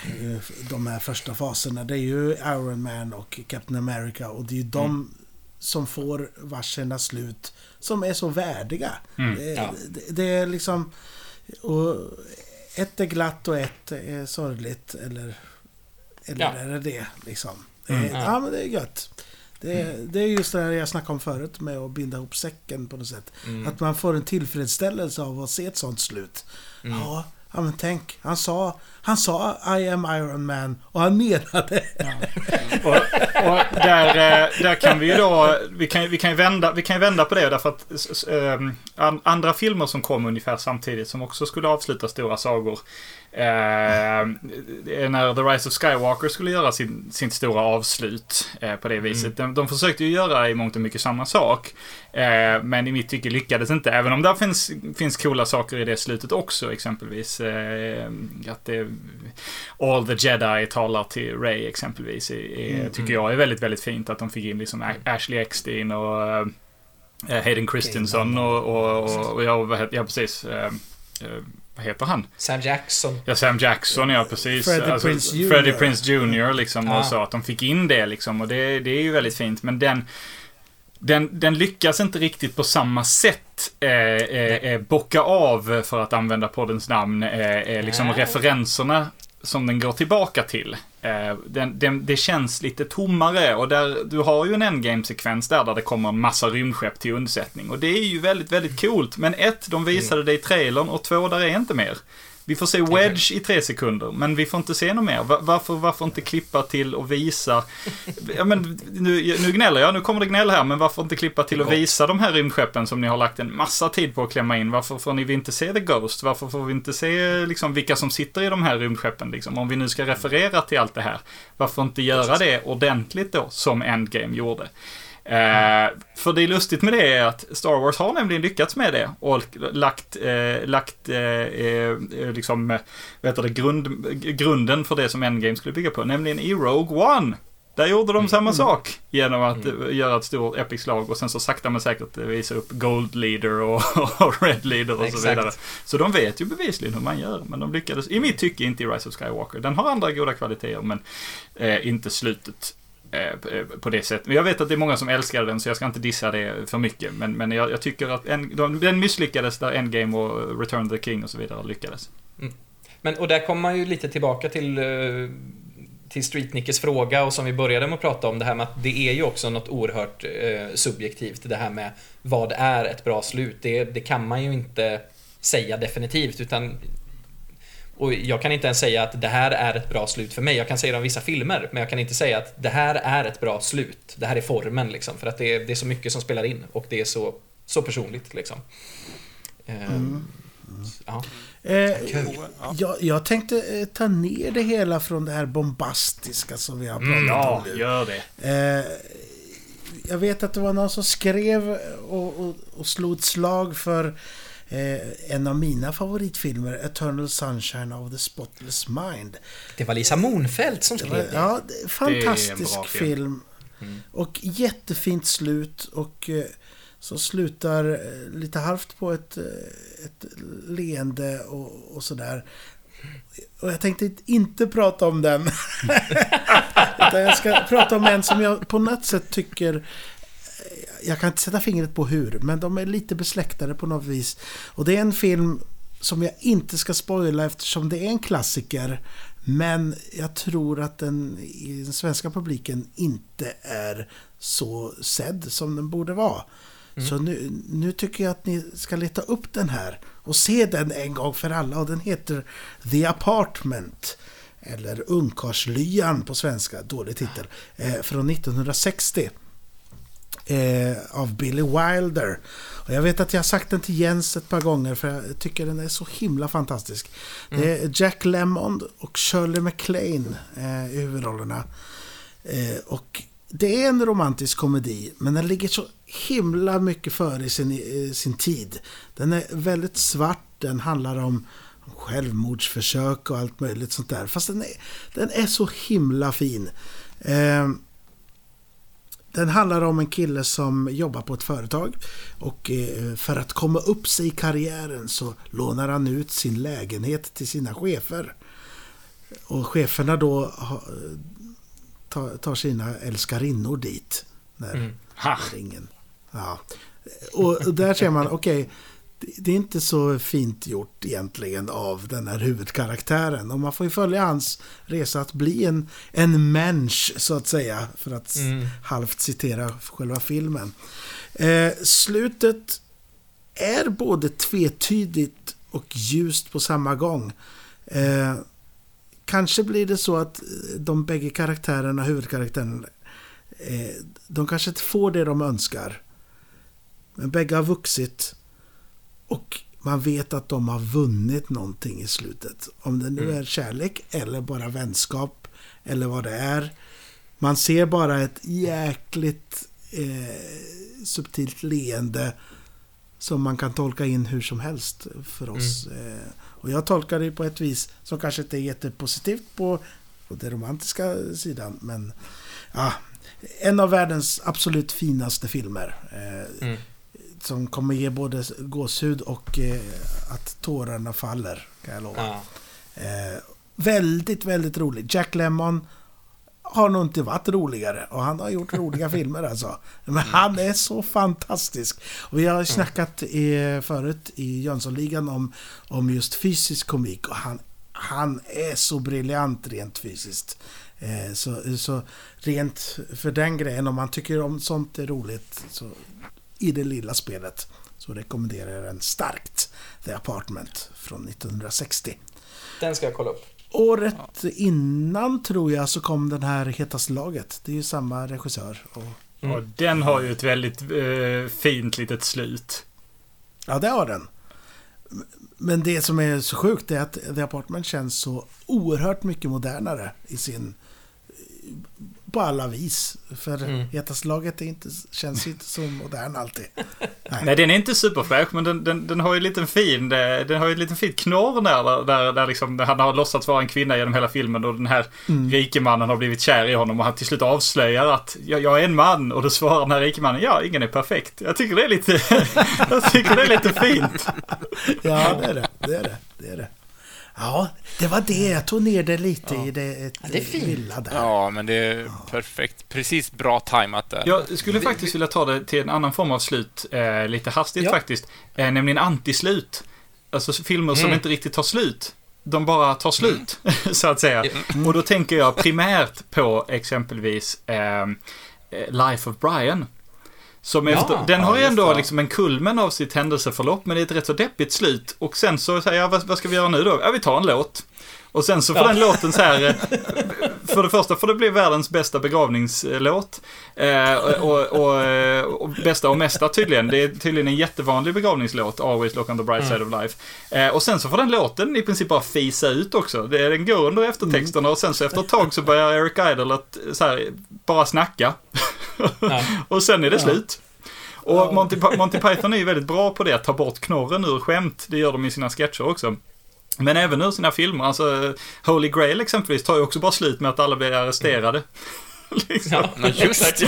Speaker 1: de här första faserna. Det är ju Iron Man och Captain America och det är ju de
Speaker 3: Mm.
Speaker 1: som får varsina slut som är så värdiga.
Speaker 4: Mm,
Speaker 1: det,
Speaker 3: ja.
Speaker 1: det, det är liksom... Och ett är glatt och ett är sorgligt. Eller, eller
Speaker 3: Ja.
Speaker 1: är det det liksom?
Speaker 4: Mm.
Speaker 1: Ja, men det är gött. Det, är- det är just det här jag snackade om förut med att binda ihop säcken på något sätt.
Speaker 3: Mm.
Speaker 1: Att man får en tillfredsställelse av att se ett sånt slut.
Speaker 3: Mm.
Speaker 1: Ja, ja, men tänk. Han sa, han sa I am Iron Man och han menade
Speaker 4: Och, och där, eh, där kan vi ju då, vi kan, vi kan ju vända, vi kan ju vända på det därför att an- andra filmer som kom ungefär samtidigt som också skulle avsluta stora sagor. Eh, när The Rise of Skywalker skulle göra sin, sin stora avslut eh, på det viset. De, de försökte ju göra i mångt och mycket samma sak. Eh, men i mitt tycke lyckades inte. Även om där finns, finns coola saker i det slutet också. Exempelvis att det, All the Jedi talar till Ray exempelvis. Är, är, tycker jag är väldigt, väldigt fint. Att de fick in liksom A- Ashley Eckstein och eh, Hayden Christensen och, och, och, och ja, vad heter, ja, precis. Eh, eh, vad heter han?
Speaker 3: Sam Jackson.
Speaker 4: Ja, Sam Jackson, ja precis.
Speaker 1: Freddie Prinze Jr.
Speaker 4: Freddie Prinze Jr. liksom.
Speaker 3: Ja.
Speaker 4: Och så att de fick in det liksom. Och det, det är ju väldigt fint. Men den, den, den lyckas inte riktigt på samma sätt eh, eh, eh, bocka av, för att använda poddens namn, eh, eh, liksom
Speaker 3: Nej.
Speaker 4: referenserna som den går tillbaka till. Eh, den, den, det känns lite tommare och där, du har ju en endgame-sekvens där, där det kommer en massa rymdskepp till undsättning. Och det är ju väldigt, väldigt coolt. Men ett, de visade det i trailern och två, där är inte mer. Vi får se Wedge i tre sekunder, men vi får inte se något mer. Va- Varför, varför inte klippa till och visa... Ja, men nu, nu gnäller jag, nu kommer det gnäll här, men varför inte klippa till och visa de här rymdskeppen som ni har lagt en massa tid på att klämma in? Varför får ni inte se The Ghost? Varför får vi inte se liksom, vilka som sitter i de här rymdskeppen? Liksom? Om vi nu ska referera till allt det här, varför inte göra det ordentligt då, som Endgame gjorde? Eh, för det är lustigt med det är att Star Wars har nämligen lyckats med det och lagt, eh, lagt eh, eh, liksom, heter det, grund, grunden för det som Endgame skulle bygga på, nämligen i Rogue One. Där gjorde de samma sak genom att eh, göra ett stort epic slag och sen så sakta men säkert visa upp Gold Leader och, och Red Leader och så
Speaker 3: Exakt.
Speaker 4: vidare. Så de vet ju bevisligen hur man gör, men de lyckades, i mitt tycke, inte i Rise of Skywalker. Den har andra goda kvaliteter, men eh, inte slutet Eh, på- det sättet. Jag vet att det är många som älskar den, så jag ska inte dissa det för mycket. Men, men jag, jag tycker att en, den misslyckades där Endgame och Return of the King och så vidare lyckades. Mm.
Speaker 3: Men, och där kommer man ju lite tillbaka till, eh, till Streetnickes fråga och som vi började med att prata om det här med att det är ju också något oerhört eh, subjektivt det här med vad är ett bra slut? Det, det kan man ju inte säga definitivt utan och jag kan inte ens säga att det här är ett bra slut för mig. Jag kan säga det om vissa filmer, men jag kan inte säga att det här är ett bra slut. Det här är formen liksom, för att det är, det är så mycket som spelar in och det är så, så personligt liksom. Ehm, ja.
Speaker 1: Eh.
Speaker 2: Ja.
Speaker 1: jag, jag tänkte eh, ta ner det hela från det här bombastiska som vi har pratat
Speaker 4: Mm, ja,
Speaker 1: om nu.
Speaker 4: gör det.
Speaker 1: Eh, jag vet att det var någon som skrev och, och, och slog ett slag för eh, en av mina favoritfilmer, Eternal Sunshine of the Spotless Mind.
Speaker 3: Det var Lisa Monfeldt som
Speaker 1: Det
Speaker 3: skrev
Speaker 1: var,
Speaker 3: det.
Speaker 1: ja, det fantastisk
Speaker 4: bra
Speaker 1: film.
Speaker 4: film.
Speaker 3: Mm.
Speaker 1: Och jättefint slut och eh, som slutar eh, lite halvt på ett, eh, ett leende och, och sådär. Och jag tänkte inte prata om den. Utan jag ska prata om en som jag på något sätt tycker eh, jag kan inte sätta fingret på hur, men de är lite besläktade på något vis. Och det är en film som jag inte ska spoila eftersom det är en klassiker. Men jag tror att den i den svenska publiken inte är så sedd som den borde vara. Så nu, nu tycker jag att ni ska leta upp den här och se den en gång för alla. Och den heter The Apartment. Eller Ungkarlslyan på svenska, dålig titel. Eh, från 1960 eh, av Billy Wilder. Och jag vet att jag har sagt den till Jens ett par gånger för jag tycker den är så himla fantastisk. Det är Jack Lemmon och Shirley MacLaine eh, i huvudrollerna. Eh, och det är en romantisk komedi, men den ligger så himla mycket före sin, eh, sin tid. Den är väldigt svart, den handlar om självmordsförsök och allt möjligt sånt där. Fast den är, den är så himla fin. Eh, den handlar om en kille som jobbar på ett företag och eh, för att komma upp sig i karriären så lånar han ut sin lägenhet till sina chefer. Och cheferna då tar, sina älskarinnor dit. När
Speaker 3: Mm.
Speaker 4: Ha.
Speaker 1: det är ingen. Ja. Och där ser man, okej, det- det är inte så fint gjort egentligen av den här huvudkaraktären. Och man får ju följa hans resa att bli en, en människa, så att säga. För att
Speaker 3: Mm.
Speaker 1: halvt citera själva filmen. Eh, slutet är både tvetydigt och ljust på samma gång. Eh, kanske blir det så att de bägge karaktärerna, huvudkaraktärerna, eh, de kanske inte får det de önskar. Men bägge har vuxit och man vet att de har vunnit någonting i slutet. Om det nu
Speaker 3: Mm.
Speaker 1: är kärlek eller bara vänskap eller vad det är. Man ser bara ett jäkligt eh, subtilt leende som man kan tolka in hur som helst för oss. Eh, och jag tolkar det på ett vis som kanske inte är jättepositivt på, på den romantiska sidan. Men ja, en av världens absolut finaste filmer. Eh,
Speaker 3: Mm.
Speaker 1: Som kommer ge både gåshud och eh, att tårarna faller, kan jag lova.
Speaker 3: Ja.
Speaker 1: Eh, väldigt, väldigt rolig. Jack Lemmon har nog inte varit roligare och han har gjort roliga filmer alltså. Men han är så fantastisk. Och vi har ju snackat i, förut i Jönssonligan om, om just fysisk komik och han, han är så briljant rent fysiskt. Eh, så, så rent för den grejen, om man tycker om sånt är roligt så i det lilla spelet så rekommenderar jag den starkt. The Apartment från 1960.
Speaker 3: Den ska jag kolla upp.
Speaker 1: Året innan tror jag så kom den här Hetaste laget. Det är ju samma regissör. Och,
Speaker 3: Mm.
Speaker 4: Och den har ju ett väldigt eh, fint litet slut.
Speaker 1: ja, det har den. Men det som är så sjukt är att The Apartment känns så oerhört mycket modernare i sin... På alla vis. För
Speaker 3: Mm.
Speaker 1: Hetaste laget är inte, känns inte så modern alltid.
Speaker 4: Nej, den är inte superfräsch, men den, den, den har ju en liten fin, eh, den har ju en liten fin knorr där, där, där, liksom, han har låtsats vara en kvinna genom hela filmen och den här
Speaker 1: Mm.
Speaker 4: rike mannen har blivit kär i honom och han till slut avslöjar att jag, jag är en man och då svarar den här rike mannen ja, ingen är perfekt. Jag tycker det är lite, jag tycker det är lite fint.
Speaker 1: Ja, det är det. Det är det. det, är det. Ja, det var det. Jag tog ner det lite i det, ett,
Speaker 3: Ja, det
Speaker 1: lilla där.
Speaker 2: Ja, men det är perfekt. Precis bra tajmat där.
Speaker 4: Jag skulle faktiskt vilja ta det till en annan form av slut, eh, lite hastigt
Speaker 3: Ja.
Speaker 4: faktiskt. Eh, nämligen antislut. Alltså filmer som
Speaker 3: Mm.
Speaker 4: inte riktigt tar slut. De bara tar slut, så att säga.
Speaker 3: Mm.
Speaker 4: Och då tänker jag primärt på exempelvis eh, eh, Life of Brian. Som
Speaker 3: Ja,
Speaker 4: efter, den har ju
Speaker 2: just
Speaker 4: ändå liksom en kulmen av sitt händelseförlopp, men det är ett rätt så deppigt slut. Och sen så säger jag, vad, vad ska vi göra nu då? Ja, vi tar en låt. Och sen så får den låten så här, eh, för det första får det bli världens bästa begravningslåt. Eh, och, och, eh, och bästa och mesta tydligen. Det är tydligen en jättevanlig begravningslåt, Always Look on the Bright Side of Life. Eh, och sen så får den låten i princip bara fisa ut också. Det, den går under eftertexterna och sen så efter ett tag så börjar Eric Idle att här, bara snacka.
Speaker 3: Ja.
Speaker 4: och sen är det slut. Och Monty, Monty Python är ju väldigt bra på det, att ta bort knorren ur skämt. Det gör de i sina sketcher också. Men även ur sina filmer. Alltså, Holy Grail exempelvis tar ju också bara slut med att alla blir arresterade. liksom.
Speaker 3: Ja,
Speaker 2: Ja, just.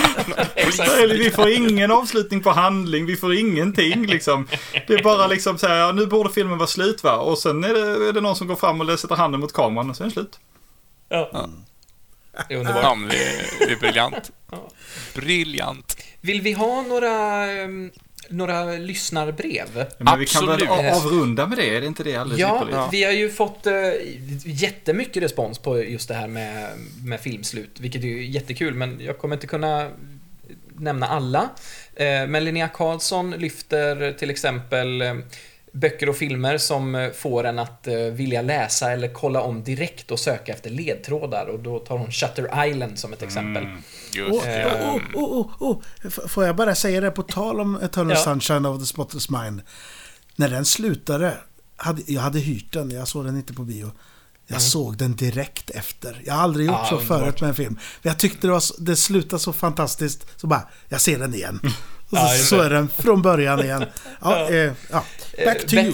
Speaker 4: Nej, Vi får ingen avslutning på handling, vi får ingenting liksom. Det är bara liksom så här, ja, nu borde filmen vara slut va? Och sen är det, är det någon som går fram och sätter handen mot kameran och sen är det slut.
Speaker 3: Ja. Det är underbart.
Speaker 2: Ja, men det, är, det är briljant.
Speaker 3: Ja.
Speaker 2: Briljant.
Speaker 3: Vill vi ha några, ehm, några lyssnarbrev?
Speaker 4: Men vi kan väl avrunda med det, är det inte det alldeles
Speaker 3: Ja,
Speaker 4: ypperligt?
Speaker 3: vi har ju fått eh, jättemycket respons på just det här med, med filmslut, vilket är jättekul, men jag kommer inte kunna nämna alla. Eh, men Linnea Karlsson lyfter till exempel eh, böcker och filmer som eh, får en att eh, vilja läsa eller kolla om direkt och söka efter ledtrådar och då tar hon Shutter Island som ett exempel.
Speaker 2: Just
Speaker 1: Oh,
Speaker 2: det.
Speaker 1: oh, oh, oh, oh. Får jag bara säga det på tal om Eternal
Speaker 3: Ja.
Speaker 1: Sunshine of the Spotless Mind. När den slutade, hade, jag hade hyrt den, jag såg den inte på bio. Jag såg den direkt efter. Jag har aldrig gjort
Speaker 3: Ja,
Speaker 1: så
Speaker 3: underbart.
Speaker 1: förut med en film. Men jag tyckte det, var, det slutade så fantastiskt, så bara, jag ser den igen. Och så, är den från början igen. Ja, eh, ja. Back to you.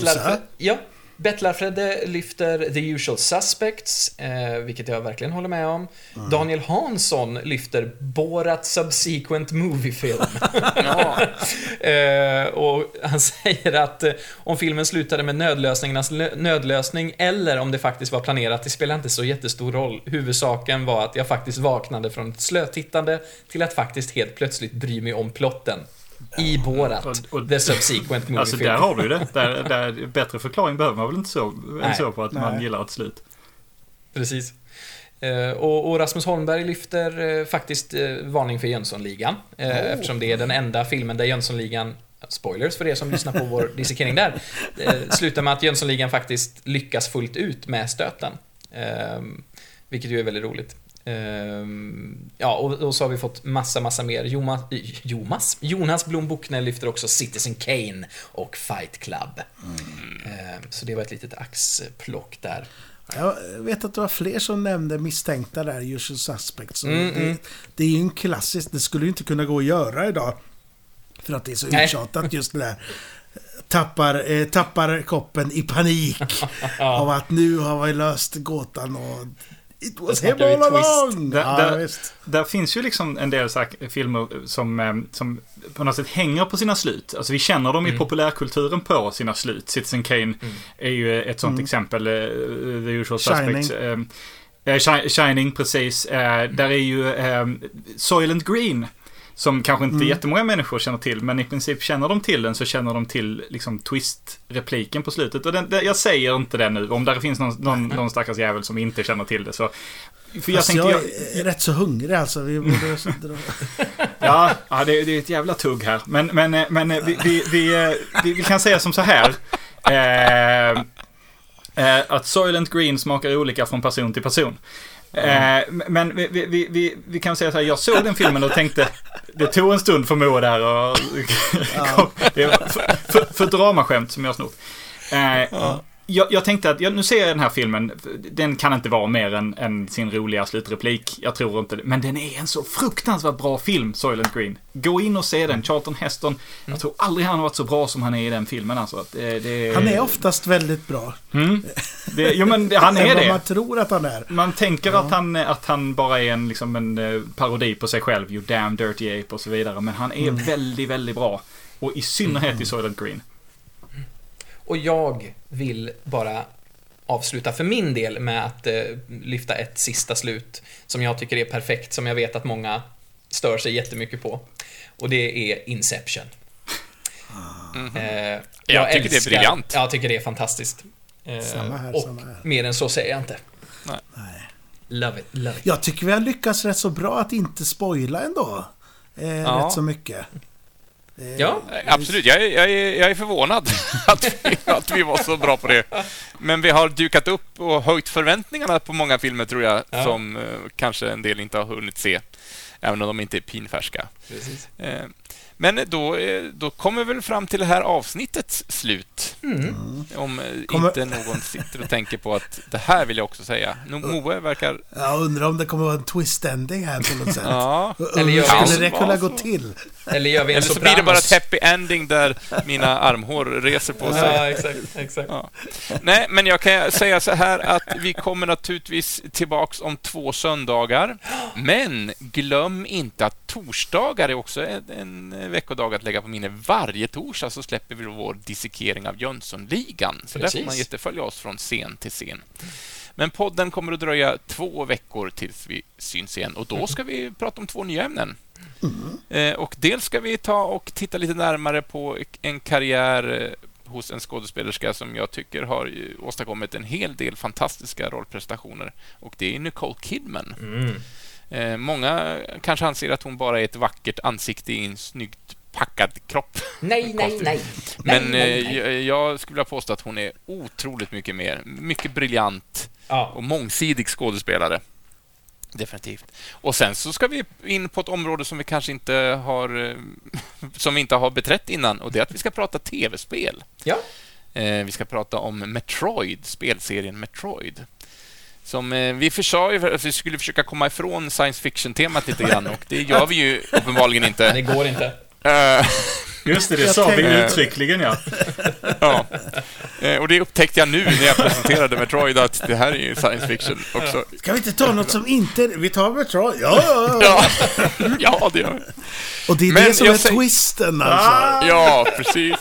Speaker 3: Ja. Bettlarfredde lyfter The Usual Suspects, eh, vilket jag verkligen håller med om.
Speaker 1: Mm.
Speaker 3: Daniel Hansson lyfter Borat Subsequent Movie Film. eh, och han säger att eh, om filmen slutade med nödlösningarnas lö- nödlösning eller om det faktiskt var planerat, det spelar inte så jättestor roll. Huvudsaken var att jag faktiskt vaknade från ett slötittande till att faktiskt helt plötsligt bry mig om plotten. I Borat,
Speaker 4: Och- och-
Speaker 3: The Subsequent Movie
Speaker 4: Alltså
Speaker 3: Film.
Speaker 4: där har du ju det. Där, där, bättre förklaring behöver man väl inte så, än så på att man
Speaker 1: Nej.
Speaker 4: gillar ett slut.
Speaker 3: Precis. Eh, och, och Rasmus Holmberg lyfter eh, faktiskt eh, varning för Jönssonligan. Eh, Eftersom det är den enda filmen där Jönssonligan, spoilers för er som lyssnar på vår dissekering där, eh, slutar med att Jönssonligan faktiskt lyckas fullt ut med stöten. Eh, vilket ju är väldigt roligt. Eh, ja, och, och så har vi fått massa, massa mer. Jomas, Jomas? Jonas Blom Bocknell lyfter också Citizen Kane och Fight Club. Eh, så det var ett litet axplock där.
Speaker 1: Jag vet att det var fler som nämnde misstänkta där, Usual Suspects.
Speaker 3: Mm,
Speaker 1: det,
Speaker 3: mm.
Speaker 1: det är ju en klassisk, det skulle ju inte kunna gå att göra idag. För att det är så uttjatat just det där. Tappar, eh, tappar koppen i panik. Av att nu har vi löst gåtan och... It was him all along!
Speaker 4: Där-
Speaker 1: ja,
Speaker 4: där-. Där finns ju liksom en del så här filmer som, eh, som på något sätt hänger på sina slut. Alltså vi känner dem
Speaker 3: Mm.
Speaker 4: i populärkulturen på sina slut. Citizen Kane är ju ett sånt exempel. eh, The Usual
Speaker 1: Shining.
Speaker 4: Suspects. eh, eh, Shi- Shining, precis. Eh, där är ju eh, Soylent Green. Som kanske inte jättemånga människor känner till, men i princip känner de till den så känner de till liksom twist-repliken på slutet. Och den, den, jag säger inte det nu, om där finns någon, någon, någon stackars jävel som inte känner till det så... För jag
Speaker 1: Fast
Speaker 4: tänkte,
Speaker 1: jag
Speaker 4: jag,
Speaker 1: är rätt så hungrig alltså. Vi borde.
Speaker 4: Ja, ja det, det är ett jävla tugg här. Men, men, men eh, vi, vi, vi, eh, vi, vi kan säga som så här. Eh, eh, att Soylent Green smakar olika från person till person. Eh, men vi, vi, vi, vi, kan säga så här, jag såg den filmen och tänkte, det tog en stund för Moa där och... det var för, för, för dramaskämt som jag har snott. Eh, jag, jag tänkte att, ja, nu ser jag den här filmen, den kan inte vara mer än, än sin roliga slutreplik. Jag tror inte det. Men den är en så fruktansvärt bra film, Soylent Green. Gå in och se den. Charlton Heston, jag tror aldrig han har varit så bra som han är i den filmen. Alltså, att det, det,
Speaker 1: Han är oftast väldigt bra.
Speaker 4: Mm. Det, jo, men han är det.
Speaker 1: man tror att han är.
Speaker 4: Man tänker att, han, att han bara är en, liksom en eh, parodi på sig själv, You damn dirty ape och så vidare. Men han är väldigt, väldigt bra. Och i synnerhet i Soylent Green.
Speaker 3: Och jag vill bara avsluta för min del med att eh, lyfta ett sista slut som jag tycker är perfekt, som jag vet att många stör sig jättemycket på. Och det är Inception. Eh,
Speaker 2: Jag tycker det är briljant.
Speaker 3: Jag tycker det är fantastiskt. Eh,
Speaker 1: Samma här,
Speaker 3: och
Speaker 1: samma här.
Speaker 3: mer än så säger jag inte.
Speaker 2: Nej.
Speaker 3: Love it, love it.
Speaker 1: Jag tycker vi har lyckats rätt så bra att inte spoila ändå. Eh,
Speaker 2: Ja.
Speaker 1: Rätt så mycket.
Speaker 3: Ja,
Speaker 2: Absolut, jag är, jag är, jag är förvånad att vi, att vi var så bra på det. Men vi har dukat upp och höjt förväntningarna på många filmer, tror jag,
Speaker 3: Ja.
Speaker 2: som eh, kanske en del inte har hunnit se, även om de inte är pinfärska.
Speaker 3: precis.
Speaker 2: Men då, eh, då kommer vi väl fram till det här avsnittets slut. Om eh,
Speaker 1: Kommer-
Speaker 2: inte någon sitter och tänker på att det här vill jag också säga. Moe verkar...
Speaker 1: Jag undrar om det kommer vara en twist-ending här på något sätt.
Speaker 2: Ja.
Speaker 3: Eller
Speaker 1: hur
Speaker 3: gör
Speaker 1: skulle
Speaker 2: vi-
Speaker 1: det kunna gå till?
Speaker 3: Eller gör vi en
Speaker 2: Eller så blir det bara ett happy ending där mina armhår reser på sig.
Speaker 3: Ja, exakt. exakt.
Speaker 2: Ja. Nej, men jag kan säga så här att vi kommer naturligtvis tillbaks om två söndagar. Men glöm inte att torsdagar är också en, en veckodag att lägga på minne. Varje torsdag så släpper vi vår dissekering av Jönssonligan. Så där får
Speaker 3: Precis.
Speaker 2: man jättefölja oss från scen till scen. Men podden kommer att dröja två veckor tills vi syns igen och då ska vi prata om två nya ämnen. Eh, och dels ska vi ta och titta lite närmare på en karriär eh, hos en skådespelerska som jag tycker har åstadkommit en hel del fantastiska rollprestationer. Och det är Nicole Kidman.
Speaker 3: Mm.
Speaker 2: Eh, många kanske anser att hon bara är ett vackert ansikte i en snyggt packad kropp.
Speaker 3: Nej, nej, nej.
Speaker 2: Men
Speaker 3: nej, nej, nej.
Speaker 2: eh, jag- jag skulle vilja påstå att hon är otroligt mycket mer. Mycket briljant
Speaker 3: Ja.
Speaker 2: och mångsidig skådespelare. Definitivt. Och sen så ska vi in på ett område som vi kanske inte har eh, som vi inte har beträtt innan och det är att vi ska prata tv-spel.
Speaker 3: Ja.
Speaker 2: Vi ska prata om Metroid, spelserien Metroid. Som eh, vi försade ju att vi skulle försöka komma ifrån science fiction-temat lite grann och det gör vi ju uppenbarligen
Speaker 3: Det
Speaker 2: inte.
Speaker 3: går inte.
Speaker 2: Eh,
Speaker 4: Just det, det
Speaker 1: Jag
Speaker 4: sa vi uttryckligen ja.
Speaker 2: ja. Eh, Och det upptäckte jag nu när jag presenterade Metroid att det här är ju science fiction också.
Speaker 1: Ska vi inte ta något som inte... Vi tar Metroid. Ja, ja, ja.
Speaker 2: Ja, ja det gör vi.
Speaker 1: Och det är
Speaker 2: Men
Speaker 1: det som är
Speaker 2: säger-
Speaker 1: twisten alltså.
Speaker 2: Ja, precis.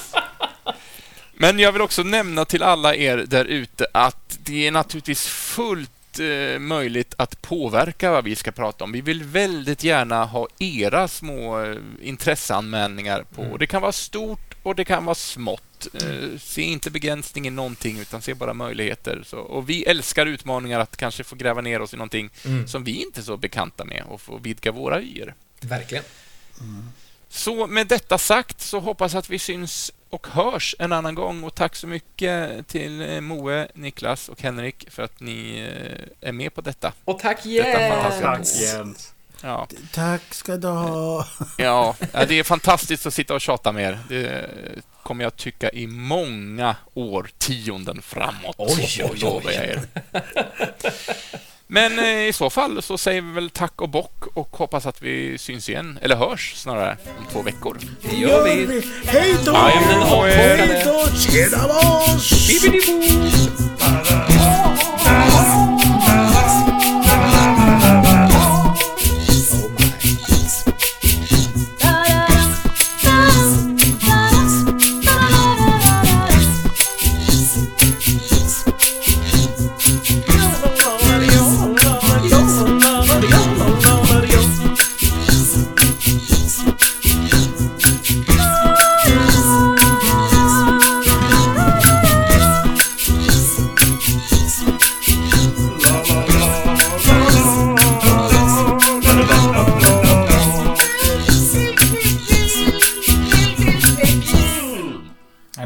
Speaker 2: Men jag vill också nämna till alla er där ute att det är naturligtvis fullt eh, möjligt att påverka vad vi ska prata om. Vi vill väldigt gärna ha era små eh, intresseanmälningar på. Det kan vara stort och det kan vara smått. Eh, se inte begränsning i någonting utan se bara möjligheter. Så, och vi älskar utmaningar att kanske få gräva ner oss i någonting
Speaker 3: Mm.
Speaker 2: som vi inte är så bekanta med och få vidga våra vyer.
Speaker 3: Verkligen.
Speaker 2: Så med detta sagt så hoppas att vi syns och hörs en annan gång och tack så mycket till eh, Moe, Niklas och Henrik för att ni eh, är med på detta.
Speaker 3: Och tack Jens!
Speaker 4: Tack Jens.
Speaker 2: Ja,
Speaker 1: Tack ska du ha.
Speaker 2: ja, det är fantastiskt att sitta och tjata med er. Det kommer jag tycka i många årtionden framåt.
Speaker 3: Oj, oj, oj.
Speaker 2: er. Men eh, i så fall så säger vi väl tack och bock och hoppas att vi syns igen, eller hörs snarare, om två veckor.
Speaker 3: Det gör vi.
Speaker 1: Hej då! Hej då! Tjena!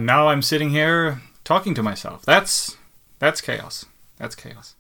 Speaker 4: Now I'm sitting here talking to myself. That's that's chaos. That's chaos.